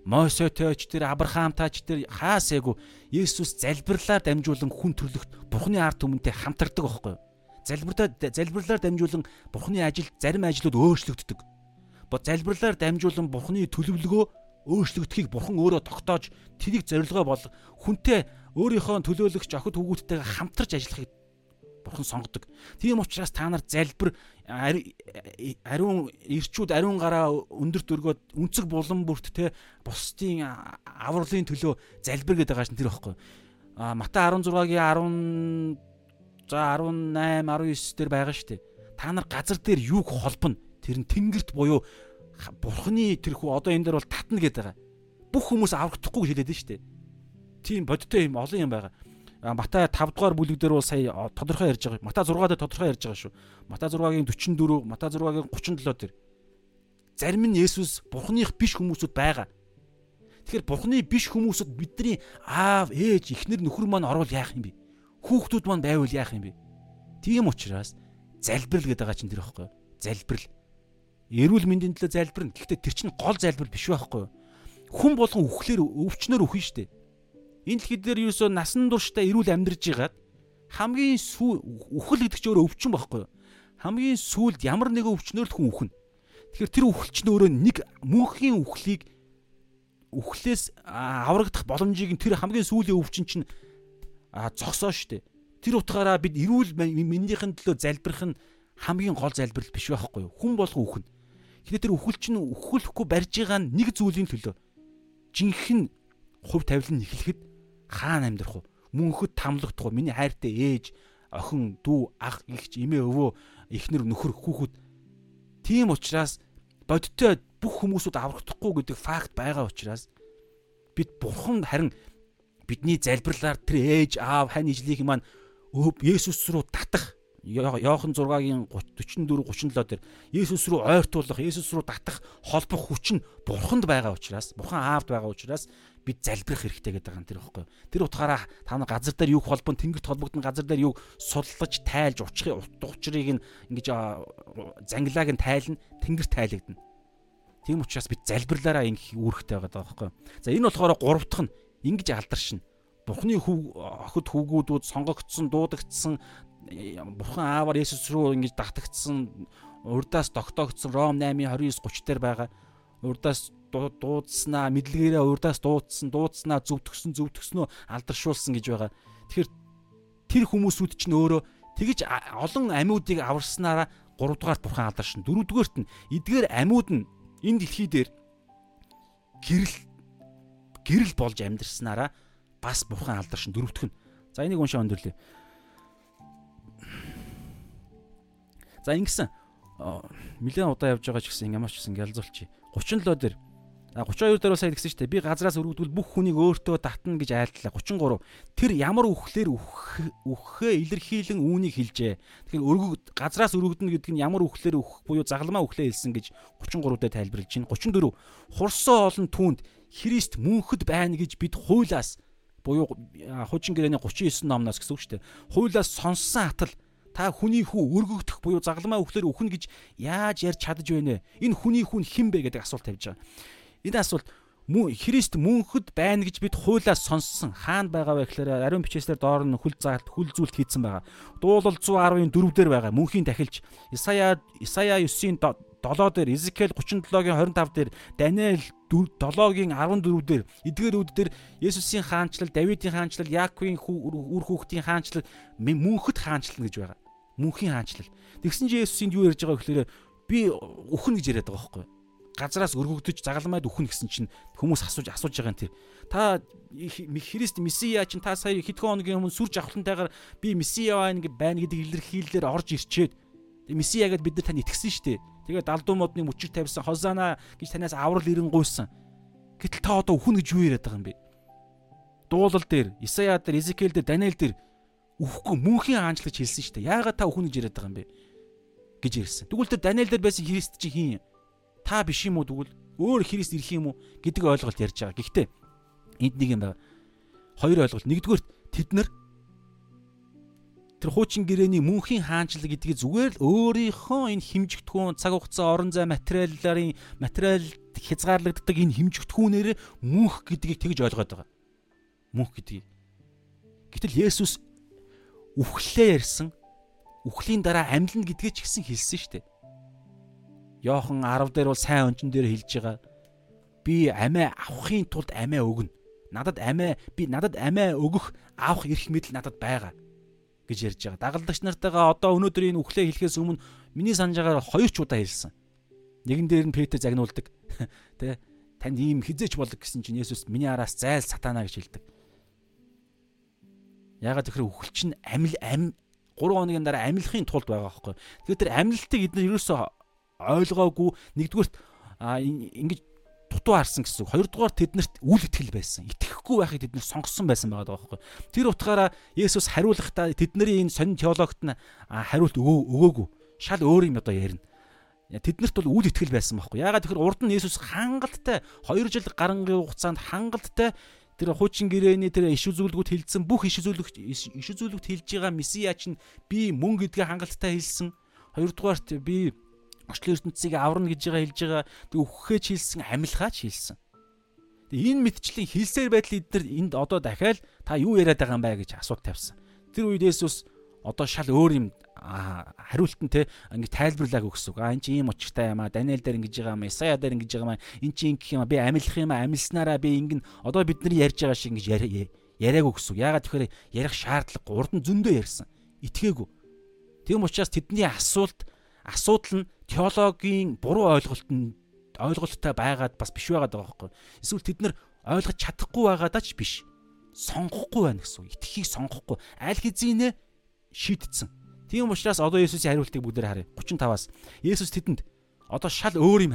Мосетойч тэр Авраамтаач тэр хаасаагүй Есүс залбирлаар дамжуулан хүн төрлөخت Бурхны ард түмэнтэй хамтардаг байхгүй юу? залбиртаа залбирлаар дамжуулан Бурхны ажил зарим ажлууд өөрчлөгддөг. Бо залбирлаар дамжуулан Бурхны төлөвлөгөө өөрчлөгдөхийг Бурхан өөрөө тогтоож тэрийг зорилгоо бол хүнтэй өөрийнхөө төлөөлөгч охид хүүгүүдтэйгээ хамтарч ажиллахыг Бурхан сонгодог. Тийм учраас та нар залбир ариун ирчүүд ариун гараа өндөрт өргөөд үнцэг булан бүрт те бусдын авралын төлөө залбир гэдэг байгаа шин тэр байхгүй. А Матай 16-гийн За 18, 19 дээр байгаа дээ. Та нар газар дээр юуг холбоно? Тэр нь тэнгэрт буюу бурхны тэрхүү одоо энэ дээр бол татна гэдэг байгаа. Бүх хүмүүс аврагдахгүй гэж хэлээд нь дээ. Тийм бодтой юм олон юм байгаа. Матай 5 дугаар бүлэг дээр бол сая тодорхой ярьж байгаа. Матай 6 дээр тодорхой ярьж байгаа шүү. Матай 6-гийн 44, Матай 6-гийн 37 дээр. Зарим нь Есүс бурхных биш хүмүүсүүд байгаа. Тэгэхээр бурхны биш хүмүүсүүд бидний аав, ээж, эхнэр нөхөр маань орвол яах юм бэ? Хүүхдүүд маань байвал яах юм бэ? Тийм учраас залбирал гэдэг байгаа чинь тэр байхгүй юу? Залбирал. Эрүүл мэндийн төлөө залбирна. Гэхдээ тэр чинь гол залбирал биш байхгүй юу? Хүн болгон үхлээр өвчнөр үхэн штэ. Энэ дэлхий дээр юусоо насан туршдаа эрүүл амьдарж байгаад хамгийн сүү үхэл гэдэг чинь өөрөө өвчин байхгүй юу? Хамгийн сүүлд ямар нэгэн өвчнөр л хүн үхэн. Тэгэхээр тэр үхэл чинь өөрөө нэг мөнхийн үхлийг үхлээс аврагдах боломжийг тэр хамгийн сүүлийн өвчин чинь зогсоо штэ. Тэр утгаараа бид эрүүл мэндийнхэн төлөө залбирх нь хамгийн гол залбирал биш байхгүй юу? Хүн болго үхэн. Гэтэ тэр үхэл чинь үхэлэхгүй барьж байгаа нэг зүйлийн төлөө. Жинхэнэ хувь тавилан нэхлэхэд хаана амьдрах вэ? Мөнхөд тамлагдах вэ? Миний хайртай ээж, охин, дүү, ах, эгч, эмээ, өвөө, эхнэр, нөхөр, хүүхэд. Тийм учраас бодиттой бүх хүмүүсүүд аврахдахгүй гэдэг факт байгаа учраас бид бурхан харин бидний залбирлаар тэр ээж, аав, хань ижлийг маань Есүс рүү татах Йохан 6-гийн 44 37 дээр Есүс рүү ойртуулах, Есүс рүү татах холбох хүч нь Бурханд байгаа учраас, Бурхан Аавд байгаа учраас бид залбирах хэрэгтэй гэдэг байгаа юм тэр ихгүй. Тэр утгаараа та нар газар дээр юу холбон тэнгэрт холбогдсон газар дээр юу судлаж, тайлж, учрыг учрыг нь ингэж зангилааг нь тайлна, тэнгэрт тайлагдана. Тийм учраас бид залбирлаараа ингэх үүрэгтэй байгаа байхгүй. За энэ болохоор гурав дахь нь ингэж алдаршина. Бурхны хүү охид хүүгүүдүүд сонгогдсон, дуудагдсан бурхан ааваар Есүс рүү ингэж татагдсан урдаас тогтоогдсон Ром 8:29 30 дээр байгаа. Урдаас дуудснаа мэдлэгээрээ урдаас дуудсан, дуудснаа зөвтгсөн, зөвтгснөө алдаршуулсан гэж байгаа. Тэгэхээр тэр хүмүүсүүд чинь өөрөө тэгж олон амьуудыг аварснараа 3 дугаарт бурхан алдаршин. 4 дугаарт нь эдгээр амьууд нь энэ дэлхий дээр гэрэл гэрэл болж амьдэрснараа бас бурхан алдаршин дөрөвдөх нь. За энийг уншаа өндөрлөө. За ингэсэн нэлээд удаа явж байгаа ч гэсэн ямар ч гэсэн ялзуулчих. 37 дээр 32 дээр сая гэсэн чинь би газраас өргөдвөл бүх хүнийг өөртөө татна гэж айлтлаа. 33 тэр ямар үхлээр үххээ илэрхийлэн үүнийг хэлжээ. Тэгэхээр өргөд газраас өргөднө гэдэг нь ямар үхлээр үхэх буюу загламаа үхлээ хэлсэн гэж 33 дээр тайлбарлаж байна. 34 хурсан олон түнд Христ мөнхөд байна гэж бид хуйлаас буюу хуучин гэрээний 39 номноос гэсэн үг шүү дээ. Хуйлаас сонссон атал та хүний хүү өргөгдөх буюу загламаа өхлөр өхнө гэж яаж ярьж чадж байна вэ? Энэ хүний хүн хэн бэ гэдэг асуулт тавьж байгаа. Энэ асуулт Христ мөнхөд байна гэж бид хуулиас сонссон. Хаана байгаа вэ гэхээр ариун бичээсээр доор нь хүл заалт хүл зүйлт хийцэн байгаа. Дуулал 110-ын 4 дээр байгаа. Мөнхийн тахилч Исая Исая 9-ийн 7 дээр Изекэл 37-гийн 25 дээр Даниэл 7-гийн 14 дээр эдгээрүүд дээр Есүсийн хаанчлал, Давидын хаанчлал, Яаковын үр хүүхдийн хаанчлал, мөнхөд хаанчлал гэж байгаа мөнхийн хаанчлал. Тэгсэн чинь Есүс энд юу ярьж байгаа гэхээр би үхэн гэж яриад байгаа байхгүй юу? Газраас өргөгдөж загалмайд үхэн гэсэн чинь хүмүүс асууж асууж байгаа юм тэр. Та Христ Месиа чинь та сая хэдхэн хоногийн өмнө сүр жавхлантайгаар би Месиа байна гэдэг илэрхийлэлээр орж ирчээд Месиа гэдээ бид нар тань итгэсэн шүү дээ. Тэгээ далдуу модны мөчир тавьсан Хозана гэж танаас аврал ирэн гуйсан. Гэтэл та одоо үхэн гэж юу яриад байгаа юм бэ? Дуулал дээр, Исая дээр, Изекэл дээр, Даниэл дээр үхэхгүй мөнхийн аанчлаж хэлсэн шүү дээ. Яагаад та үхэн гэж яриад байгаа юм бэ? гэж ирсэн. Тэгвэл тэр Даниэл дээр байсан Христ чи хин? Та биш юм уу тэгвэл өөр Христ ирэх юм уу гэдэг ойлголт ярьж байгаа. Гэхдээ энд нэг юм байна. Хоёр ойлголт. Нэгдүгээр тэд нар тэр хуучин гэрээний мөнхийн хаанчлал гэдгийг зүгээр л өөрийнхөө энэ химжигдэхүүн цаг хугацаа орон зай материалын материал хязгаарлагддаг энэ химжигдэхүүнээр мөнх гэдгийг тэгж ойлгоод байгаа. Мөнх гэдгийг. Гэтэл Есүс үхлээ ярьсан. Үхлийн дараа амьлна гэдгээ ч гэсэн хэлсэн шүү дээ. Йохан 10 дээр бол сайн онцон дээр хэлж байгаа. Би амиа авахын тулд амиа өгнө. Надад амиа би надад амиа өгөх авах эрх мэдэл надад байгаа гэж ярьж байгаа. Дагалдагч нартайгаа одоо өнөөдөр энэ үхлээ хэлэхээс өмнө миний санаж байгаагаар хоёр ч удаа хэлсэн. Нэгэн дээр нь Петр загнуулдаг. Тэ танд ийм хизээч болог гэсэн чинь Есүс миний араас зайл сатана гэж хэлдэг. Ягаад тэгэхээр үхэл чинь амил ам 3 хоногийн дараа амилахын тулд байгаа байхгүй. Тэгэхээр тэр амилтыг эдгээр ерөөсөө ойлгоогүй нэгдүгürt ингэж дутуу харсан гэсэн. Хоёрдугаар тэднэрт үл итгэл байсан. Итгэхгүй байхыг тэд нар сонгосон байсан байгаа байхгүй. Тэр утгаараа Есүс хариулахдаа тэдний энэ сонин теологт нь хариулт өгөөгүй. Шал өөр юм одоо ярина. Тэднэрт бол үл итгэл байсан байхгүй. Ягаад тэгэхээр урд нь Есүс хангалттай 2 жил гарангийн хугацаанд хангалттай тэр хуучин гэрээний тэр иш үзүүлгүүд хилцсэн бүх иш үзүүлэгт иш үзүүлэгт хэлж байгаа месиа чинь би мөн гэдгээ хангалттай хэлсэн. Хоёрдугаарт би орчлон ертөнцийг аварна гэж байгаа хэлж байгаа тэг өгөхөөч хэлсэн амилхаач хэлсэн. Тэг энэ мэдчлэн хэлсээр байтал эдгээр энд одоо дахиад та юу яриад байгаа юм бэ гэж асуулт тавьсан. Тэр үед Есүс одоо шал өөр юм хариулт нь те ингэ тайлбарлааг өгсөн. А эн чинь ийм учиртай юм а. Даниэл дээр ингэж байгаа юм а. Исая дээр ингэж байгаа юм а. Эн чинь ингэх юм а. Би амилах юм а. Амилснараа би ингэн одоо бидний ярьж байгаа шиг ингэж яриаг өгсөн. Ягаад тэгэхээр ярих шаардлагагүй. Урд нь зөндөө ярьсан. Итгээгүй. Тийм учраас тэдний асуулт асуудал нь теологийн буруу ойлголтод ойлголттой байгаад бас биш байгаад байгаа байхгүй. Эсвэл тэд нар ойлгож чадахгүй байгаадаа ч биш. Сонгохгүй байна гэсэн. Итгэхийг сонгохгүй. Аль хэзээ шийтдсэн. Тийм учраас одоо Есүсийн хариултыг бүгдээр харъя. 35-аас Есүс тэдэнд одоо шал өөр юм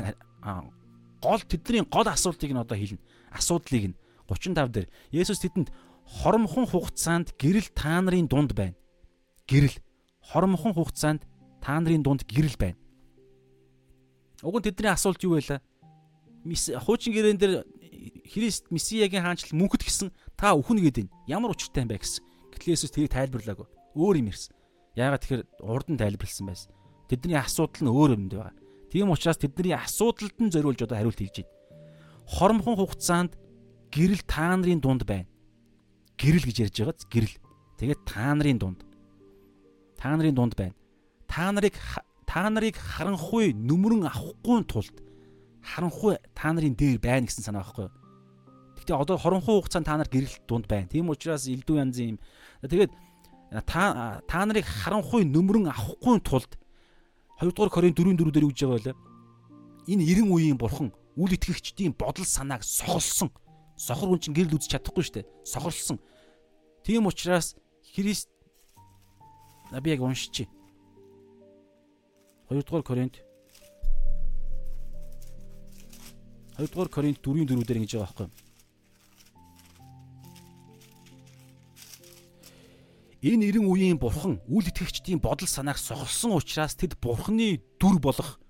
гол тэдний гол асуултыг нь одоо хэлнэ. Асуудлыг нь 35 дээр Есүс тэдэнд хоромхон хугацаанд гэрэл та нарын дунд байна. Гэрэл хоромхон хугацаанд та нарын дунд гэрэл байна. Уг нь тэдний асуулт юу байлаа? Хуучин гэрээн дээр Христ Месиягийн хаанчлал мөнхөд гисэн та өхнө гэдэг нь ямар учиртай юм бэ гэсэн. Гэтэл Есүс тэрийг тайлбарлаагүй. Өөр юм ирсэн. Яагаад тэгэхээр урд нь тайлбарлсан байсан. Тэдний асуудал нь өөр юмд байгаа. Тийм учраас тэдний асуудалд нь зориулж одоо хариулт хэлж байна. Хоромхон хугацаанд гэрэл та нарын дунд байна. Гэрэл гэж ярьж байгааз гэрэл. Тэгээд та нарын дунд. Та нарын дунд байна. Та нарыг та нарыг харанхуй нүмерэн авахгүй тулд харанхуй та нарын дээр байна гэсэн санаа байхгүй юу? Гэхдээ одоо хоронхуй хугацаанд та нар гэрэлт дунд байна. Тийм учраас элдв янзын юм. Тэгээд та та нарыг харанхуй нүмерэн авахгүй тулд 2 дугаар Коринт 4:4 дээр үгж байгаа байлаа. Энэ 90 үеийн бурхан үл итгэгчдийн бодол санааг сохолсон. Сохор хүн чинь гэрэл үзэж чадахгүй шүү дээ. Сохорлсон. Тийм учраас Христ би яг уншчих. 2 дугаар Коринт 2 дугаар Коринт 4-ийн 4 дээр ингэж байгаа байхгүй юу? Энэ 90 үеийн бурхан үл итгэгчдийн бодол санааг сохолсон учраас тэд бурханы дүр болох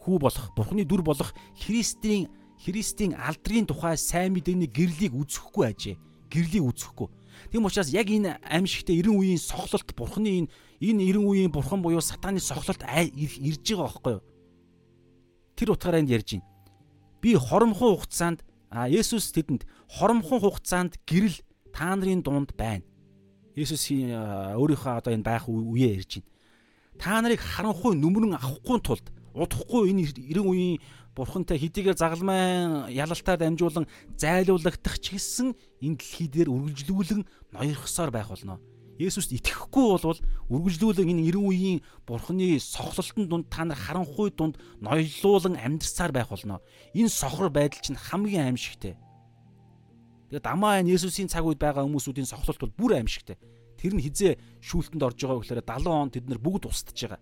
хүү болох бурханы дүр болох Христийн Христийн алдрын тухай сайн мэдээний гэрлийг үзэхгүй ажээ. Гэрлийг үзэхгүй. Тийм учраас яг энэ амьшигтээ 90 үеийн сохлолт бурханы энэ энэ 90 үеийн бурхан буюу сатааны сохлолт ирж байгаа байхгүй юу? Тэр утгаараа энд ярьж байна. Би хоромхон хугацаанд а Есүс тэдэнд хоромхон хугацаанд гэрэл та нарын дунд байна. Есүс өөрийнхөө одоо энэ байх үеэ ярьж байна. Та нарыг харанхуй нүмерэн авахгүй тулд удахгүй энэ 90 үеийн бурхантай хэдийгээр загалмай ялалтаар дамжуулан зайлуулагдах ч гэсэн энэ дэлхий дээр үргэлжлүүлэн ноёрхсоор байх болно. Есүст итгэхгүй болвол үргэлжлүүлэн энэ 90 үеийн бурхны сохлолтын дунд та нар харанхуй дунд ноёлуулан амьдрсаар байх болно. Энэ сохор байдал чинь хамгийн аимшигтэй. Тэгээд дамаа энэ Есүсийн цаг үед байгаа хүмүүсүүдийн сохлолт бол бүр аимшигтэй. Тэр нь хизээ шүүлтэнд орж байгаа гэхээр 70 он тэд нар бүгд устж байгаа.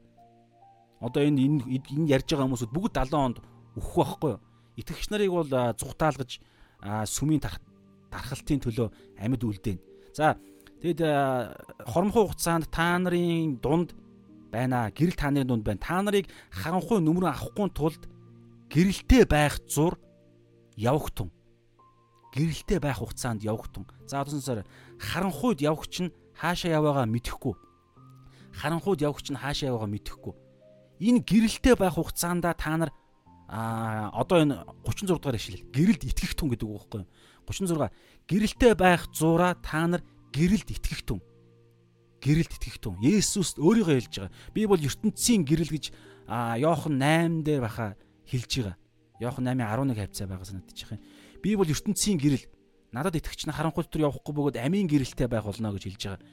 Одоо энэ энэ ярьж байгаа хүмүүсүүд бүгд 70 онд өөх байхгүй юу? Итгэгч нарыг бол зүхтаалгаж сүмийн дархалтын төлөө амьд үлдээн. За Тэгэд хоромхой хугацаанд та нарын дунд байна. Гэрэл та нарын дунд байна. Та нарыг харанхуй нүмрэн авахгүй тулд гэрэлтэй байх зур явах тун. Гэрэлтэй байх хугацаанд явах тун. За одонсоор харанхуйд явах чинь хаашаа яваагаа мэдэхгүй. Харанхуйд явах чинь хаашаа яваагаа мэдэхгүй. Энэ гэрэлтэй байх хугацаанда та нар а одоо энэ 36 дугаар ишлэл гэрэлд итгэх тун гэдэг үг байхгүй юу 36 гэрэлтэй байх зураа та нар гэрэлд итгэх түн. Гэрэлд итгэх түн. Есүс өөрийгөө хэлж байгаа. Би бол ертөнцийн гэрэл гэж Йохан 8 дээр баха хэлж байгаа. Йохан 8:11 хавцаа байгаа байгаа юм. Би бол ертөнцийн гэрэл. Надад итгэгч нь харанхуй дотор явахгүй бөгөөд амийн гэрэлтэй байх болно гэж хэлж байгаа.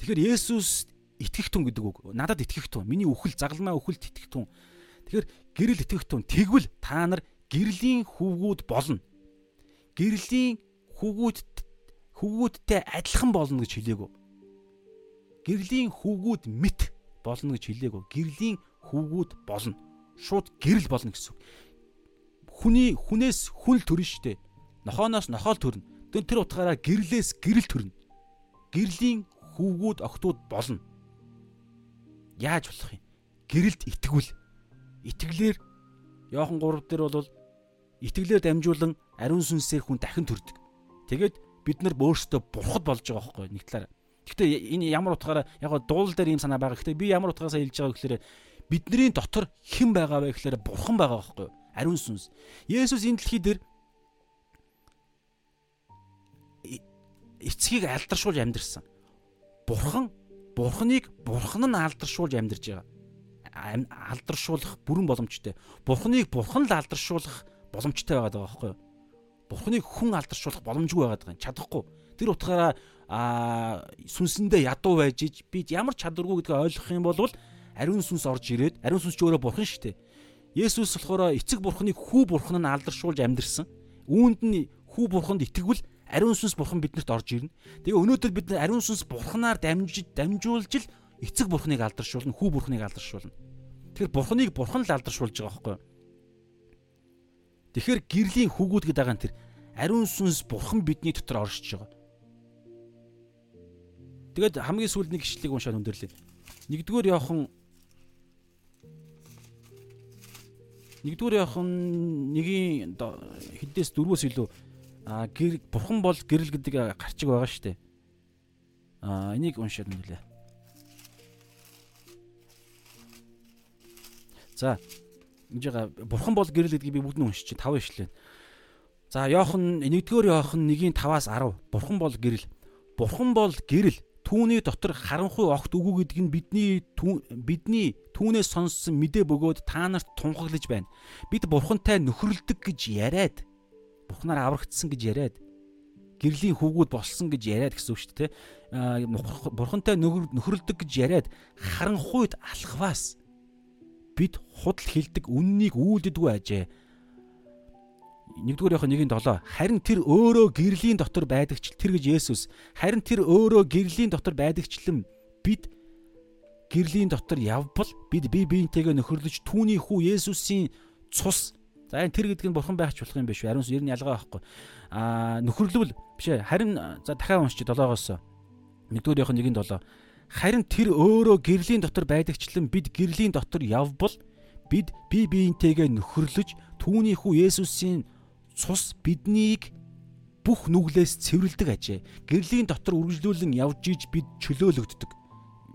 Тэгэхээр Есүс итгэх түн гэдэг үг. Надад итгэх түн. Миний үхэл загалмай үхэлд итгэх түн. Тэгэхээр гэрэл итгэх түн. Тэгвэл та нар гэрлийн хүүгүүд болно. Гэрлийн хүүгүүд хүүгүүдтэй адилхан болно гэж хэлээгүү. Гэрлийн хүүгүүд мэт болно гэж хэлээгүү. Гэрлийн хүүгүүд болно. Шууд гэрэл болно гэсэн үг. Хүний хүнээс хүн л төрнө шүү дээ. Нохооноос нохоол төрнө. Тэр утгаараа гэрлээс гэрэл төрнө. Гэрлийн хүүгүүд охтууд болно. Яаж болох юм? Гэрэлд итгэвэл итгэлээр Йохан 3 дээр бол итгэлээр дамжуулан ариун сүнсээр хүн дахин төрдөг. Тэгээд бид нар өөрсдөө бурхад болж байгаа байхгүй нэг талаараа. Гэхдээ энэ ямар утгаараа яг гоо дуул дээр ийм санаа байгаа. Гэхдээ би ямар утгаагаа хэлж байгаа гэхээр бидний дотор хэн байгаа вэ гэхээр бурхан байгаа байхгүй ариун сүнс. Есүс энэ дэлхий дээр эцгийг алдаршуулж амьдэрсэн. Бурхан бурханыг бурхан нь алдаршуулж амьдарч байгаа. Алдаршуулах бүрэн боломжтой. Бурханыг бурхан л алдаршуулах боломжтой байгаа байхгүй юу? Бурхныг хүн алдаршуулах боломжгүй байгаад байгаа юм. Чадахгүй. Тэр утгаараа аа сүнсэндээ ядуу байж иж би ямар чадваргүй гэдгийг ойлгох юм бол ариун сүнс орж ирээд ариун сүнс ч өөрөө бурхан шүү дээ. Есүс болохоор эцэг бурханыг хүү бурхан нь алдаршуулж амьдэрсэн. Үүнд нь хүү бурханд итгэвэл ариун сүнс бурхан биднэрт орж ирнэ. Тэгээ өнөөдөр бид ариун сүнс бурханаар дамжиж дамжуулж л эцэг бурханыг алдаршуулна, хүү бурханыг алдаршуулна. Тэгэхээр бурханыг бурхан л алдаршуулж байгаа байхгүй юу? Тэгэхээр гэрлийн хүүгүүд гэдэг байгаа нь тэр ариун сүнс бурхан бидний дотор оршиж байгаа. Тэгээд хамгийн сүүлд нэг ишлэгийг уншаад өндөрлөө. Нэгдүгээр явхан Нэгдүгээр явхан нэгийн хэдээс дөрвөөс илүү гэр бурхан бол гэрэл гэдэг гарчиг байгаа шүү дээ. А энийг уншаад нүлээ. За ингэж байгаа бурхан бол гэрэл гэдгийг би бүгд нь уншиж чинь 5 ишлээ. За Йохан 1-р Йохан 1-ийн 5-аас 10. Бурхан бол гэрэл. Бурхан бол гэрэл. Түүний дотор харанхуй огт үгүй гэдэг нь бидний бидний түүнээс сонссон мэдээ бөгөөд та нарт тунхаглаж байна. Бид бурхантай нөхөрлөдөг гэж яриад бурхнаар аврагдсан гэж яриад гэрлийн хүүгүүд болсон гэж яриад гэсэн үг шүү дээ. Бурхантай нөхөрлөдөг гэж яриад харанхуйд алхваас бид худал хилдэг үннийг үүлддэггүй ажээ. Нэгдүгээр яхаа нэгийн 7 харин тэр өөрөө гэрлийн дотор байдагч тэр гэж Есүс. Харин тэр өөрөө гэрлийн дотор байдагчлан бид гэрлийн дотор явбал бид бие биентэйгээ нөхөрлөж түүний хүү Есүсийн цус. За энэ тэр гэдэг нь бурхан байхч болох юм биш үү? Ариун ер нь ялгаа байхгүй. А нөхөрлөвл биш ээ. Харин за дахиад уншчих 7-оос нэгдүгээр яхаа нэгийн 7 харин тэр өөрөө гэрлийн дотор байдагчлан бид гэрлийн дотор явбал бид бие биентэйгээ нөхөрлөж түүний хүү Есүсийн цус биднийг бүх нүглээс цэвэрлдэг ажээ. Гэрлийн дотор үргэлжлүүлэн явж иж бид чөлөөлөгддөг.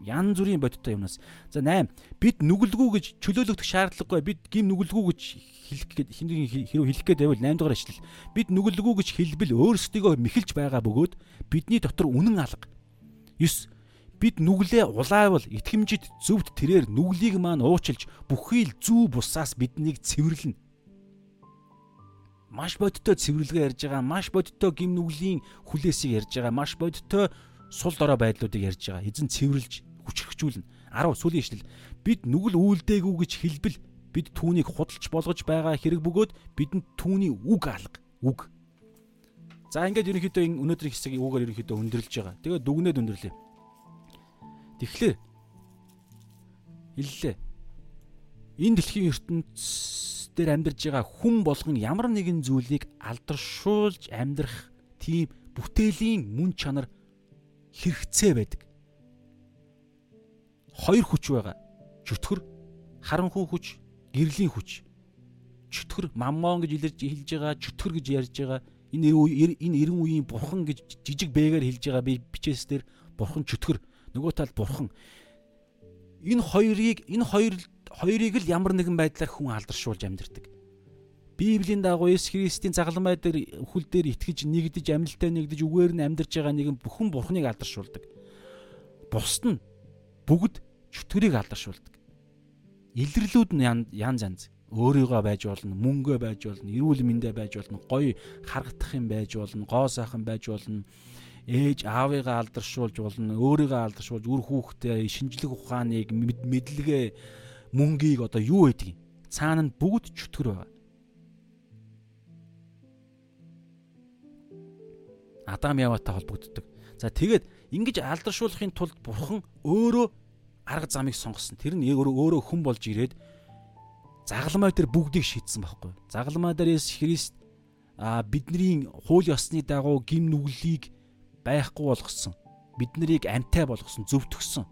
Ян зүрийн бодиттой юмнаас. За 8. Бид нүгэлгүй гэж чөлөөлөгдөх шаардлагагүй. Бид гим нүгэлгүй гэж хэлэх гээд хэрэг хэлэх гээд байвал 8 дугаар ашлал. Бид нүгэлгүй гэж хэлбэл өөрсдийгөө мэхэлж байгаа бөгөөд бидний дотор үнэн алга. 9 бид нүглээ улаавал итгэмжид зөвд тэрээр нүглийг маань уучилж бүхий л зүү бусаас биднийг цэвэрлэнэ маш бодиттой цэвэрлэгээ ярьж байгаа, маш бодиттой гим нүглийн хүлээсийг ярьж байгаа, маш бодиттой сул дорой байдлуудыг ярьж байгаа. Эзэн цэвэрлж хүчрхжүүлнэ. 10 сүүлийн ишлэл. Бид нүгэл үйлдээгүй гэж хэлбэл бид түүнийг худалч болгож байгаа хэрэг бөгөөд бидэнд түүний үг алга. Үг. За ингээд ерөнхийдөө өнөөдрийн хэсгийг үгээр ерөнхийдөө өндөрлж байгаа. Тэгээд дүгнээд өндөрлөө. Тэгэхээр хэллээ. Энэ дэлхийн ертөнц дээр амьдарж байгаа хүн болгон ямар нэгэн зүйлийг алдаршуулж амьдрах тийм бүтээлийн мөн чанар хэрэгцээ байдаг. Хоёр хүч байгаа. Чөтгөр, харанхуй хүч, гэрлийн хүч. Чөтгөр маммон гэж илэрж хэлж байгаа, чөтгөр гэж ярьж байгаа. Энэ энэ эрен үеийн бурхан гэж жижиг бэгээр хэлж байгаа би бичээс дээр бурхан чөтгөр. Нөгөө тал бурхан. Энэ хоёрыг энэ хоёр хоёрыг л ямар нэгэн байдлаар хүн алдаршуулж амьдэрдэг. Библийн дагуу Есүс Христийн загалмай дээр хүл дээр итгэж нэгдэж амьлалтай нэгдэж үгээр нь амьдарч байгаа нэгэн бүхэн бурхныг алдаршуулдаг. Бусд нь бүгд чөтгөрийг алдаршуулдаг. Илэрлүүд нь янз янз. Өөрийгөө байж болно, мөнгөө байж болно, эрүүл мэндэ байж болно, гоё харагдах юм байж болно, гоо сайхан байж болно ээж аавыгаа алдаршуулж болно өөрийгөө алдаршуулж үр хүүхдээ шинжлэх ухааныг мэдлэгээ мөнгийг одоо юу байдгийг цаана нь бүгд чөтгөр байгаа. Адам Яватай холбогддог. За тэгээд ингэж алдаршуулахын тулд бурхан өөрөө арга замыг сонгосон. Тэр нь өөрөө хүн болж ирээд загалмай дээр бүгдийг шийдсэн байхгүй. Загалмай дээр Есүс Христ а бидний хууль ёсны дагуу гим нүглийг байхгүй болгосон. Бид нарыг амтай болгосон, зөвтгсөн.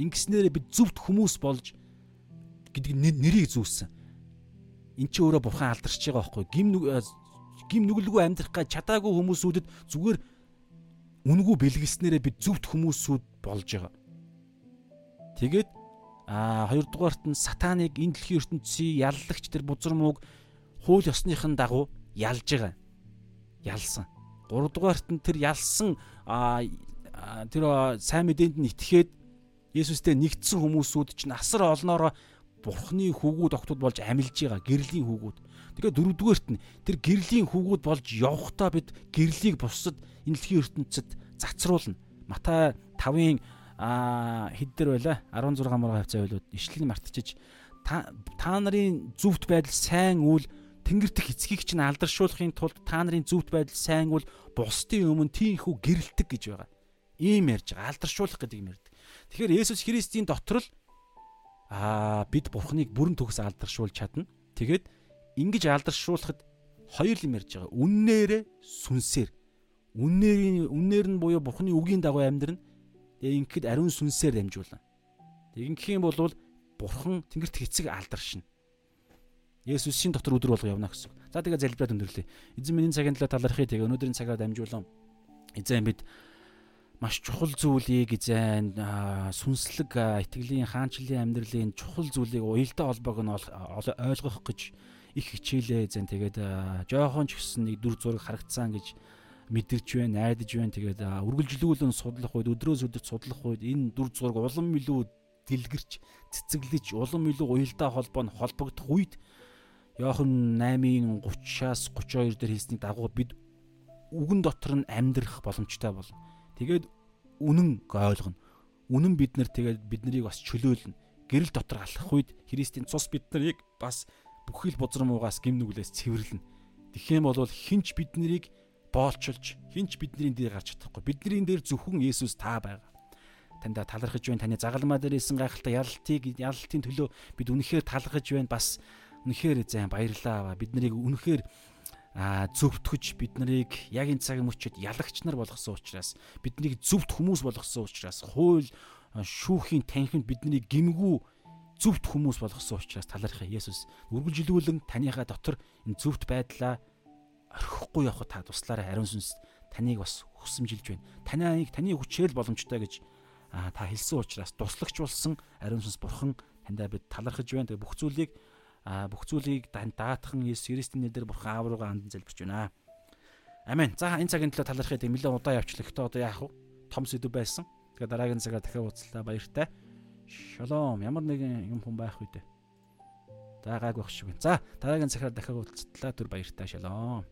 Ингэснээр бид зөвхт хүмүүс болж гэдэг нэрийг зүүсэн. Эн чи өөрөө бурхан алдарч байгаа байхгүй гим гим нүгэлгүй амьдрах гэж чадаагүй хүмүүсүүдэд зүгээр үнгүү бэлгэлснээрээ бид зөвхт хүмүүсүүд болж байгаа. Тэгээд а хоёрдугаарт нь сатаныг энэ дэлхийн ертөнцийн яллагч тэр бузар мууг хууль ёсныхын дагуу ялж байгаа. Ялсан. Гуравдугаарт нь тэр ялсан тэр сайн мэдээнд нь итгээд Есүстэй нэгдсэн хүмүүсүүд чинь асар олноороо бурхны хүүгүүд октод болж амилж байгаа гэрлийн хүүгүүд. Тэгэхээр дөрөвдүгээрт нь тэр гэрлийн хүүгүүд болж явхдаа бид гэрлийг бусад энэ дэлхийн ертөнцид цацруулна. Матай 5-ын а хэд дээр байла 16 мурга хавцаа байлууд ишлэгийг мартчихж та нарын зөвхт байдал сайн үйл тэнгэр дэх эцгийг чинь алдаршуулахын тулд та нарын зөвхт байдал сайн үйл бусдын өмнө тийхүү гэрэлтэг гэж байгаа. Ийм ярьж байгаа. Алдаршуулах гэдэг юм ярьдаг. Тэгэхээр Есүс Христийн дотор л аа бид Бурхныг бүрэн төгс алдаршуулж чадна. Тэгээд ингэж алдаршуулахад хоёр юм ярьж байгаа. Үннээрээ сүнсээр. Үннээр үннээр нь буюу Бурхны үгийн дагуу амьдрна Тэгээ ингэхэд ариун сүнсээр дамжуулна. Тэгэх юм бол бурхан тэнгэрт хэцэг алдаршина. Есүсийн дотор өдөр болго явна гэсэн. За тэгээ залбираад өндөрлөө. Эзэн миний цагийн төлөө талархъя. Тэгээ өнөөдрийн цагаар дамжуулан эзэн бид маш чухал зүйлийг эзэн сүнслэг итгэлийн хаанчлалын амьдралын чухал зүйлийг уялдаа холбоог нь ойлгох гэж их хичээлээ эзэн тэгээд жоохон ч гэсэн нэг дүр зураг харагдсан гэж мэдэрч байна, найдаж байна. Тэгээд үргэлжлүүлэн судлах үед өдрөөс өдөрт судлах үед энэ дүр зураг улам илүү дэлгэрч, цэцэглэж, улам илүү уялдаа холбоо нь холбогдох үед Йохан 8-ын 30-аас 32 дээр хэлсний дагуу бид үгэн дотор нь амьдрах боломжтой болно. Тэгээд үнэн ойлгоно. Үнэн бид нар тэгээд бид нарыг бас чөлөөлнө. Гэрэл дотор алхах үед Христийн цус бид нарыг бас бүхэл бузрам уугаас гим нүглээс цэвэрлэнэ. Тэгэх юм бол хинч бид нарыг боолчилж хинч бидний дээр гарч чадахгүй. Бидний дээр зөвхөн Есүс та байгаа. Танда талархаж байна. Таны загалмаа дээр исэн гайхалтай ялалтыг ялалтын төлөө бид үнэхээр талархаж байна. Бас үнэхээр зайн баярлаа. Бид нарыг үнэхээр а зөвтгөж бид нарыг яг энэ цагийн мөчөд ялагч нар болгосон учраас биднийг зөвхт хүмүүс болгосон учраас хууль шүүхийн танхимд бидний гимгүү зөвхт хүмүүс болгосон учраас талархаа Есүс үргэлжлүүлэн таныхаа дотор энэ зөвхт байдлаа орхихгүй явах та туслаарай ариун сүнс таныг бас хүсэмжилж байна. Таныг таны хүчээр боломжтой гэж та хэлсэн учраас туслагч болсон ариун сүнс бурхан таньдаа бид талархаж байна. Тэгээ бүх зүйлийг бүх зүйлийг даатхан Есүс Христийн нэрээр бурхан аав руугаа андан залбирч байна. Амен. За энэ цагийн төлөө талархыг нэлээд удаа явчлаа. Гэхдээ одоо яах вэ? Том сэдв байсан. Тэгээ дараагийн цагаар дахиад уулзлаа. Баяртай. Шалом. Ямар нэгэн юм хүн байх үү дээ. За гайг байх шиг. За дараагийн цагаар дахиад уулзтлаа. Түр баяртай. Шалом.